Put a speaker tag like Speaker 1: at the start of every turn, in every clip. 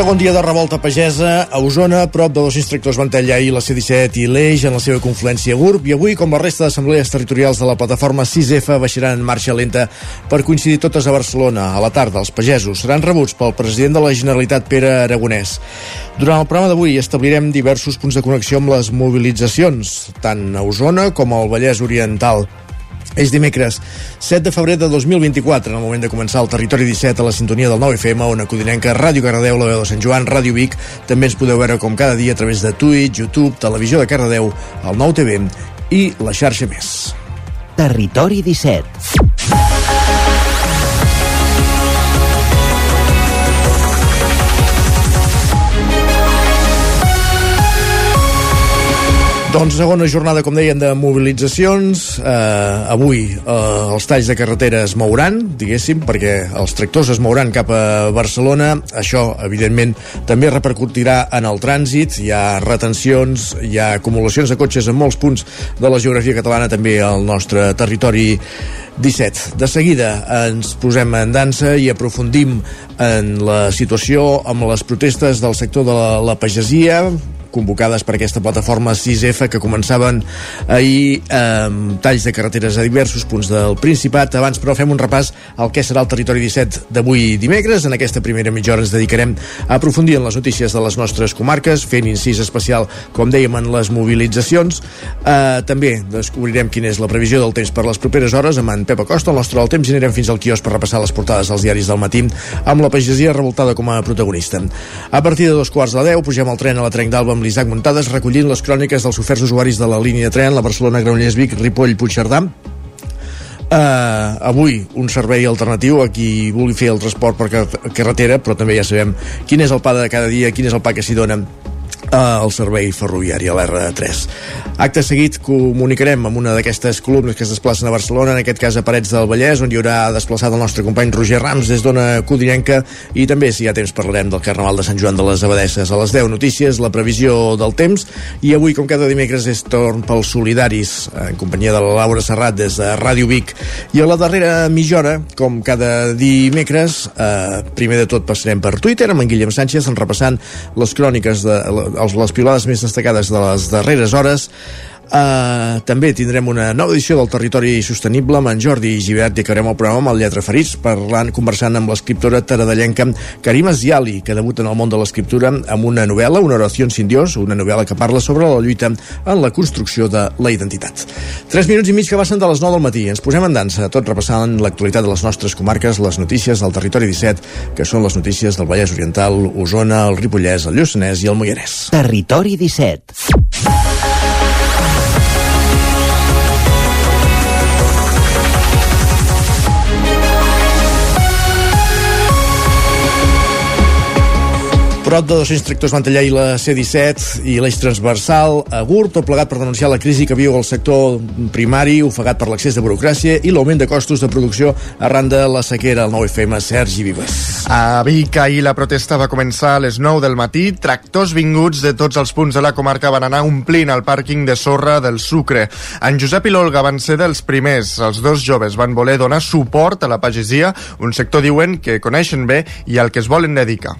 Speaker 1: Segon dia de revolta pagesa a Osona, prop de dos instructors van tallar la C-17 i l'Eix en la seva confluència GURB i avui, com la resta d'assemblees territorials de la plataforma 6F, baixaran en marxa lenta per coincidir totes a Barcelona. A la tarda, els pagesos seran rebuts pel president de la Generalitat, Pere Aragonès. Durant el programa d'avui establirem diversos punts de connexió amb les mobilitzacions, tant a Osona com al Vallès Oriental. És dimecres 7 de febrer de 2024, en el moment de començar el Territori 17 a la sintonia del 9FM, on acudirem que Ràdio Cardedeu, la veu de Sant Joan, Ràdio Vic, també ens podeu veure com cada dia a través de Twitch, YouTube, Televisió de Cardedeu, el 9TV i la xarxa més.
Speaker 2: Territori 17
Speaker 1: Doncs segona jornada, com deien, de mobilitzacions. Eh, avui eh, els talls de carretera es mouran, diguéssim, perquè els tractors es mouran cap a Barcelona. Això, evidentment, també repercutirà en el trànsit. Hi ha retencions, hi ha acumulacions de cotxes en molts punts de la geografia catalana, també al nostre territori 17. De seguida ens posem en dansa i aprofundim en la situació amb les protestes del sector de la, la pagesia, convocades per aquesta plataforma 6F que començaven ahir amb talls de carreteres a diversos punts del Principat. Abans, però, fem un repàs al que serà el territori 17 d'avui dimecres. En aquesta primera mitja hora ens dedicarem a aprofundir en les notícies de les nostres comarques, fent incís especial, com dèiem, en les mobilitzacions. Eh, també descobrirem quina és la previsió del temps per les properes hores amb en Pep Acosta, el nostre del temps, i fins al quios per repassar les portades dels diaris del matí amb la pagesia revoltada com a protagonista. A partir de dos quarts de deu pugem al tren a la Trenc d'Alba amb l'Isaac Muntades recollint les cròniques dels oferts usuaris de la línia de tren, la Barcelona, Granollers, Vic, Ripoll, Puigcerdà, Uh, avui un servei alternatiu a qui vulgui fer el transport per carretera però també ja sabem quin és el pa de cada dia quin és el pa que s'hi dona al servei ferroviari, a l'R3. Acte seguit comunicarem amb una d'aquestes columnes que es desplacen a Barcelona, en aquest cas a Parets del Vallès, on hi haurà desplaçat el nostre company Roger Rams des d'Ona Codinenca i també, si hi ha temps, parlarem del Carnaval de Sant Joan de les Abadesses. A les 10 notícies, la previsió del temps i avui, com cada dimecres, és torn pels solidaris en companyia de la Laura Serrat des de Ràdio Vic i a la darrera mitja hora, com cada dimecres, eh, primer de tot passarem per Twitter amb en Guillem Sánchez en repassant les cròniques de els, les pilades més destacades de les darreres hores Uh, també tindrem una nova edició del Territori Sostenible amb en Jordi Givert i acabarem el programa amb el Lletra Ferits parlant, conversant amb l'escriptora taradellenca Karima Ziali, que debuta en el món de l'escriptura amb una novel·la, una oració sin Dios, una novel·la que parla sobre la lluita en la construcció de la identitat. Tres minuts i mig que passen de les 9 del matí. Ens posem en dansa, tot repassant l'actualitat de les nostres comarques, les notícies del Territori 17, que són les notícies del Vallès Oriental, Osona, el Ripollès, el Lluçanès i el Moianès.
Speaker 2: Territori 17
Speaker 1: Prop de 200 tractors van tallar la C-17 i l'eix transversal a GUR, tot plegat per denunciar la crisi que viu el sector primari, ofegat per l'accés de burocràcia i l'augment de costos de producció arran de la sequera al 9FM. Sergi Vives.
Speaker 3: A Vic, ahir la protesta va començar a les 9 del matí. Tractors vinguts de tots els punts de la comarca van anar omplint el pàrquing de sorra del Sucre. En Josep i l'Olga van ser dels primers. Els dos joves van voler donar suport a la pagesia, un sector, diuen, que coneixen bé i al que es volen dedicar.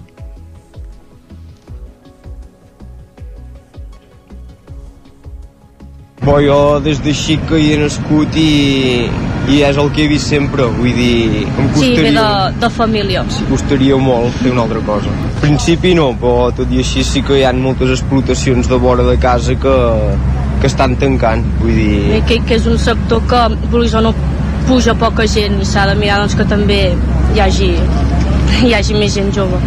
Speaker 4: Bo, jo des de xic que hi he nascut i, i és el que he vist sempre, vull dir, em
Speaker 5: Sí, ve
Speaker 4: costaria,
Speaker 5: de, de família.
Speaker 4: em costaria molt fer una altra cosa. Al principi no, però tot i així sí que hi ha moltes explotacions de vora de casa que, que estan tancant, vull dir...
Speaker 5: Que, que és un sector que, vulguis o no, puja poca gent i s'ha de mirar doncs, que també hi hagi, hi hagi més gent jove.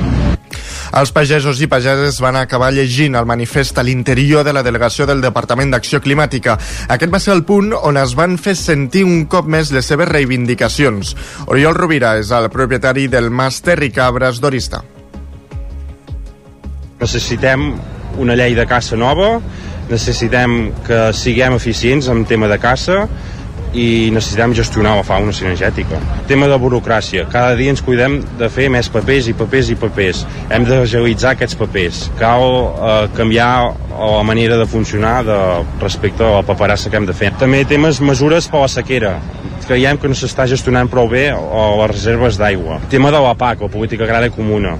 Speaker 3: Els pagesos i pageses van acabar llegint el manifest a l'interior de la delegació del Departament d'Acció Climàtica. Aquest va ser el punt on es van fer sentir un cop més les seves reivindicacions. Oriol Rovira és el propietari del Mas Terri Cabres d'Orista.
Speaker 6: Necessitem una llei de caça nova, necessitem que siguem eficients en tema de caça i necessitem gestionar la fauna cinegètica. Tema de burocràcia. Cada dia ens cuidem de fer més papers i papers i papers. Hem d'agilitzar aquests papers. Cal eh, canviar la manera de funcionar de, respecte a la paperassa que hem de fer. També temes mesures per la sequera creiem que no s'està gestionant prou bé les reserves d'aigua. Tema de la PAC, la Política Agrària Comuna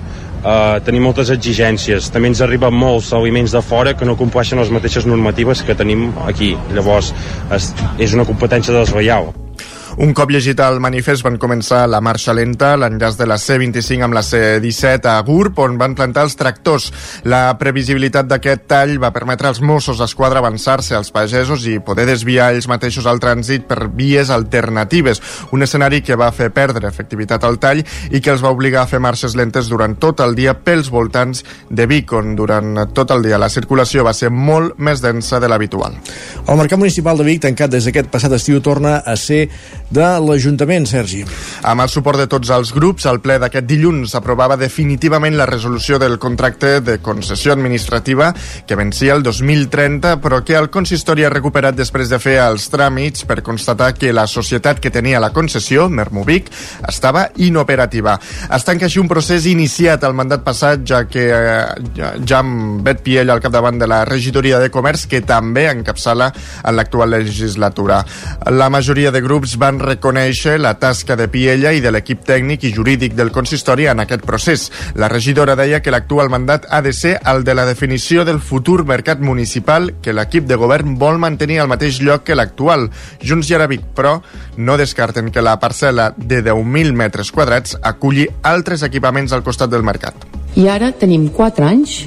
Speaker 6: eh, tenim moltes exigències. També ens arriben molts aliments de fora que no compleixen les mateixes normatives que tenim aquí. Llavors, és, és una competència desleial.
Speaker 3: Un cop llegit el manifest van començar la marxa lenta, l'enllaç de la C25 amb la C17 a Gurb, on van plantar els tractors. La previsibilitat d'aquest tall va permetre als Mossos d'Esquadra avançar-se als pagesos i poder desviar ells mateixos el trànsit per vies alternatives, un escenari que va fer perdre efectivitat al tall i que els va obligar a fer marxes lentes durant tot el dia pels voltants de Vic, on durant tot el dia la circulació va ser molt més densa de l'habitual.
Speaker 1: El Mercat Municipal de Vic, tancat des d'aquest passat estiu, torna a ser de l'Ajuntament, Sergi.
Speaker 3: Amb el suport de tots els grups, el ple d'aquest dilluns aprovava definitivament la resolució del contracte de concessió administrativa que vencia el 2030, però que el consistori ha recuperat després de fer els tràmits per constatar que la societat que tenia la concessió, Mermovic, estava inoperativa. Es tanca així un procés iniciat al mandat passat, ja que eh, ja amb Bet Piell al capdavant de la regidoria de comerç, que també encapçala en l'actual legislatura. La majoria de grups van reconèixer la tasca de Piella i de l'equip tècnic i jurídic del consistori en aquest procés. La regidora deia que l'actual mandat ha de ser el de la definició del futur mercat municipal que l'equip de govern vol mantenir al mateix lloc que l'actual. Junts i Arabic, però, no descarten que la parcel·la de 10.000 metres quadrats aculli altres equipaments al costat del mercat.
Speaker 7: I ara tenim 4 anys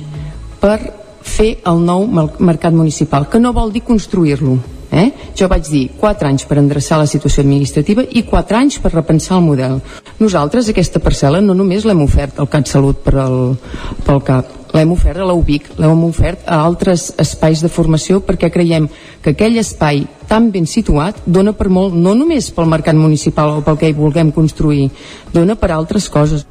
Speaker 7: per fer el nou mercat municipal, que no vol dir construir-lo, Eh? Jo vaig dir 4 anys per endreçar la situació administrativa i 4 anys per repensar el model. Nosaltres aquesta parcel·la no només l'hem ofert al CatSalut per al, pel CAP, l'hem ofert a la UBIC, l'hem ofert a altres espais de formació perquè creiem que aquell espai tan ben situat dona per molt, no només pel mercat municipal o pel que hi vulguem construir, dona per altres coses.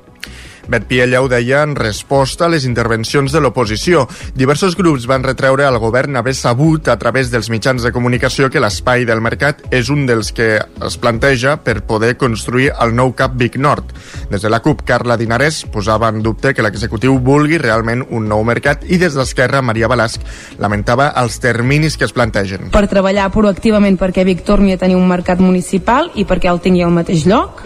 Speaker 3: Bet Piella ho deia en resposta a les intervencions de l'oposició. Diversos grups van retreure al govern haver sabut a través dels mitjans de comunicació que l'espai del mercat és un dels que es planteja per poder construir el nou CAP Vic Nord. Des de la CUP, Carla Dinarès posava en dubte que l'executiu vulgui realment un nou mercat i des d'Esquerra, Maria Balasc lamentava els terminis que es plantegen.
Speaker 8: Per treballar proactivament perquè Vic torni a tenir un mercat municipal i perquè el tingui al mateix lloc,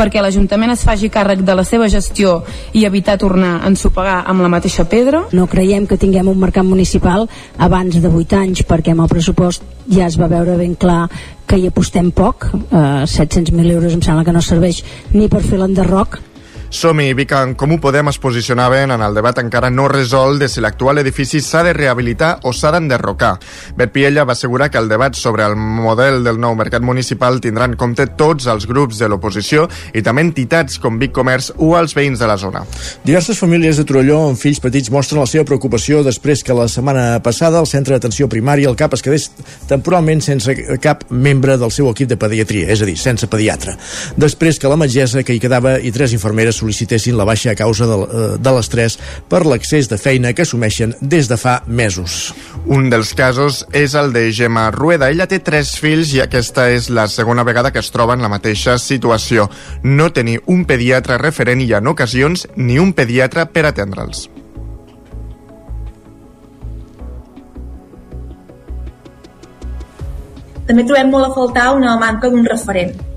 Speaker 8: perquè l'Ajuntament es faci càrrec de la seva gestió i evitar tornar a ensopegar amb la mateixa pedra.
Speaker 9: No creiem que tinguem un mercat municipal abans de 8 anys perquè amb el pressupost ja es va veure ben clar que hi apostem poc, eh, 700.000 euros em sembla que no serveix ni per fer l'enderroc
Speaker 3: som-hi, Vic en Comú Podem es posicionaven en el debat encara no resolt de si l'actual edifici s'ha de rehabilitar o s'ha d'enderrocar. Bet Piella va assegurar que el debat sobre el model del nou mercat municipal tindrà en compte tots els grups de l'oposició i també entitats com Vic Comerç o els veïns de la zona.
Speaker 1: Diverses famílies de Torelló amb fills petits mostren la seva preocupació després que la setmana passada el centre d'atenció primària, el CAP, es quedés temporalment sense cap membre del seu equip de pediatria, és a dir, sense pediatre. Després que la metgessa que hi quedava i tres infermeres sol·licitessin la baixa a causa de, eh, de l'estrès per l'accés de feina que assumeixen des de fa mesos.
Speaker 3: Un dels casos és el de Gemma Rueda. Ella té tres fills i aquesta és la segona vegada que es troba en la mateixa situació. No tenir un pediatre referent i en ocasions ni un pediatre per atendre'ls.
Speaker 10: També trobem molt a faltar una manca d'un referent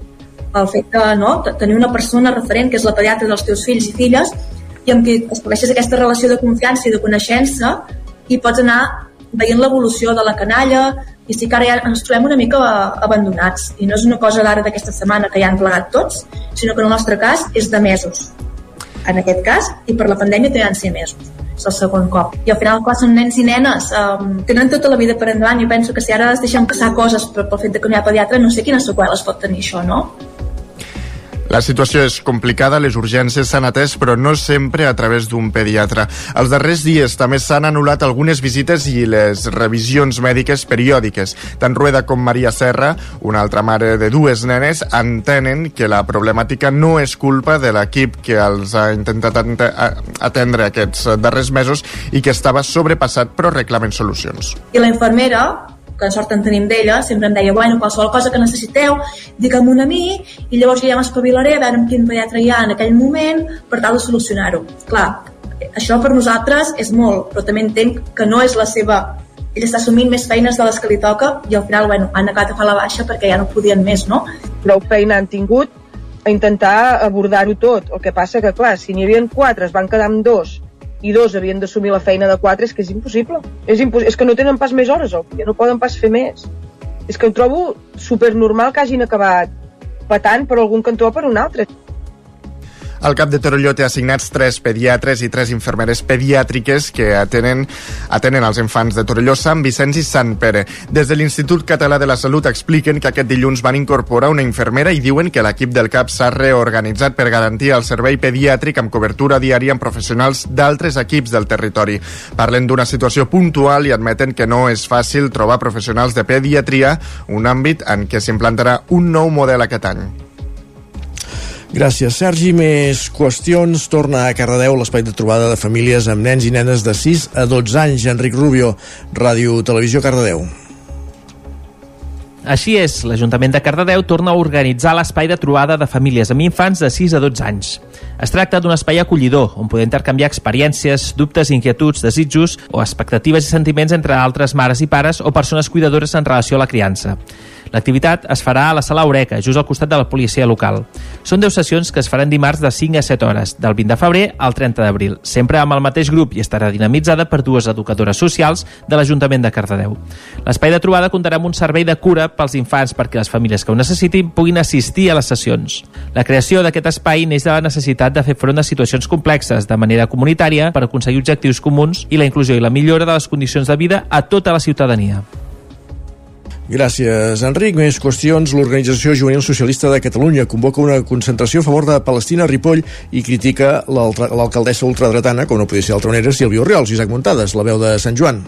Speaker 10: el fet de no, tenir una persona referent que és la pediatra dels teus fills i filles i amb qui estableixes aquesta relació de confiança i de coneixença i pots anar veient l'evolució de la canalla i sí que ara ja ens trobem una mica abandonats i no és una cosa d'ara d'aquesta setmana que ja han plegat tots, sinó que en el nostre cas és de mesos en aquest cas i per la pandèmia també han ser mesos és el segon cop. I al final, clar, són nens i nenes, um, tenen tota la vida per endavant. Jo penso que si ara es deixen passar coses pel, pel fet de ha pediatre, no sé quines seqüeles pot tenir això, no?
Speaker 3: La situació és complicada, les urgències s'han atès, però no sempre a través d'un pediatre. Els darrers dies també s'han anul·lat algunes visites i les revisions mèdiques periòdiques. Tant Rueda com Maria Serra, una altra mare de dues nenes, entenen que la problemàtica no és culpa de l'equip que els ha intentat atendre aquests darrers mesos i que estava sobrepassat però reclamen solucions.
Speaker 10: I la infermera que sort en tenim d'ella, sempre em deia, bueno, qualsevol cosa que necessiteu, digue'm a mi, i llavors ja m'espavilaré a veure amb quin pediatre hi ha en aquell moment per tal de solucionar-ho. Clar, això per nosaltres és molt, però també entenc que no és la seva ell està assumint més feines de les que li toca i al final bueno, han acabat a fer la baixa perquè ja no podien més, no?
Speaker 11: Prou feina han tingut a intentar abordar-ho tot. El que passa que, clar, si n'hi havia quatre, es van quedar amb dos, i dos havien d'assumir la feina de quatre, és que és impossible. És, impos és que no tenen pas més hores al no poden pas fer més. És que ho trobo supernormal que hagin acabat patant per algun cantó per un altre.
Speaker 3: El cap de Torelló té assignats tres pediatres i tres infermeres pediàtriques que atenen, atenen els infants de Torelló, Sant Vicenç i Sant Pere. Des de l'Institut Català de la Salut expliquen que aquest dilluns van incorporar una infermera i diuen que l'equip del CAP s'ha reorganitzat per garantir el servei pediàtric amb cobertura diària amb professionals d'altres equips del territori. Parlen d'una situació puntual i admeten que no és fàcil trobar professionals de pediatria, un àmbit en què s'implantarà un nou model aquest any.
Speaker 1: Gràcies, Sergi. Més qüestions. Torna a Cardedeu l'espai de trobada de famílies amb nens i nenes de 6 a 12 anys. Enric Rubio, Ràdio Televisió Cardedeu.
Speaker 12: Així és, l'Ajuntament de Cardedeu torna a organitzar l'espai de trobada de famílies amb infants de 6 a 12 anys. Es tracta d'un espai acollidor, on poder intercanviar experiències, dubtes, inquietuds, desitjos o expectatives i sentiments entre altres mares i pares o persones cuidadores en relació a la criança. L'activitat es farà a la sala Eureka, just al costat de la policia local. Són 10 sessions que es faran dimarts de 5 a 7 hores, del 20 de febrer al 30 d'abril, sempre amb el mateix grup i estarà dinamitzada per dues educadores socials de l'Ajuntament de Cardedeu. L'espai de trobada comptarà amb un servei de cura pels infants perquè les famílies que ho necessitin puguin assistir a les sessions. La creació d'aquest espai neix de la necessitat de fer front a situacions complexes de manera comunitària per aconseguir objectius comuns i la inclusió i la millora de les condicions de vida a tota la ciutadania.
Speaker 1: Gràcies, Enric. Més qüestions. L'Organització Juvenil Socialista de Catalunya convoca una concentració a favor de Palestina a Ripoll i critica l'alcaldessa ultradretana, com no podia ser d'altra manera, Silvio Oriols, Isaac Muntades, la veu de Sant Joan.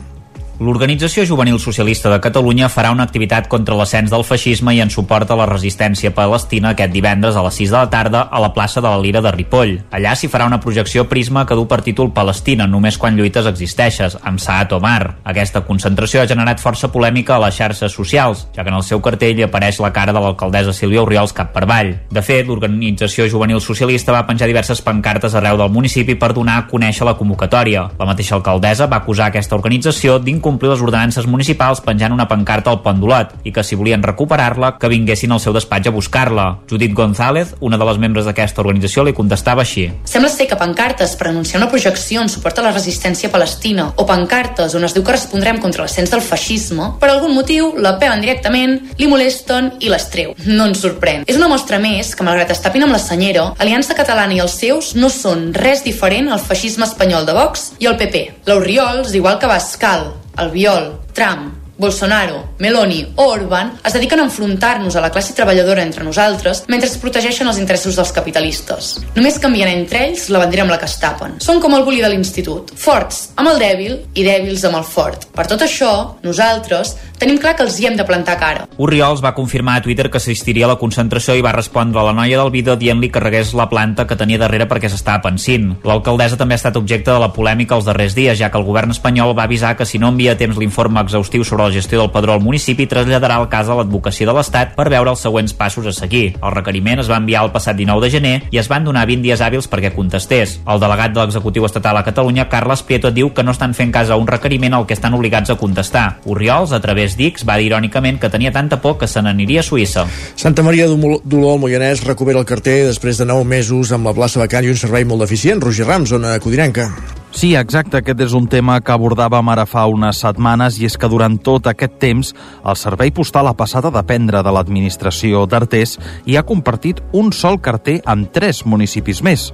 Speaker 13: L'Organització Juvenil Socialista de Catalunya farà una activitat contra l'ascens del feixisme i en suport a la resistència palestina aquest divendres a les 6 de la tarda a la plaça de la Lira de Ripoll. Allà s'hi farà una projecció Prisma que du per títol Palestina, només quan lluites existeixes, amb Saad Omar. Aquesta concentració ha generat força polèmica a les xarxes socials, ja que en el seu cartell apareix la cara de l'alcaldessa Sílvia Oriols cap per avall. De fet, l'Organització Juvenil Socialista va penjar diverses pancartes arreu del municipi per donar a conèixer la convocatòria. La mateixa alcaldessa va acusar aquesta organització d'incomplir incomplir les ordenances municipals penjant una pancarta al pendulot i que si volien recuperar-la que vinguessin al seu despatx a buscar-la. Judit González, una de les membres d'aquesta organització, li contestava així.
Speaker 14: Sembla ser que pancartes per anunciar una projecció en suport a la resistència palestina o pancartes on es diu que respondrem contra l'ascens del feixisme, per algun motiu la pelen directament, li molesten i les treu. No ens sorprèn. És una mostra més que, malgrat es tapin amb la senyera, Aliança Catalana i els seus no són res diferent al feixisme espanyol de Vox i el PP. L'Oriols, igual que Bascal, Albiol, Trump, Bolsonaro, Meloni o Orban es dediquen a enfrontar-nos a la classe treballadora entre nosaltres mentre es protegeixen els interessos dels capitalistes. Només canvien entre ells la bandera amb la que es tapen. Són com el bully de l'institut, forts amb el dèbil i dèbils amb el fort. Per tot això, nosaltres tenim clar que els hi hem de plantar cara.
Speaker 13: Urriols va confirmar a Twitter que assistiria a la concentració i va respondre a la noia del vídeo dient-li que regués la planta que tenia darrere perquè s'estava pensint. L'alcaldessa també ha estat objecte de la polèmica els darrers dies, ja que el govern espanyol va avisar que si no envia temps l'informe exhaustiu sobre la gestió del padró al municipi traslladarà el cas a l'advocacia de l'Estat per veure els següents passos a seguir. El requeriment es va enviar el passat 19 de gener i es van donar 20 dies hàbils perquè contestés. El delegat de l'executiu estatal a Catalunya, Carles Prieto, diu que no estan fent cas a un requeriment al que estan obligats a contestar. Urriols, a través Dix va dir irònicament que tenia tanta por que se n'aniria a Suïssa.
Speaker 1: Santa Maria d'Oló al Moianès recupera el carter després de 9 mesos amb la plaça vacant i un servei molt deficient. Roger Rams, zona codinenca.
Speaker 15: Sí, exacte, aquest és un tema que abordàvem ara fa unes setmanes i és que durant tot aquest temps el servei postal ha passat a dependre de l'administració d'Artés i ha compartit un sol carter amb tres municipis més.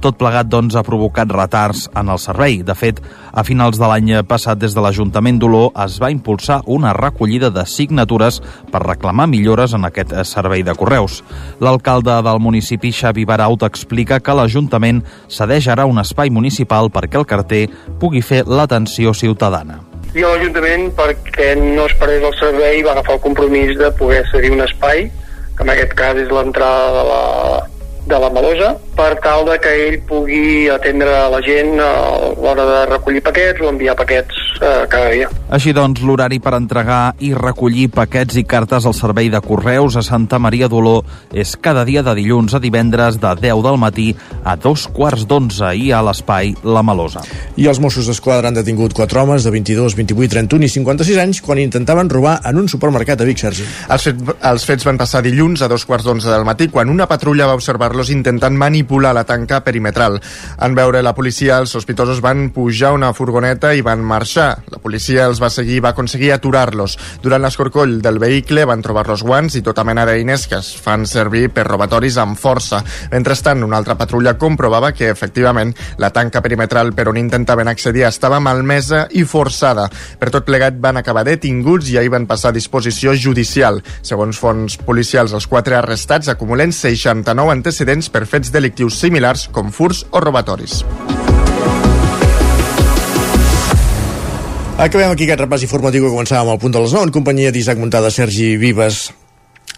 Speaker 15: Tot plegat, doncs, ha provocat retards en el servei. De fet, a finals de l'any passat, des de l'Ajuntament d'Olor, es va impulsar una recollida de signatures per reclamar millores en aquest servei de correus. L'alcalde del municipi, Xavi Baraut, explica que l'Ajuntament cedeix ara un espai municipal perquè el carter pugui fer l'atenció ciutadana
Speaker 16: i l'Ajuntament, perquè no es perdés el servei, va agafar el compromís de poder cedir un espai, que en aquest cas és l'entrada de la, de la Melosa per tal de que ell pugui atendre la gent a l'hora de recollir paquets o enviar paquets eh, cada dia.
Speaker 15: Així doncs, l'horari per entregar i recollir paquets i cartes al servei de correus a Santa Maria d'Oló és cada dia de dilluns a divendres de 10 del matí a dos quarts d'onze i a l'espai La Melosa.
Speaker 1: I els Mossos d'Esquadra han detingut quatre homes de 22, 28, 31 i 56 anys quan intentaven robar en un supermercat a Vic, Sergi.
Speaker 3: Els, fet, els fets van passar dilluns a dos quarts d'onze del matí quan una patrulla va observar-los intentant manipular la tanca perimetral. En veure la policia, els sospitosos van pujar una furgoneta i van marxar. La policia els va seguir i va aconseguir aturar-los. Durant l'escorcoll del vehicle van trobar los guants i tota mena d'eines que es fan servir per robatoris amb força. Mentrestant, una altra patrulla comprovava que, efectivament, la tanca perimetral per on intentaven accedir estava malmesa i forçada. Per tot plegat van acabar detinguts i ahir van passar a disposició judicial. Segons fons policials, els quatre arrestats acumulen 69 antecedents per fets delictius similars com furs o robatoris.
Speaker 1: Acabem aquí aquest repàs informatiu que començàvem al punt de les 9 en companyia d'Isaac Montada, Sergi Vives,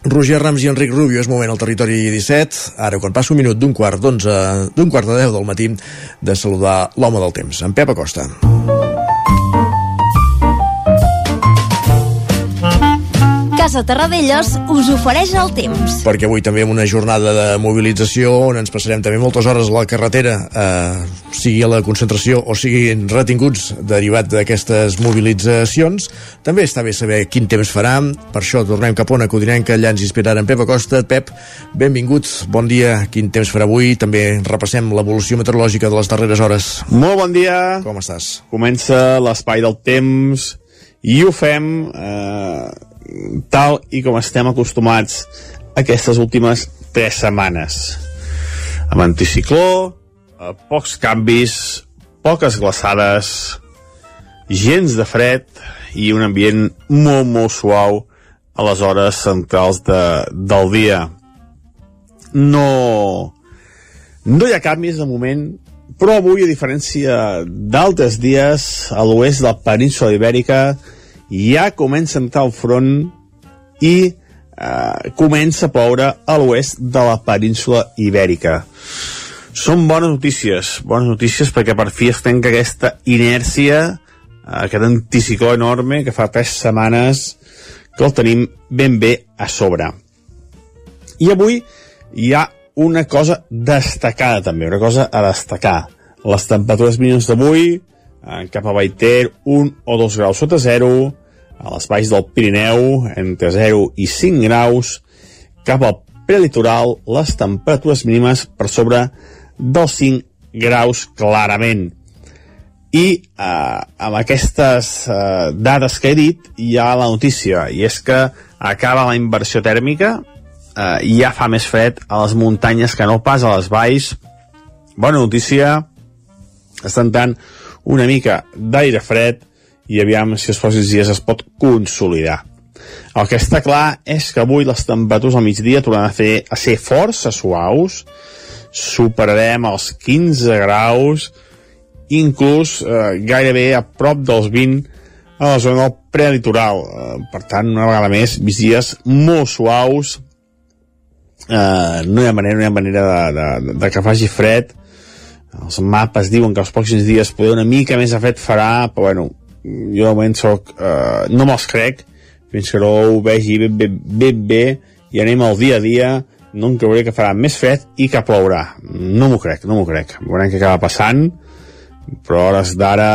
Speaker 1: Roger Rams i Enric Rubio. És moment al territori 17 ara quan passa un minut d'un quart d'onze d'un quart de 10 del matí de saludar l'home del temps, en Pep Acosta
Speaker 17: Casa Terradellos us ofereix el temps.
Speaker 1: perquè avui també amb una jornada de mobilització on ens passarem també moltes hores a la carretera eh, sigui a la concentració o siguin retinguts derivat d'aquestes mobilitzacions. També està bé saber quin temps farà. Per això tornem cap a una codinenca. Allà ens inspirarà en Pep Acosta. Pep, benvingut, bon dia. Quin temps farà avui, també repassem l'evolució meteorològica de les darreres hores.
Speaker 18: Molt bon dia.
Speaker 1: Com estàs?
Speaker 18: Comença l'espai del temps i ho fem eh, tal i com estem acostumats aquestes últimes tres setmanes. Amb anticicló, eh, pocs canvis, poques glaçades, gens de fred i un ambient molt, molt suau a les hores centrals de, del dia. No, no hi ha canvis de moment, però avui, a diferència d'altres dies, a l'oest de la península ibèrica ja comença a entrar al front i eh, comença a ploure a l'oest de la península ibèrica. Són bones notícies, bones notícies perquè per fi es trenca aquesta inèrcia, eh, aquest anticicló enorme que fa tres setmanes que el tenim ben bé a sobre. I avui hi ha una cosa destacada també, una cosa a destacar. Les temperatures mínimes d'avui, eh, cap a Baiter, 1 o 2 graus sota zero, a les valls del Pirineu, entre 0 i 5 graus, cap al prelitoral, les temperatures mínimes per sobre dels 5 graus clarament. I eh, amb aquestes eh, dades que he dit hi ha la notícia, i és que acaba la inversió tèrmica, eh, ja fa més fred a les muntanyes que no pas a les valls. Bona notícia, està entrant una mica d'aire fred i aviam si els pròxims dies es pot consolidar. El que està clar és que avui les temperatures al migdia tornaran a, fer, a ser força suaus, superarem els 15 graus, inclús eh, gairebé a prop dels 20 a la zona prelitoral. Eh, per tant, una vegada més, migdies molt suaus, eh, no hi ha manera, no hi ha manera de, de, de que faci fred, els mapes diuen que els pròxims dies poder una mica més de fred farà, però bueno, jo de moment soc, eh, no me'ls crec, fins que no ho vegi ben, ben, ben bé i anem al dia a dia, no em creuré que farà més fred i que plourà. No m'ho crec, no m'ho crec. Veurem què acaba passant, però a hores d'ara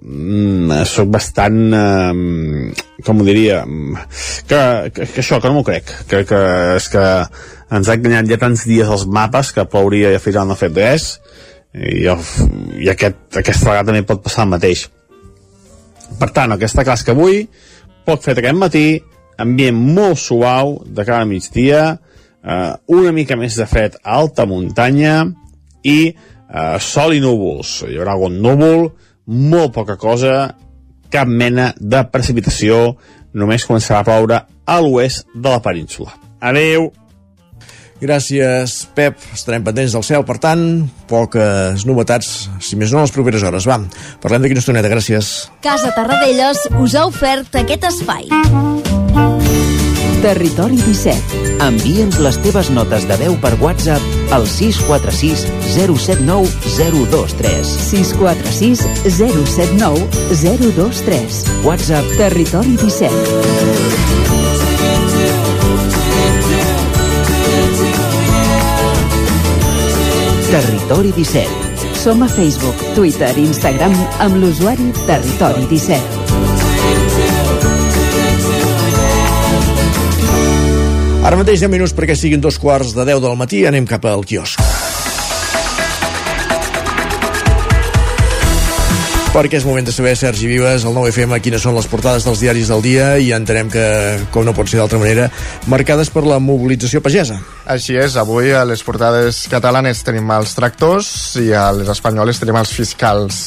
Speaker 18: mm, sóc bastant eh, com ho diria que, que, que això, que no m'ho crec crec que és que ens ha enganyat ja tants dies els mapes que plouria i al final no ha fet res i, i aquest, aquesta vegada també pot passar el mateix per tant, el que que avui poc fet aquest matí ambient molt suau de cada migdia eh, una mica més de fred a alta muntanya i eh, sol i núvols. Hi haurà algun núvol, molt poca cosa, cap mena de precipitació, només començarà a ploure a l'oest de la península. Adeu!
Speaker 1: Gràcies, Pep. Estarem pendents del cel, per tant, poques novetats, si més no, en les properes hores. Va, parlem d'aquí una estoneta, gràcies.
Speaker 17: Casa Tarradellas us ha ofert aquest espai.
Speaker 2: Territori 17. Envia'ns les teves notes de veu per WhatsApp al 646 079 023.
Speaker 19: 646 079 023.
Speaker 2: WhatsApp
Speaker 19: Territori 17.
Speaker 2: Territori 17.
Speaker 19: Som a Facebook, Twitter i Instagram amb l'usuari Territori 17.
Speaker 1: Ara mateix 10 minuts perquè siguin dos quarts de 10 del matí, anem cap al quiosc. Perquè és moment de saber, Sergi Vives, el 9FM, quines són les portades dels diaris del dia i entenem que, com no pot ser d'altra manera, marcades per la mobilització pagesa.
Speaker 3: Així és, avui a les portades catalanes tenim els tractors i a les espanyoles tenim els fiscals.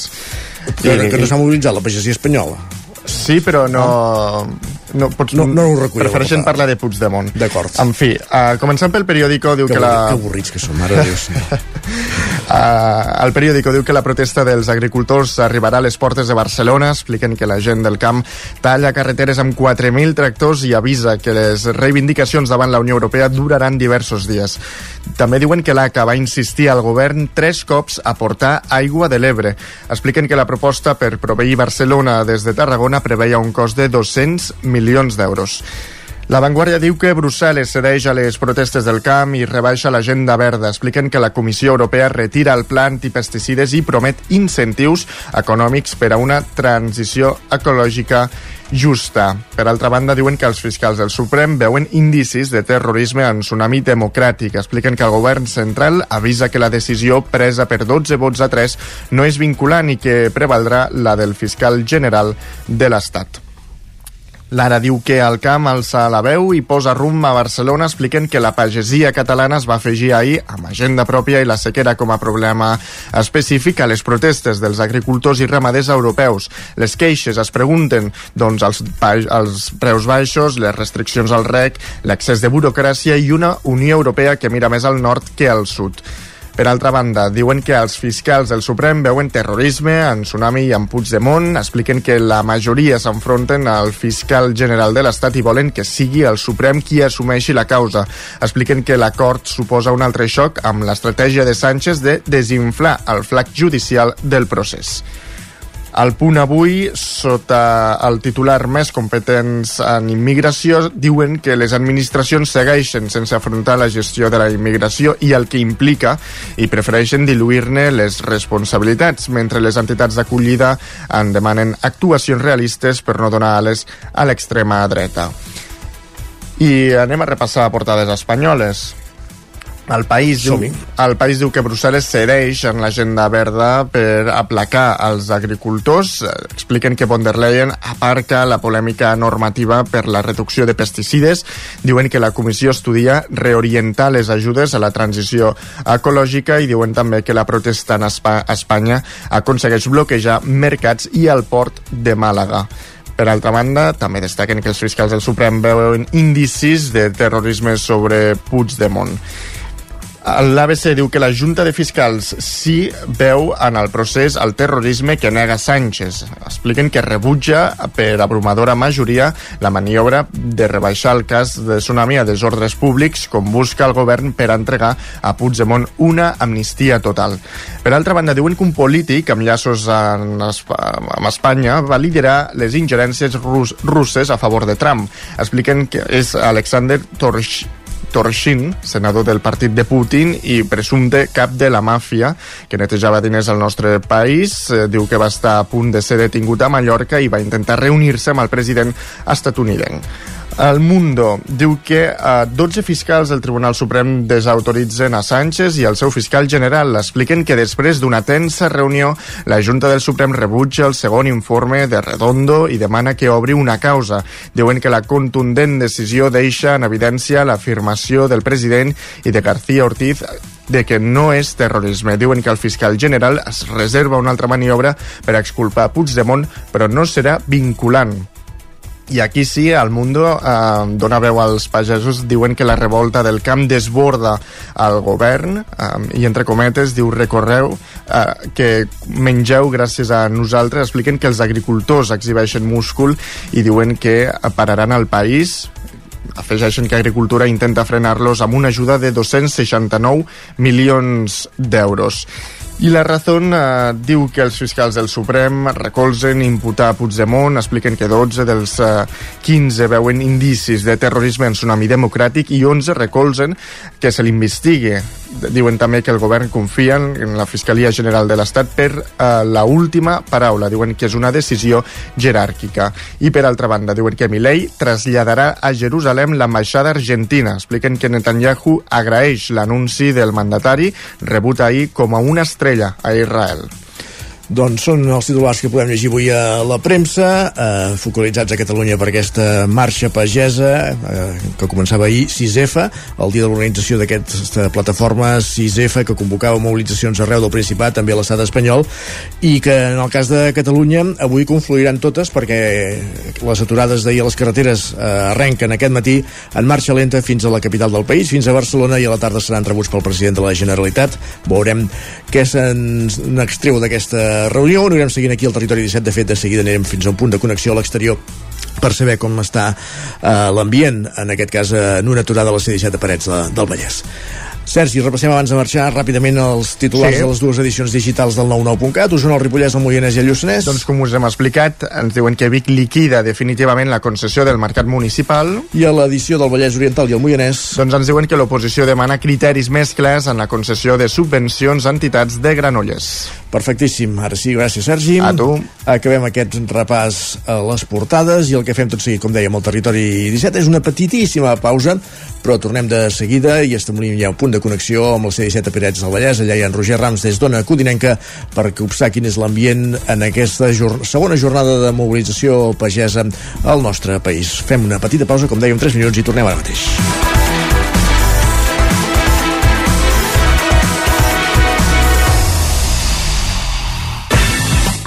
Speaker 1: Que, I, que no s'ha mobilitzat la pagesia espanyola.
Speaker 3: Sí, però no... No, pots,
Speaker 1: no, no ho recull.
Speaker 3: Prefereixen parlar de Puigdemont.
Speaker 1: D'acord.
Speaker 3: En fi, uh, començant pel periòdico, diu
Speaker 1: que,
Speaker 3: que la...
Speaker 1: Que avorrits que som, de Déu.
Speaker 3: Uh, el periòdico diu que la protesta dels agricultors arribarà a les portes de Barcelona. Expliquen que la gent del camp talla carreteres amb 4.000 tractors i avisa que les reivindicacions davant la Unió Europea duraran diversos dies. També diuen que l'ACA va insistir al govern tres cops a portar aigua de l'Ebre. Expliquen que la proposta per proveir Barcelona des de Tarragona preveia un cost de 200 milions d'euros. La Vanguardia diu que Brussel·les cedeix a les protestes del camp i rebaixa l'agenda verda. Expliquen que la Comissió Europea retira el pla antipesticides i promet incentius econòmics per a una transició ecològica justa. Per altra banda, diuen que els fiscals del Suprem veuen indicis de terrorisme en tsunami democràtic. Expliquen que el govern central avisa que la decisió presa per 12 vots a 3 no és vinculant i que prevaldrà la del fiscal general de l'Estat. Lara diu que el camp alça la veu i posa rumb a Barcelona expliquen que la pagesia catalana es va afegir ahir amb agenda pròpia i la sequera com a problema específic a les protestes dels agricultors i ramaders europeus. Les queixes es pregunten doncs, els, els preus baixos, les restriccions al rec, l'excés de burocràcia i una Unió Europea que mira més al nord que al sud. Per altra banda, diuen que els fiscals del Suprem veuen terrorisme en Tsunami i en Puigdemont, expliquen que la majoria s'enfronten al fiscal general de l'Estat i volen que sigui el Suprem qui assumeixi la causa. Expliquen que l'acord suposa un altre xoc amb l'estratègia de Sánchez de desinflar el flac judicial del procés. Al punt avui, sota el titular més competents en immigració, diuen que les administracions segueixen sense afrontar la gestió de la immigració i el que implica i prefereixen diluir-ne les responsabilitats, mentre les entitats d'acollida en demanen actuacions realistes per no donar ales a l'extrema dreta. I anem a repassar portades espanyoles. El país, diu, el país diu que Brussel·les cedeix en l'agenda verda per aplacar els agricultors. Expliquen que von der Leyen aparca la polèmica normativa per la reducció de pesticides. Diuen que la comissió estudia reorientar les ajudes a la transició ecològica i diuen també que la protesta en Espanya aconsegueix bloquejar mercats i el port de Màlaga. Per altra banda, també destaquen que els fiscals del Suprem veuen indicis de terrorisme sobre Puigdemont. L'ABC diu que la Junta de Fiscals sí veu en el procés el terrorisme que nega Sánchez. Expliquen que rebutja per abrumadora majoria la maniobra de rebaixar el cas de tsunami a desordres públics com busca el govern per entregar a Puigdemont una amnistia total. Per altra banda, diuen que un polític amb llaços en, amb Espanya va liderar les ingerències rus russes a favor de Trump. Expliquen que és Alexander Torsh Torshin, senador del partit de Putin i presumpte cap de la màfia que netejava diners al nostre país. Eh, diu que va estar a punt de ser detingut a Mallorca i va intentar reunir-se amb el president estatunidenc. El Mundo diu que eh, 12 fiscals del Tribunal Suprem desautoritzen a Sánchez i el seu fiscal general. Expliquen que després d'una tensa reunió, la Junta del Suprem rebutja el segon informe de Redondo i demana que obri una causa. Diuen que la contundent decisió deixa en evidència l'afirmació del president i de García Ortiz de que no és terrorisme. Diuen que el fiscal general es reserva una altra maniobra per exculpar Puigdemont, però no serà vinculant. I aquí sí, al Mundo eh, dona veu als pagesos, diuen que la revolta del camp desborda el govern eh, i entre cometes diu recorreu eh, que mengeu gràcies a nosaltres, expliquen que els agricultors exhibeixen múscul i diuen que pararan el país afegeixen que Agricultura intenta frenar-los amb una ajuda de 269 milions d'euros. I la Razón eh, diu que els fiscals del Suprem recolzen imputar a Puigdemont, expliquen que 12 dels eh, 15 veuen indicis de terrorisme en tsunami democràtic i 11 recolzen que se l'investigui. Diuen també que el govern confia en la Fiscalia General de l'Estat per eh, la última paraula. Diuen que és una decisió jeràrquica. I per altra banda, diuen que Milei traslladarà a Jerusalem l'ambaixada argentina. Expliquen que Netanyahu agraeix l'anunci del mandatari rebut ahir com a una estrella a Israel.
Speaker 1: Doncs són els titulars que podem llegir avui a la premsa, eh, focalitzats a Catalunya per aquesta marxa pagesa eh, que començava ahir 6F, el dia de l'organització d'aquesta plataforma 6F que convocava mobilitzacions arreu del Principat, també a l'estat espanyol, i que en el cas de Catalunya avui confluiran totes perquè les aturades d'ahir a les carreteres eh, arrenquen aquest matí en marxa lenta fins a la capital del país, fins a Barcelona, i a la tarda seran rebuts pel president de la Generalitat. Veurem què se'n extreu d'aquesta reunió. Ho anirem seguint aquí al Territori 17. De fet, de seguida anirem fins a un punt de connexió a l'exterior per saber com està eh, l'ambient, en aquest cas en una aturada a la C-17 de Parets de, del Vallès. Sergi, repassem abans de marxar ràpidament els titulars
Speaker 3: Sí.
Speaker 1: de les dues edicions digitals del 99.cat. Us són el Ripollès, el Moianès i el Lluçanès.
Speaker 3: Doncs com us hem explicat, ens diuen que Vic liquida definitivament la concessió del mercat municipal.
Speaker 1: I a l'edició del Vallès Oriental i el Moianès.
Speaker 3: Doncs ens diuen que l'oposició demana criteris més clars en la concessió de subvencions a entitats de Granollers.
Speaker 1: Perfectíssim. Ara sí, gràcies, Sergi.
Speaker 3: A tu.
Speaker 1: Acabem aquest repàs a les portades i el que fem tot seguit, com dèiem, al Territori 17 és una petitíssima pausa, però tornem de seguida i establim ja un punt de connexió amb el C-17 a Pirets del Vallès. Allà hi ha en Roger Rams des d'Ona Codinenca per copsar quin és l'ambient en aquesta jor segona jornada de mobilització pagesa al nostre país. Fem una petita pausa, com dèiem, 3 minuts i tornem ara mateix.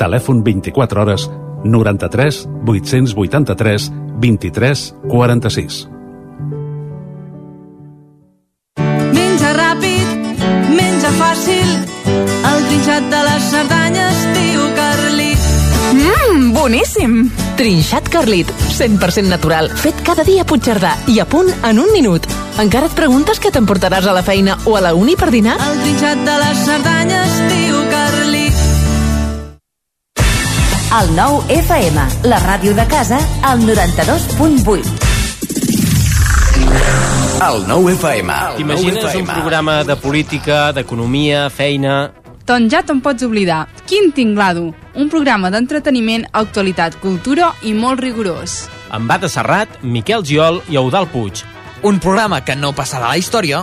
Speaker 20: Telèfon 24 hores 93 883 23 46.
Speaker 21: Menja ràpid, menja fàcil, el trinxat de les Cerdanyes, tio Carlit.
Speaker 22: Mmm, boníssim! Trinxat Carlit, 100% natural, fet cada dia a Puigcerdà i a punt en un minut. Encara et preguntes què t'emportaràs a la feina o a la uni per dinar?
Speaker 21: El trinxat de les Cerdanyes, tio Carlit.
Speaker 23: El nou FM, la ràdio de casa, al 92.8.
Speaker 24: El nou FM.
Speaker 25: T'imagines un programa de política, d'economia, feina...
Speaker 26: Doncs ja te'n pots oblidar. Quin tinglado! Un programa d'entreteniment, actualitat, cultura i molt rigorós.
Speaker 25: Amb Bata Serrat, Miquel Giol i Eudal Puig.
Speaker 27: Un programa que no passarà a la història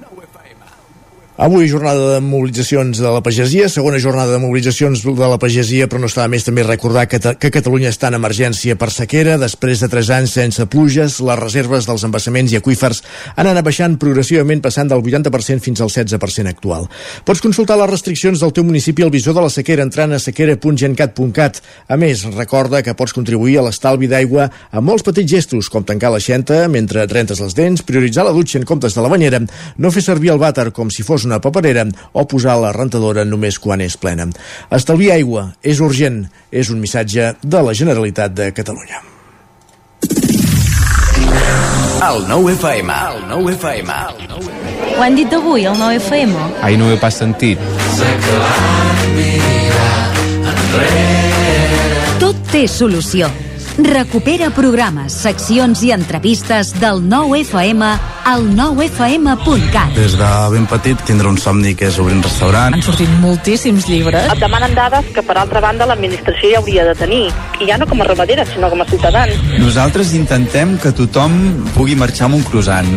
Speaker 1: Avui jornada de mobilitzacions de la pagesia, segona jornada de mobilitzacions de la pagesia, però no està més també recordar que, que Catalunya està en emergència per sequera. Després de 3 anys sense pluges, les reserves dels embassaments i aquífers han anat baixant progressivament, passant del 80% fins al 16% actual. Pots consultar les restriccions del teu municipi al visor de la sequera entrant a sequera.gencat.cat. A més, recorda que pots contribuir a l'estalvi d'aigua amb molts petits gestos, com tancar la xenta mentre rentes les dents, prioritzar la dutxa en comptes de la banyera, no fer servir el vàter com si fos una paperera o posar la rentadora només quan és plena. Estalviar aigua és urgent, és un missatge de la Generalitat de Catalunya.
Speaker 24: El 9 FM. El 9 FM. El 9
Speaker 28: Ho han dit avui, el 9FM?
Speaker 29: Ai, no ho he pas sentit.
Speaker 30: Tot té solució. Recupera programes, seccions i entrevistes del 9FM al 9fm.cat.
Speaker 31: Des de ben petit tindre un somni que és obrir un restaurant.
Speaker 22: Han sortit moltíssims llibres.
Speaker 32: Et demanen dades que, per altra banda, l'administració ja hauria de tenir. I ja no com a ramadera, sinó com a ciutadans.
Speaker 33: Nosaltres intentem que tothom pugui marxar amb un croissant.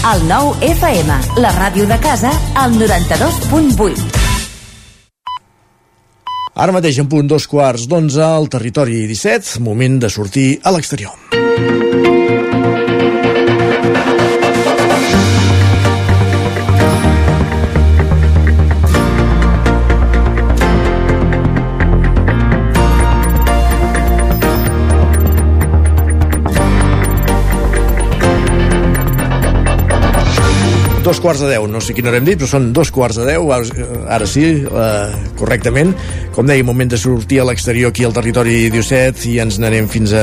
Speaker 23: El 9 FM, la ràdio de casa, al 92.8.
Speaker 1: Ara mateix en punt dos quarts d'onze al territori 17, moment de sortir a l'exterior. dos quarts de deu, no sé quina hora hem dit, però són dos quarts de deu, ara sí, eh, correctament. Com deia, moment de sortir a l'exterior aquí al territori 17 i ens n'anem fins a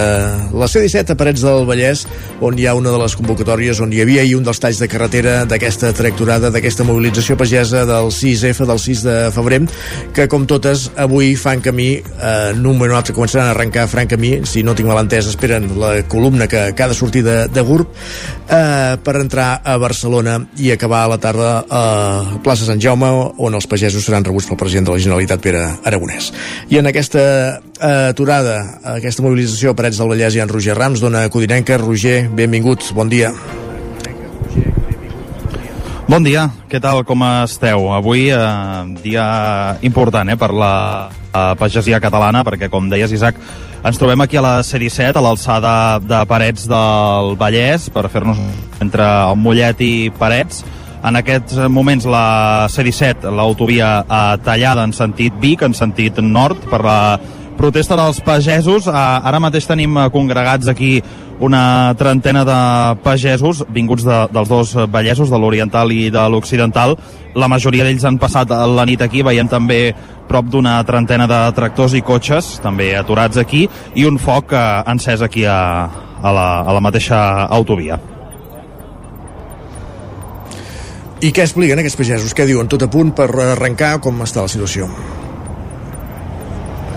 Speaker 1: la C-17 a Parets del Vallès, on hi ha una de les convocatòries, on hi havia i un dels talls de carretera d'aquesta tracturada, d'aquesta mobilització pagesa del 6F, del 6 de febrer, que com totes avui fan camí, eh, en un moment o altre començaran a arrencar franc camí, si no tinc mal entès, esperen la columna que, de sortir de, de GURB eh, per entrar a Barcelona i acabar a la tarda a plaça Sant Jaume, on els pagesos seran rebuts pel president de la Generalitat, Pere Aragonès. I en aquesta eh, aturada, aquesta mobilització a Parets del Vallès ha en Roger Rams, dona Codinenca. Roger, benvingut, bon dia.
Speaker 15: Bon dia, què tal, com esteu? Avui eh, dia important eh, per la eh, pagesia catalana, perquè com deies, Isaac, ens trobem aquí a la C-17, a l'alçada de Parets del Vallès, per fer-nos entre el Mollet i Parets. En aquests moments la C-17, l'autovia eh, tallada en sentit Vic, en sentit nord, per la protesta dels pagesos. Eh, ara mateix tenim eh, congregats aquí una trentena de pagesos vinguts de, dels dos vallesos, de l'oriental i de l'occidental. La majoria d'ells han passat la nit aquí, veiem també prop d'una trentena de tractors i cotxes, també aturats aquí, i un foc eh, encès aquí a, a, la, a la mateixa autovia.
Speaker 1: I què expliquen aquests pagesos? Què diuen? Tot a punt per arrencar? Com està la situació?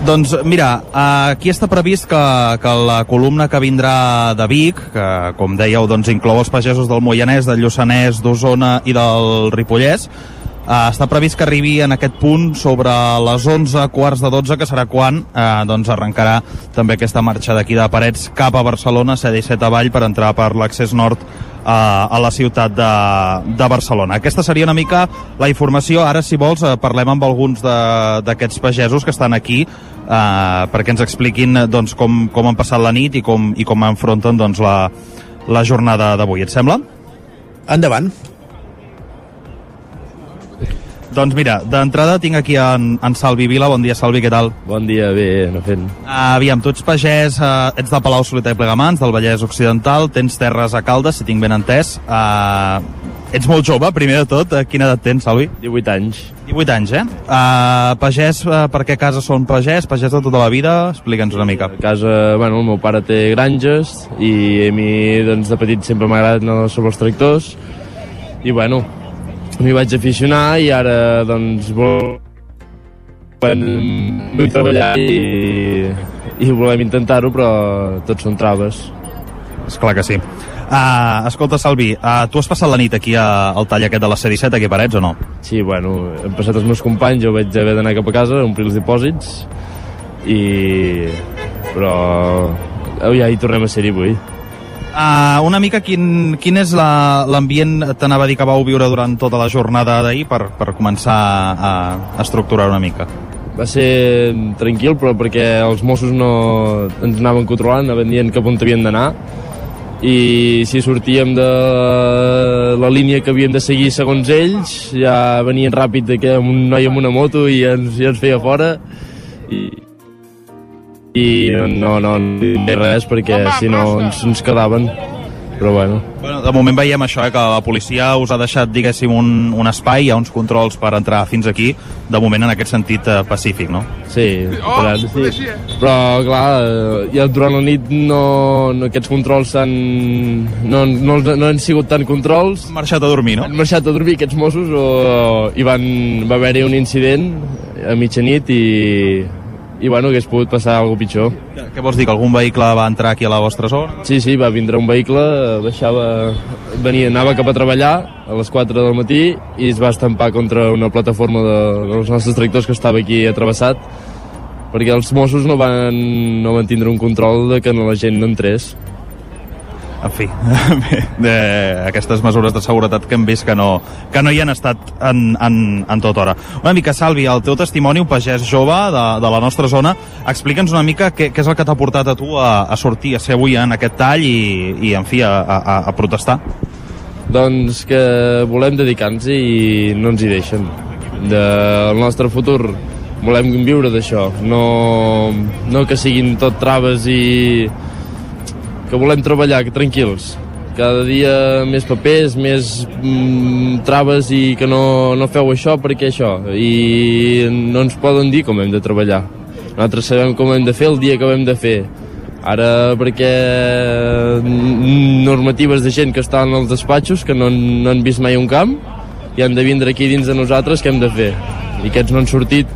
Speaker 15: Doncs mira, aquí està previst que, que la columna que vindrà de Vic, que com dèieu doncs, inclou els pagesos del Moianès, del Lluçanès, d'Osona i del Ripollès, Uh, està previst que arribi en aquest punt sobre les 11, quarts de 12, que serà quan uh, doncs arrencarà també aquesta marxa d'aquí de Parets cap a Barcelona, C-17 avall, per entrar per l'accés nord uh, a la ciutat de, de Barcelona. Aquesta seria una mica la informació. Ara, si vols, uh, parlem amb alguns d'aquests pagesos que estan aquí uh, perquè ens expliquin doncs, com, com han passat la nit i com, i com enfronten doncs, la, la jornada d'avui. Et sembla?
Speaker 1: Endavant.
Speaker 15: Doncs mira, d'entrada tinc aquí en, en Salvi Vila. Bon dia, Salvi, què tal?
Speaker 34: Bon dia, bé, no fent.
Speaker 15: Uh, aviam, tu ets pagès, uh, ets de Palau Solità i Plegamans, del Vallès Occidental, tens terres a Caldes, si tinc ben entès. Uh, ets molt jove, primer de tot. Uh, quina edat tens, Salvi?
Speaker 34: 18 anys.
Speaker 15: 18 anys, eh? Uh, pagès, uh, per què casa són pagès? Pagès de tota la vida? Explica'ns una mica.
Speaker 34: A casa, bueno, el meu pare té granges i a mi, doncs, de petit sempre m'ha agradat anar sobre els tractors i, bueno, m'hi vaig aficionar i ara doncs vol... vull treballar i, i volem intentar-ho però tots són traves.
Speaker 15: És clar que sí. Uh, escolta Salvi, uh, tu has passat la nit aquí a, al tall aquest de la C-17 aquí a Parets o no?
Speaker 34: Sí, bueno, hem passat els meus companys jo vaig haver d'anar cap a casa a omplir els dipòsits i però ja hi tornem a ser-hi avui
Speaker 15: Uh, una mica quin, quin és l'ambient, la, t'anava a dir que vau viure durant tota la jornada d'ahir per, per començar a, a estructurar una mica?
Speaker 34: Va ser tranquil, però perquè els Mossos no ens anaven controlant, anaven dient cap on havíem d'anar i si sortíem de la línia que havíem de seguir segons ells ja venien ràpid de que un noi amb una moto i ens, i ens feia fora i no, no, no res perquè si no ens, ens quedaven però bueno.
Speaker 15: Bueno, de moment veiem això, eh, que la policia us ha deixat, diguéssim, un, un espai, hi ha uns controls per entrar fins aquí, de moment en aquest sentit eh, pacífic, no?
Speaker 34: Sí, oh, sí. però clar, eh, ja durant la nit no, no aquests controls s'han... No, no, no han sigut tant controls.
Speaker 15: Han marxat a dormir, no?
Speaker 34: Han marxat a dormir aquests Mossos o, i van, va haver-hi un incident a mitjanit i, i bueno, hagués pogut passar alguna pitjor.
Speaker 15: Què vols dir, que algun vehicle va entrar aquí a la vostra zona?
Speaker 34: Sí, sí, va vindre un vehicle, baixava, venia, anava cap a treballar a les 4 del matí i es va estampar contra una plataforma de, dels nostres tractors que estava aquí atravessat perquè els Mossos no van, no van tindre un control de que la gent no entrés
Speaker 15: en fi, de, aquestes mesures de seguretat que hem vist que no, que no hi han estat en, en, en tota hora. Una mica, Salvi, el teu testimoni, un pagès jove de, de la nostra zona, explica'ns una mica què, què és el que t'ha portat a tu a, a sortir, a ser avui en aquest tall i, i en fi, a, a, a protestar.
Speaker 34: Doncs que volem dedicar-nos i no ens hi deixen. De, el nostre futur volem viure d'això, no, no que siguin tot traves i que volem treballar que tranquils. Cada dia més papers, més mm, traves i que no, no feu això perquè això. I no ens poden dir com hem de treballar. Nosaltres sabem com hem de fer el dia que ho hem de fer. Ara perquè normatives de gent que estan als despatxos que no, no han vist mai un camp i han de vindre aquí dins de nosaltres què hem de fer? I aquests no han sortit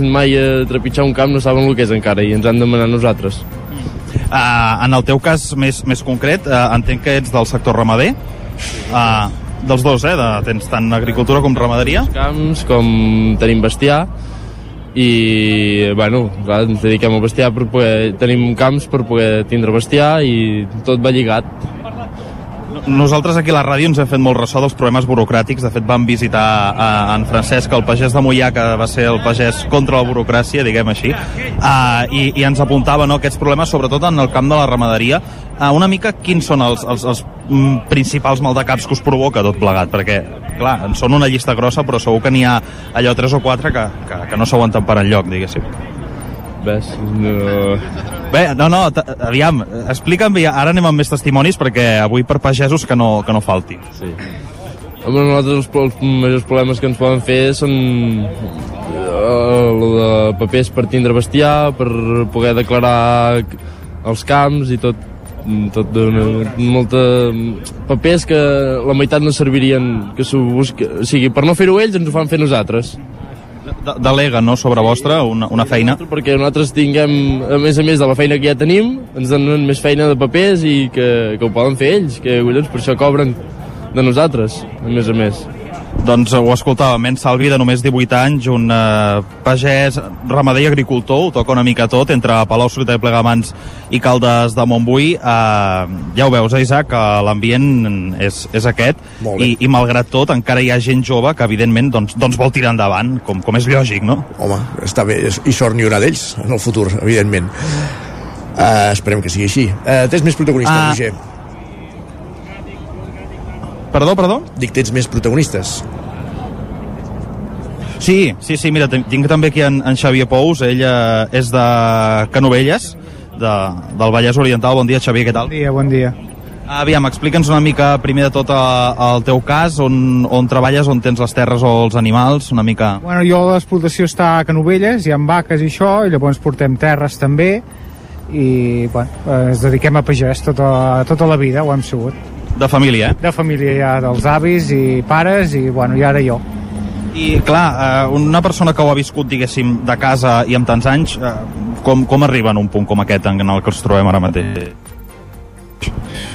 Speaker 34: mai a trepitjar un camp no saben el que és encara i ens han demanat nosaltres
Speaker 15: Uh, en el teu cas més, més concret, uh, entenc que ets del sector ramader. Uh, dels dos, eh? De, tens tant agricultura com ramaderia.
Speaker 34: Camps, com tenim bestiar, i bueno, clar, ens dediquem al bestiar per poder, tenim camps per poder tindre bestiar i tot va lligat
Speaker 15: nosaltres aquí a la ràdio ens hem fet molt ressò dels problemes burocràtics. De fet, vam visitar a, en Francesc, el pagès de Mollà, que va ser el pagès contra la burocràcia, diguem així, uh, i, i ens apuntava no, aquests problemes, sobretot en el camp de la ramaderia. Uh, una mica quins són els, els, els mm, principals maldecaps que us provoca tot plegat? Perquè, clar, en són una llista grossa, però segur que n'hi ha allò tres o quatre que, que, que no s'aguanten per enlloc, diguéssim.
Speaker 34: Ves, no...
Speaker 15: Bé, no, no, aviam, explica'm, ara anem amb més testimonis perquè avui per pagesos que no, que no falti.
Speaker 34: Sí. Home, nosaltres els, els majors problemes que ens poden fer són uh, de papers per tindre bestiar, per poder declarar els camps i tot tot d'una molta papers que la meitat no servirien que s'ho busca, o sigui, per no fer-ho ells ens ho fan fer nosaltres
Speaker 15: delega no, sobre vostra una, una feina?
Speaker 34: Perquè nosaltres tinguem, a més a més de la feina que ja tenim, ens donen més feina de papers i que, que ho poden fer ells, que collons per això cobren de nosaltres, a més a més.
Speaker 15: Doncs ho escoltàvem, en Salvi, de només 18 anys, un eh, pagès, ramader i agricultor, ho toca una mica tot, entre Palau Solità i Plegamans i Caldes de Montbui. Eh, ja ho veus, eh, Isaac, que l'ambient és, és aquest, i, i malgrat tot encara hi ha gent jove que evidentment doncs, doncs vol tirar endavant, com, com és lògic, no?
Speaker 1: Home, està bé, i sort n'hi haurà d'ells en el futur, evidentment. Uh, esperem que sigui així. Uh, tens més protagonistes, uh, Roger?
Speaker 15: Perdó, perdó?
Speaker 1: Dic, tens més protagonistes.
Speaker 15: Sí, sí, sí, mira, tinc també aquí en, en Xavier Pous, ell eh, és de Canovelles, de, del Vallès Oriental. Bon dia, Xavier, què tal?
Speaker 29: Bon dia, bon dia.
Speaker 15: Aviam, explica'ns una mica, primer de tot, el teu cas, on, on treballes, on tens les terres o els animals, una mica...
Speaker 29: Bueno, jo l'explotació està a Canovelles, hi ha vaques i això, i llavors portem terres també, i bueno, eh, ens dediquem a pagès tota, tota la vida, ho hem sigut.
Speaker 15: De família, eh?
Speaker 29: De família, ja, dels avis i pares, i, bueno, i ara jo.
Speaker 15: I, clar, eh, una persona que ho ha viscut, diguéssim, de casa i amb tants anys, eh, com, com arriba en un punt com aquest en el que ens trobem ara mateix?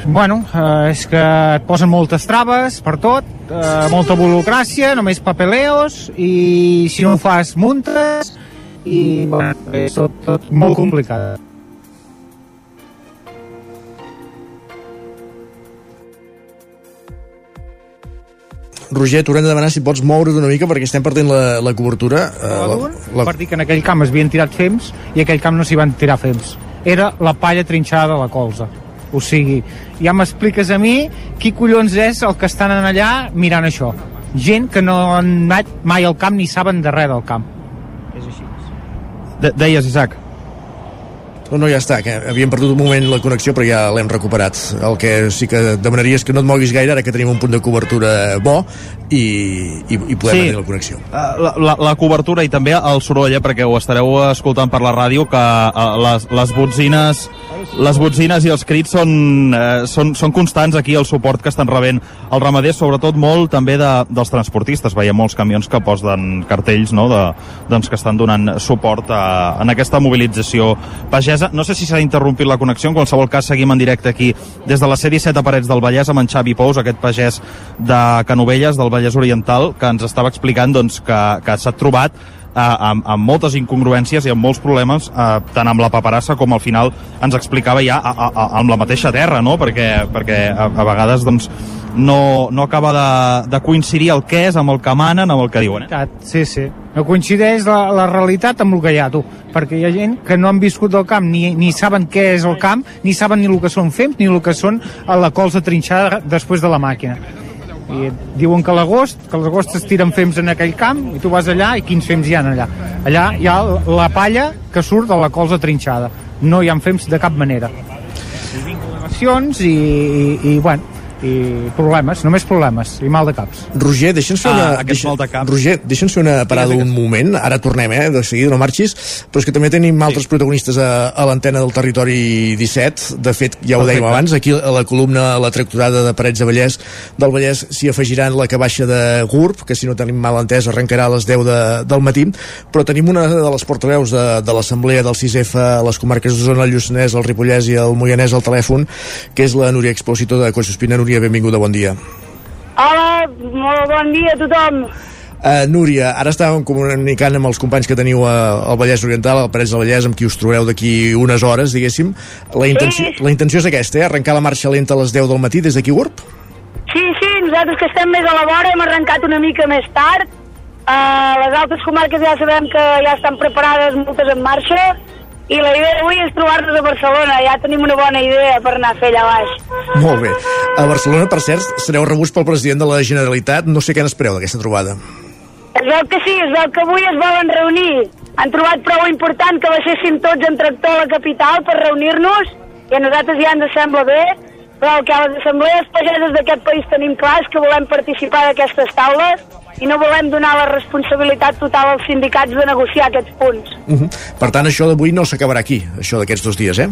Speaker 29: Bueno, eh, és que et posen moltes traves per tot, eh, molta burocràcia, només papeleos, i si no ho fas, muntes, i bueno, és tot, tot molt complicat.
Speaker 1: Roger, t'haurem de demanar si pots moure't una mica perquè estem perdent la, la cobertura.
Speaker 29: Eh, la, la... Per dir que en aquell camp es havien tirat fems i aquell camp no s'hi van tirar fems. Era la palla trinxada de la colza. O sigui, ja m'expliques a mi qui collons és el que estan allà mirant això. Gent que no han anat mai al camp ni saben de res del camp. És així.
Speaker 15: De deies, Isaac.
Speaker 1: No, no, ja està, que havíem perdut un moment la connexió, però ja l'hem recuperat. El que sí que demanaria és que no et moguis gaire, ara que tenim un punt de cobertura bo i, i, i podem
Speaker 15: Sí.
Speaker 1: tenir la connexió.
Speaker 15: Eh, La, la, la cobertura i també el soroll, eh, perquè ho estareu escoltant per la ràdio, que eh, les, les botzines les botzines i els crits són, eh, són, són constants aquí, el suport que estan rebent els ramaders, sobretot molt també de, dels transportistes. Veiem molts camions que posen cartells no, de, doncs, que estan donant suport a, en aquesta mobilització pagesa. No sé si s'ha interrompit la connexió, en qualsevol cas seguim en directe aquí des de la sèrie 7 a Parets del Vallès amb en Xavi Pous, aquest pagès de Canovelles, del Vallès Oriental, que ens estava explicant doncs, que, que s'ha trobat eh, amb, amb moltes incongruències i amb molts problemes, eh, tant amb la paperassa com al final ens explicava ja a, a, a, amb la mateixa terra, no? perquè, perquè a, a vegades doncs, no, no acaba de, de coincidir el que és amb el que manen, amb el que diuen. Eh?
Speaker 29: Sí, sí. No coincideix la, la realitat amb el que hi ha, tu. Perquè hi ha gent que no han viscut del camp, ni, ni saben què és el camp, ni saben ni el que són fems, ni el que són a la colza trinxada després de la màquina. I diuen que l'agost, que l'agost es tiren fems en aquell camp, i tu vas allà, i quins fems hi ha allà? Allà hi ha la palla que surt de la colza trinxada. No hi ha fems de cap manera. I, i, i bueno, i problemes, només problemes, i mal de caps.
Speaker 1: Roger, deixa'ns fer
Speaker 29: Ah,
Speaker 1: una...
Speaker 29: aquest
Speaker 1: deixa,
Speaker 29: mal de cap.
Speaker 1: Roger, deixa'ns fer una parada un moment, ara tornem, eh, de seguida, no marxis, però és que també tenim altres protagonistes a, a l'antena del territori 17, de fet, ja ho dèiem abans, aquí a la columna La tracturada de Parets de Vallès del Vallès s'hi afegiran la que baixa de GURB, que si no tenim mal entès arrencarà a les 10 de, del matí, però tenim una de les portaveus de, de l'Assemblea del 6F a les comarques d'Osona, el Lluçanès, el Ripollès i el Moianès al telèfon, que és la Núria Expósito de Collsospina. Núria, benvinguda, bon dia.
Speaker 35: Hola, molt bon dia a tothom.
Speaker 1: Uh, Núria, ara estàvem comunicant amb els companys que teniu a, al Vallès Oriental, al Parets del Vallès, amb qui us trobeu d'aquí unes hores, diguéssim. La intenció,
Speaker 35: Sí.
Speaker 1: la intenció és aquesta, eh? arrencar la marxa lenta a les 10 del matí des d'aquí Gurb?
Speaker 35: Sí, sí, nosaltres que estem més a la vora hem arrencat una mica més tard. Uh, les altres comarques ja sabem que ja estan preparades, moltes en marxa, i la idea d'avui és trobar-nos a Barcelona. Ja tenim una bona idea per anar a fer allà baix.
Speaker 1: Molt bé. A Barcelona, per cert, sereu rebuts pel president de la Generalitat. No sé què n'espereu d'aquesta trobada.
Speaker 35: Es veu que sí, es veu que avui es volen reunir. Han trobat prou important que baixéssim tots en tractor a la capital per reunir-nos, i a nosaltres ja ens sembla bé, però que a les assemblees pageses d'aquest país tenim clar és que volem participar d'aquestes taules i no volem donar la responsabilitat total als sindicats de negociar aquests punts.
Speaker 1: Uh -huh. Per tant, això d'avui no s'acabarà aquí, això d'aquests dos dies, eh?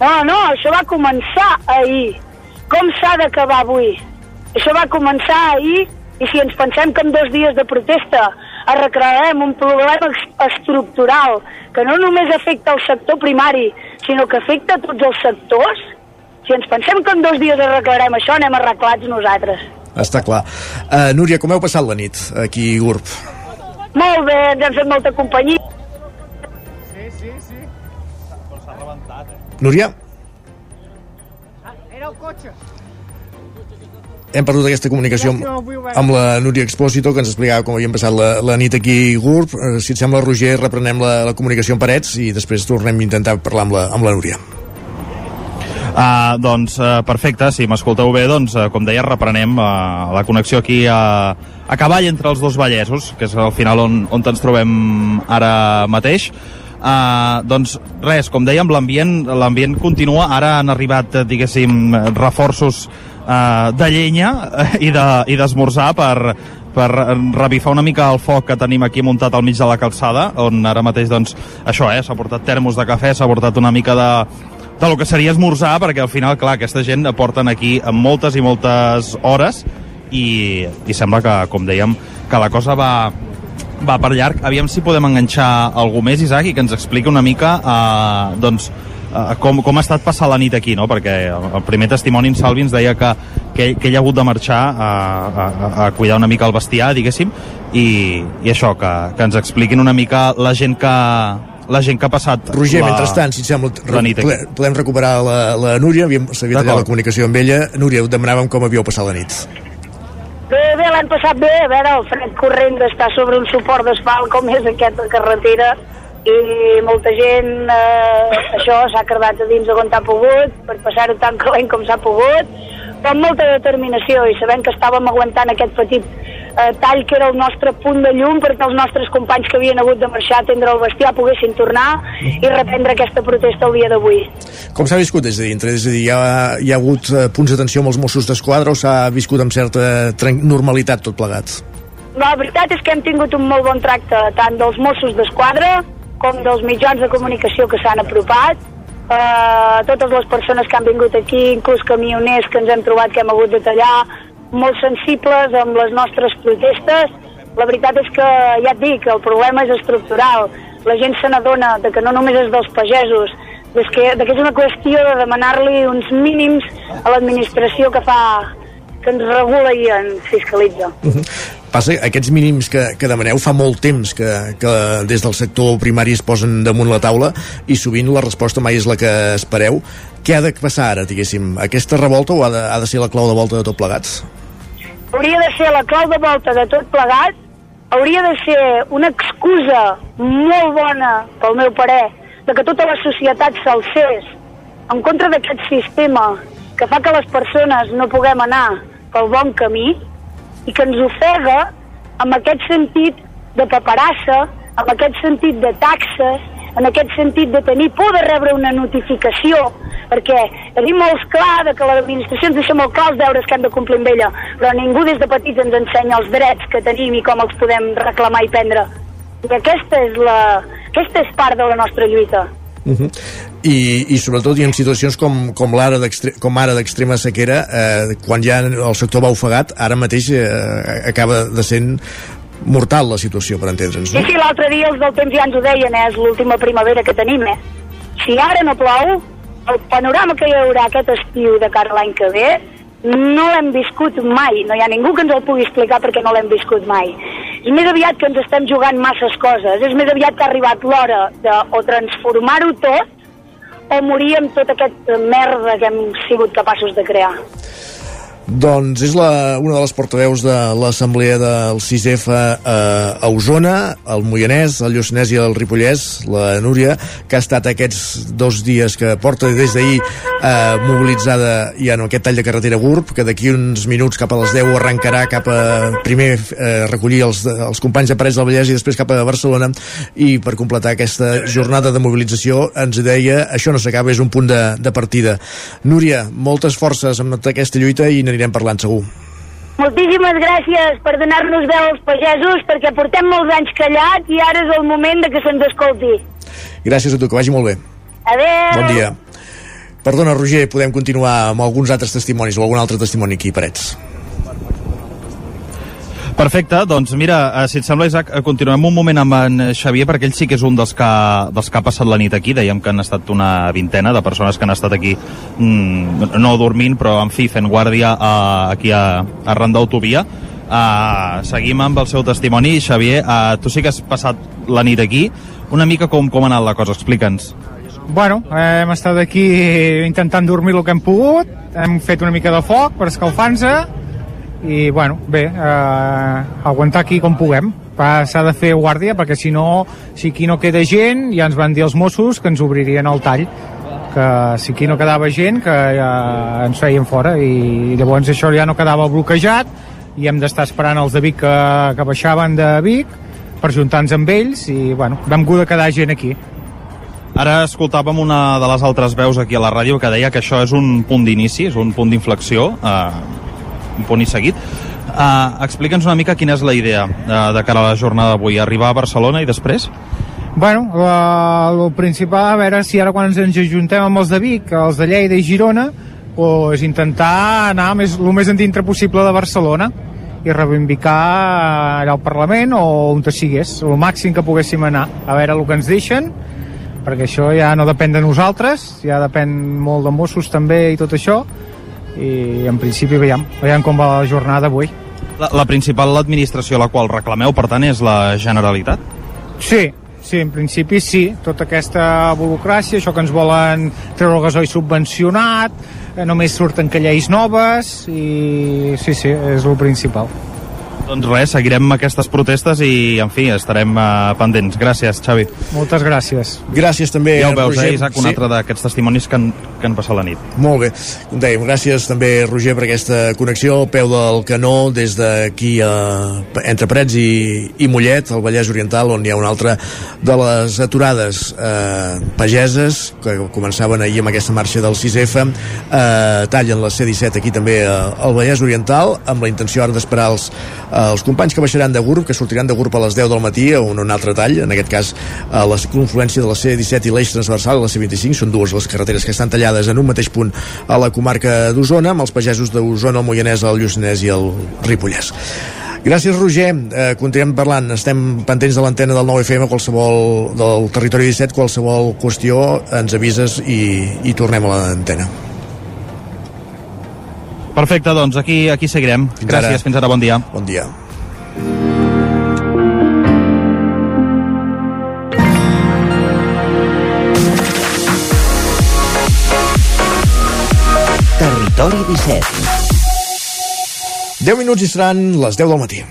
Speaker 35: No, no, això va començar ahir. Com s'ha d'acabar avui? Això va començar ahir i si ens pensem que en dos dies de protesta arreglarem un problema estructural que no només afecta el sector primari, sinó que afecta tots els sectors, si ens pensem que en dos dies arreglarem això, anem arreglats nosaltres.
Speaker 1: Està clar. Uh, Núria, com heu passat la nit aquí a Gurb?
Speaker 35: Molt bé, ens hem fet molta companyia.
Speaker 1: Núria?
Speaker 29: Era el cotxe.
Speaker 1: hem perdut aquesta comunicació amb, amb la Núria Expósito que ens explicava com havíem passat la, la nit aquí a Gurb Eh, si et sembla Roger reprenem la, la comunicació amb Parets i després tornem a intentar parlar amb la, amb la Núria
Speaker 15: Uh, doncs uh, perfecte, si m'escolteu bé, doncs, uh, com deia, reprenem uh, la connexió aquí a, a cavall entre els dos Vallesos, que és al final on, on ens trobem ara mateix. Uh, doncs res, com dèiem, l'ambient l'ambient continua, ara han arribat, diguéssim, reforços uh, de llenya i de- i d'esmorzar de, per, per revifar una mica el foc que tenim aquí muntat al mig de la calçada, on ara mateix, doncs, això, eh, s'ha portat termos de cafè, s'ha portat una mica de, de lo que seria esmorzar, perquè al final, clar, aquesta gent porten aquí amb moltes i moltes hores i, i sembla que, com dèiem, que la cosa va, va per llarg. Aviam si podem enganxar algú més, Isaac, i que ens expliqui una mica eh, doncs, eh, com, com ha estat passar la nit aquí, no? perquè el primer testimoni en Salvi ens deia que, que, que ell ha hagut de marxar a, a, a cuidar una mica el bestiar, diguéssim, i, i això, que, que ens expliquin una mica la gent que, la gent que ha passat
Speaker 1: Roger,
Speaker 15: la,
Speaker 1: mentrestant, si et sembla,
Speaker 15: la nit aquí.
Speaker 1: ple- podem recuperar la, la Núria, havíem, s'havia tallat la comunicació amb ella. Núria, et demanàvem com havíeu passat la nit.
Speaker 35: Bé, bé, l'han passat bé, a veure, el fred corrent d'estar sobre un suport d'asfalt com és aquest de carretera i molta gent, eh, això, s'ha quedat a dins on ha pogut, per passar-ho tan calent com s'ha pogut, però amb molta determinació i sabent que estàvem aguantant aquest petit eh, tall que era el nostre punt de llum perquè els nostres companys que havien hagut de marxar a atendre el bestiar poguessin tornar i reprendre aquesta protesta el dia d'avui.
Speaker 1: Com s'ha viscut des de dintre? És a dir, hi ha, hi ha hagut eh, punts d'atenció amb els Mossos d'Esquadra o s'ha viscut amb certa normalitat tot plegat?
Speaker 35: La veritat és que hem tingut un molt bon tracte tant dels Mossos d'Esquadra com dels mitjans de comunicació que s'han apropat, eh, totes les persones que han vingut aquí, inclús camioners que ens hem trobat que hem hagut de tallar, molt sensibles amb les nostres protestes. La veritat és que, ja et dic, el problema és estructural. La gent se n'adona de que no només és dels pagesos, és que, de que és una qüestió de demanar-li uns mínims a l'administració que fa que ens regula i ens fiscalitza.
Speaker 1: Passa que aquests mínims que, que demaneu fa molt temps que, que des del sector primari es posen damunt la taula i sovint la resposta mai és la que espereu. Què ha de passar ara, diguéssim? Aquesta revolta o ha de, ha de ser la clau de volta de tot plegats?
Speaker 35: Hauria de ser la clau de volta de tot plegat, hauria de ser una excusa molt bona, pel meu parer, de que tota la societat s'alcés en contra d'aquest sistema que fa que les persones no puguem anar pel bon camí i que ens ofega amb aquest sentit de paperassa, amb aquest sentit de taxes, en aquest sentit de tenir por de rebre una notificació, perquè tenim molt clar de que l'administració ens deixa molt clar els deures que hem de complir amb ella, però ningú des de petits ens ensenya els drets que tenim i com els podem reclamar i prendre. I aquesta és, la, aquesta és part de la nostra lluita.
Speaker 1: Uh -huh. I, i sobretot i en situacions com, com, d'extre- com ara d'extrema sequera eh, quan ja el sector va ofegat ara mateix eh, acaba de sent mortal la situació per entendre'ns no?
Speaker 35: sí, l'altre dia els del temps ja ens ho deien, eh? és l'última primavera que tenim, eh? Si ara no plou, el panorama que hi haurà aquest estiu de cara l'any que ve no l'hem viscut mai, no hi ha ningú que ens el pugui explicar perquè no l'hem viscut mai. És més aviat que ens estem jugant masses coses, és més aviat que ha arribat l'hora de o transformar-ho tot o morir amb tota aquesta merda que hem sigut capaços de crear.
Speaker 1: Doncs és la, una de les portaveus de l'assemblea del 6F eh, a Osona, el Moianès, el Lluçanès i el Ripollès, la Núria, que ha estat aquests dos dies que porta des d'ahir eh, mobilitzada ja en aquest tall de carretera GURB, que d'aquí uns minuts cap a les 10 arrencarà cap a primer eh, recollir els, els companys de Parets del Vallès i després cap a Barcelona i per completar aquesta jornada de mobilització ens deia això no s'acaba, és un punt de, de partida. Núria, moltes forces amb aquesta lluita i n'anirem parlant segur.
Speaker 35: Moltíssimes gràcies per donar-nos veu als pagesos, perquè portem molts anys callats i ara és el moment de que se'ns escolti.
Speaker 1: Gràcies a tu, que vagi molt bé.
Speaker 35: Adéu!
Speaker 1: Bon dia. Perdona, Roger, podem continuar amb alguns altres testimonis o algun altre testimoni aquí, Parets.
Speaker 15: Perfecte, doncs mira, eh, si et sembla, Isaac, eh, continuem un moment amb en Xavier, perquè ell sí que és un dels que, dels que ha passat la nit aquí. Dèiem que han estat una vintena de persones que han estat aquí, mm, no dormint, però, en fi, fent guàrdia a, aquí a, arran d'autovia. Uh, seguim amb el seu testimoni. Xavier, uh, tu sí que has passat la nit aquí. Una mica com, com ha anat la cosa, explica'ns.
Speaker 29: Bueno, eh, hem estat aquí intentant dormir el que hem pogut, hem fet una mica de foc per escalfar-nos i, bueno, bé, eh, aguantar aquí com puguem. S'ha de fer guàrdia perquè si no, si aquí no queda gent, ja ens van dir els Mossos que ens obririen el tall. Que si aquí no quedava gent que ja ens feien fora. I llavors això ja no quedava bloquejat i hem d'estar esperant els de Vic que, que baixaven de Vic per juntar-nos amb ells i bueno, vam haver de quedar gent aquí.
Speaker 15: Ara escoltàvem una de les altres veus aquí a la ràdio que deia que això és un punt d'inici, és un punt d'inflexió, eh, punt i seguit. Eh, Explica'ns una mica quina és la idea eh, de cara a la jornada d'avui. Arribar a Barcelona i després?
Speaker 29: Bueno, la, el principal, a veure si ara quan ens ajuntem amb els de Vic, els de Lleida i Girona, pues, intentar anar més, el més endintre possible de Barcelona i reivindicar allà al Parlament o on te sigués, el màxim que poguéssim anar, a veure el que ens deixen, perquè això ja no depèn de nosaltres, ja depèn molt de Mossos també i tot això, i en principi veiem, veiem com va la jornada avui.
Speaker 15: La, la principal administració a la qual reclameu, per tant, és la Generalitat?
Speaker 29: Sí, sí, en principi sí. Tota aquesta burocràcia, això que ens volen treure el gasoil subvencionat, eh, només surten que lleis noves i sí, sí, és el principal.
Speaker 15: Doncs res, seguirem aquestes protestes i, en fi, estarem uh, pendents. Gràcies, Xavi.
Speaker 29: Moltes gràcies.
Speaker 1: Gràcies també,
Speaker 15: Ja ho veus,
Speaker 1: Roger.
Speaker 15: eh, Isaac, un
Speaker 1: Sí.
Speaker 15: altre d'aquests testimonis que han, que han passat la nit.
Speaker 1: Molt bé. Com dèiem, gràcies també, Roger, per aquesta connexió al peu del canó des d'aquí a, entre Parets i, i Mollet, al Vallès Oriental, on hi ha una altra de les aturades eh, pageses que començaven ahir amb aquesta marxa del 6F eh, tallen la C-17 aquí també eh, al Vallès Oriental amb la intenció ara d'esperar els, els companys que baixaran de GURB, que sortiran de GURB a les 10 del matí a un, un altre tall, en aquest cas a la confluència de la C-17 i l'eix transversal a la C-25, són dues les carreteres que estan tallades en un mateix punt a la comarca d'Osona, amb els pagesos d'Osona, el Moianès, el Lluçanès i el Ripollès. Gràcies, Roger. Eh, continuem parlant. Estem pendents de l'antena del 9FM, qualsevol del territori 17, qualsevol qüestió, ens avises i, i tornem a l'antena.
Speaker 15: Perfecte, doncs aquí, aquí seguirem.
Speaker 1: Fins
Speaker 15: Gràcies,
Speaker 1: ara.
Speaker 15: fins ara, bon dia.
Speaker 1: Bon dia.
Speaker 36: Territori 17.
Speaker 1: 10 minuts i seran les 10 del matí.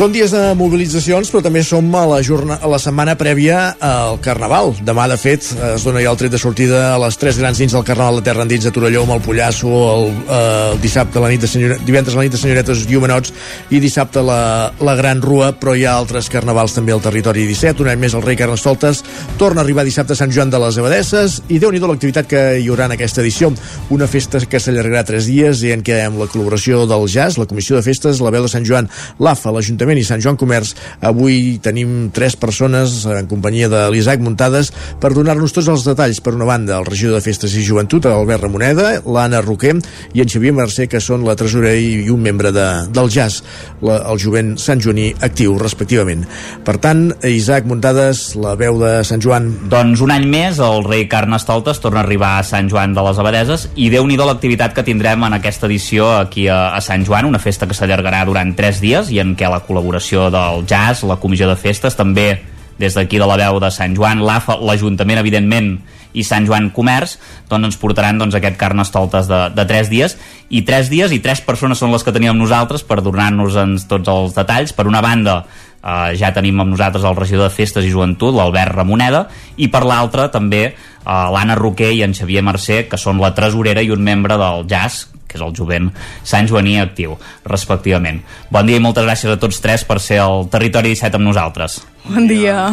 Speaker 1: Són dies de mobilitzacions, però també som a la, jorna, a la setmana prèvia al Carnaval. Demà, de fet, es dona ja el tret de sortida a les tres grans nits del Carnaval de Terra Endins de Torelló, amb el Pollasso, el, eh, el dissabte, la nit de senyora, divendres la nit de senyoretes i homenots, i dissabte la, la Gran Rua, però hi ha altres carnavals també al territori 17. Un any més el rei Carnestoltes torna a arribar dissabte a Sant Joan de les Abadesses, i déu nhi l'activitat que hi haurà en aquesta edició. Una festa que s'allargarà tres dies i en què amb la col·laboració del JAS, la Comissió de Festes, la Veu de Sant Joan, l'AFA, l'Ajuntament i Sant Joan Comerç, avui tenim tres persones en companyia de l'Isaac Muntades per donar-nos tots els detalls. Per una banda, el regidor de Festes i Joventut, l'Albert Ramoneda, l'Anna Roquer i en Xavier Mercè, que són la tresorera i un membre de, del JAS, la, el jovent Sant Joaní actiu, respectivament. Per tant, Isaac Muntades, la veu de Sant Joan.
Speaker 13: Doncs un any més el rei Carnestoltes torna a arribar a Sant Joan de les Abadeses i déu nhi l'activitat que tindrem en aquesta edició aquí a, a Sant Joan, una festa que s'allargarà durant tres dies i en què la col·laboració del jazz, la comissió de festes, també des d'aquí de la veu de Sant Joan, l'AFA, l'Ajuntament, evidentment, i Sant Joan Comerç, doncs ens portaran doncs, aquest carnestoltes de, de 3 dies, i 3 dies i 3 persones són les que teníem nosaltres per donar-nos tots els detalls. Per una banda, eh, ja tenim amb nosaltres el regidor de Festes i Joventut, l'Albert Ramoneda, i per l'altra també eh, l'Anna Roquer i en Xavier Mercè, que són la tresorera i un membre del jazz, que és el jovent Sant Joaní actiu, respectivament. Bon dia i moltes gràcies a tots tres per ser al Territori 17 amb nosaltres.
Speaker 26: Bon dia.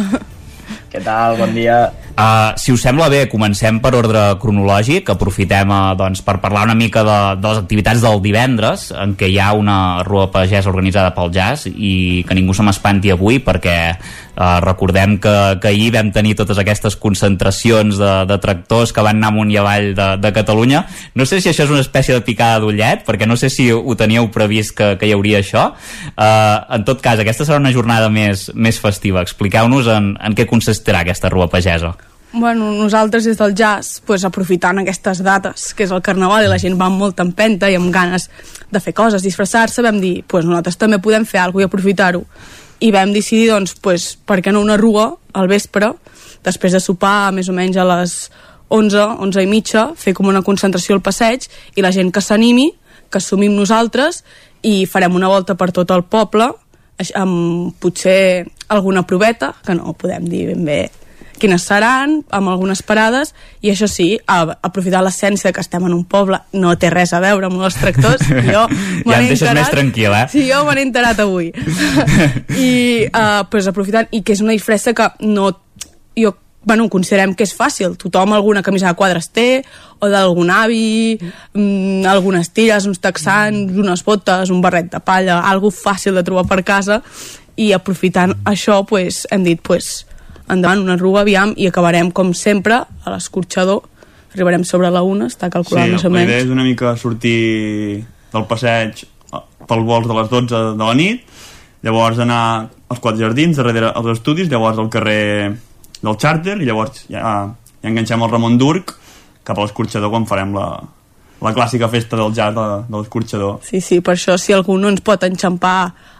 Speaker 13: Què tal? Bon dia. Uh, si us sembla bé, comencem per ordre cronològic, aprofitem uh, doncs, per parlar una mica de, de les activitats del divendres, en què hi ha una rua pagès organitzada pel jazz i que ningú se m'espanti avui perquè uh, recordem que, que ahir vam tenir totes aquestes concentracions de, de tractors que van anar amunt i avall de, de Catalunya. No sé si això és una espècie de picada d'ullet, perquè no sé si ho teníeu previst que, que hi hauria això. Uh, en tot cas, aquesta serà una jornada més, més festiva. Expliqueu-nos en, en què consistirà aquesta rua pagesa.
Speaker 26: Bueno, nosaltres des del jazz, pues, aprofitant aquestes dates, que és el carnaval, i la gent va amb molta empenta i amb ganes de fer coses, disfressar-se, vam dir, pues, nosaltres també podem fer alguna i aprofitar-ho. I vam decidir, doncs, pues, per què no una rua al vespre, després de sopar més o menys a les 11, 11 i mitja, fer com una concentració al passeig i la gent que s'animi, que assumim nosaltres i farem una volta per tot el poble amb potser alguna proveta, que no podem dir ben bé quines seran, amb algunes parades, i això sí, a, aprofitar l'essència que estem en un poble, no té res a veure amb els tractors, jo
Speaker 13: Ja em deixes més tranquil, eh?
Speaker 26: Sí, jo me n'he enterat avui. I uh, pues, aprofitant, i que és una disfressa que no... Jo bueno, considerem que és fàcil, tothom alguna camisa de quadres té, o d'algun avi, mm, algunes tires, uns texans, unes botes, un barret de palla, algo fàcil de trobar per casa, i aprofitant això, pues, hem dit, pues, endavant, una rua, aviam, i acabarem, com sempre, a l'escorxador, arribarem sobre la una, està calculat
Speaker 37: sí,
Speaker 26: més o
Speaker 37: la idea
Speaker 26: menys.
Speaker 37: és una mica sortir del passeig pel vols de les 12 de la nit, llavors anar als quatre jardins, darrere als estudis, llavors al carrer del Charter, i llavors ja, ja enganxem el Ramon Durc cap a l'escorxador quan farem la, la clàssica festa del jazz de, de l'escorxador.
Speaker 26: Sí, sí, per això si algú no ens pot enxampar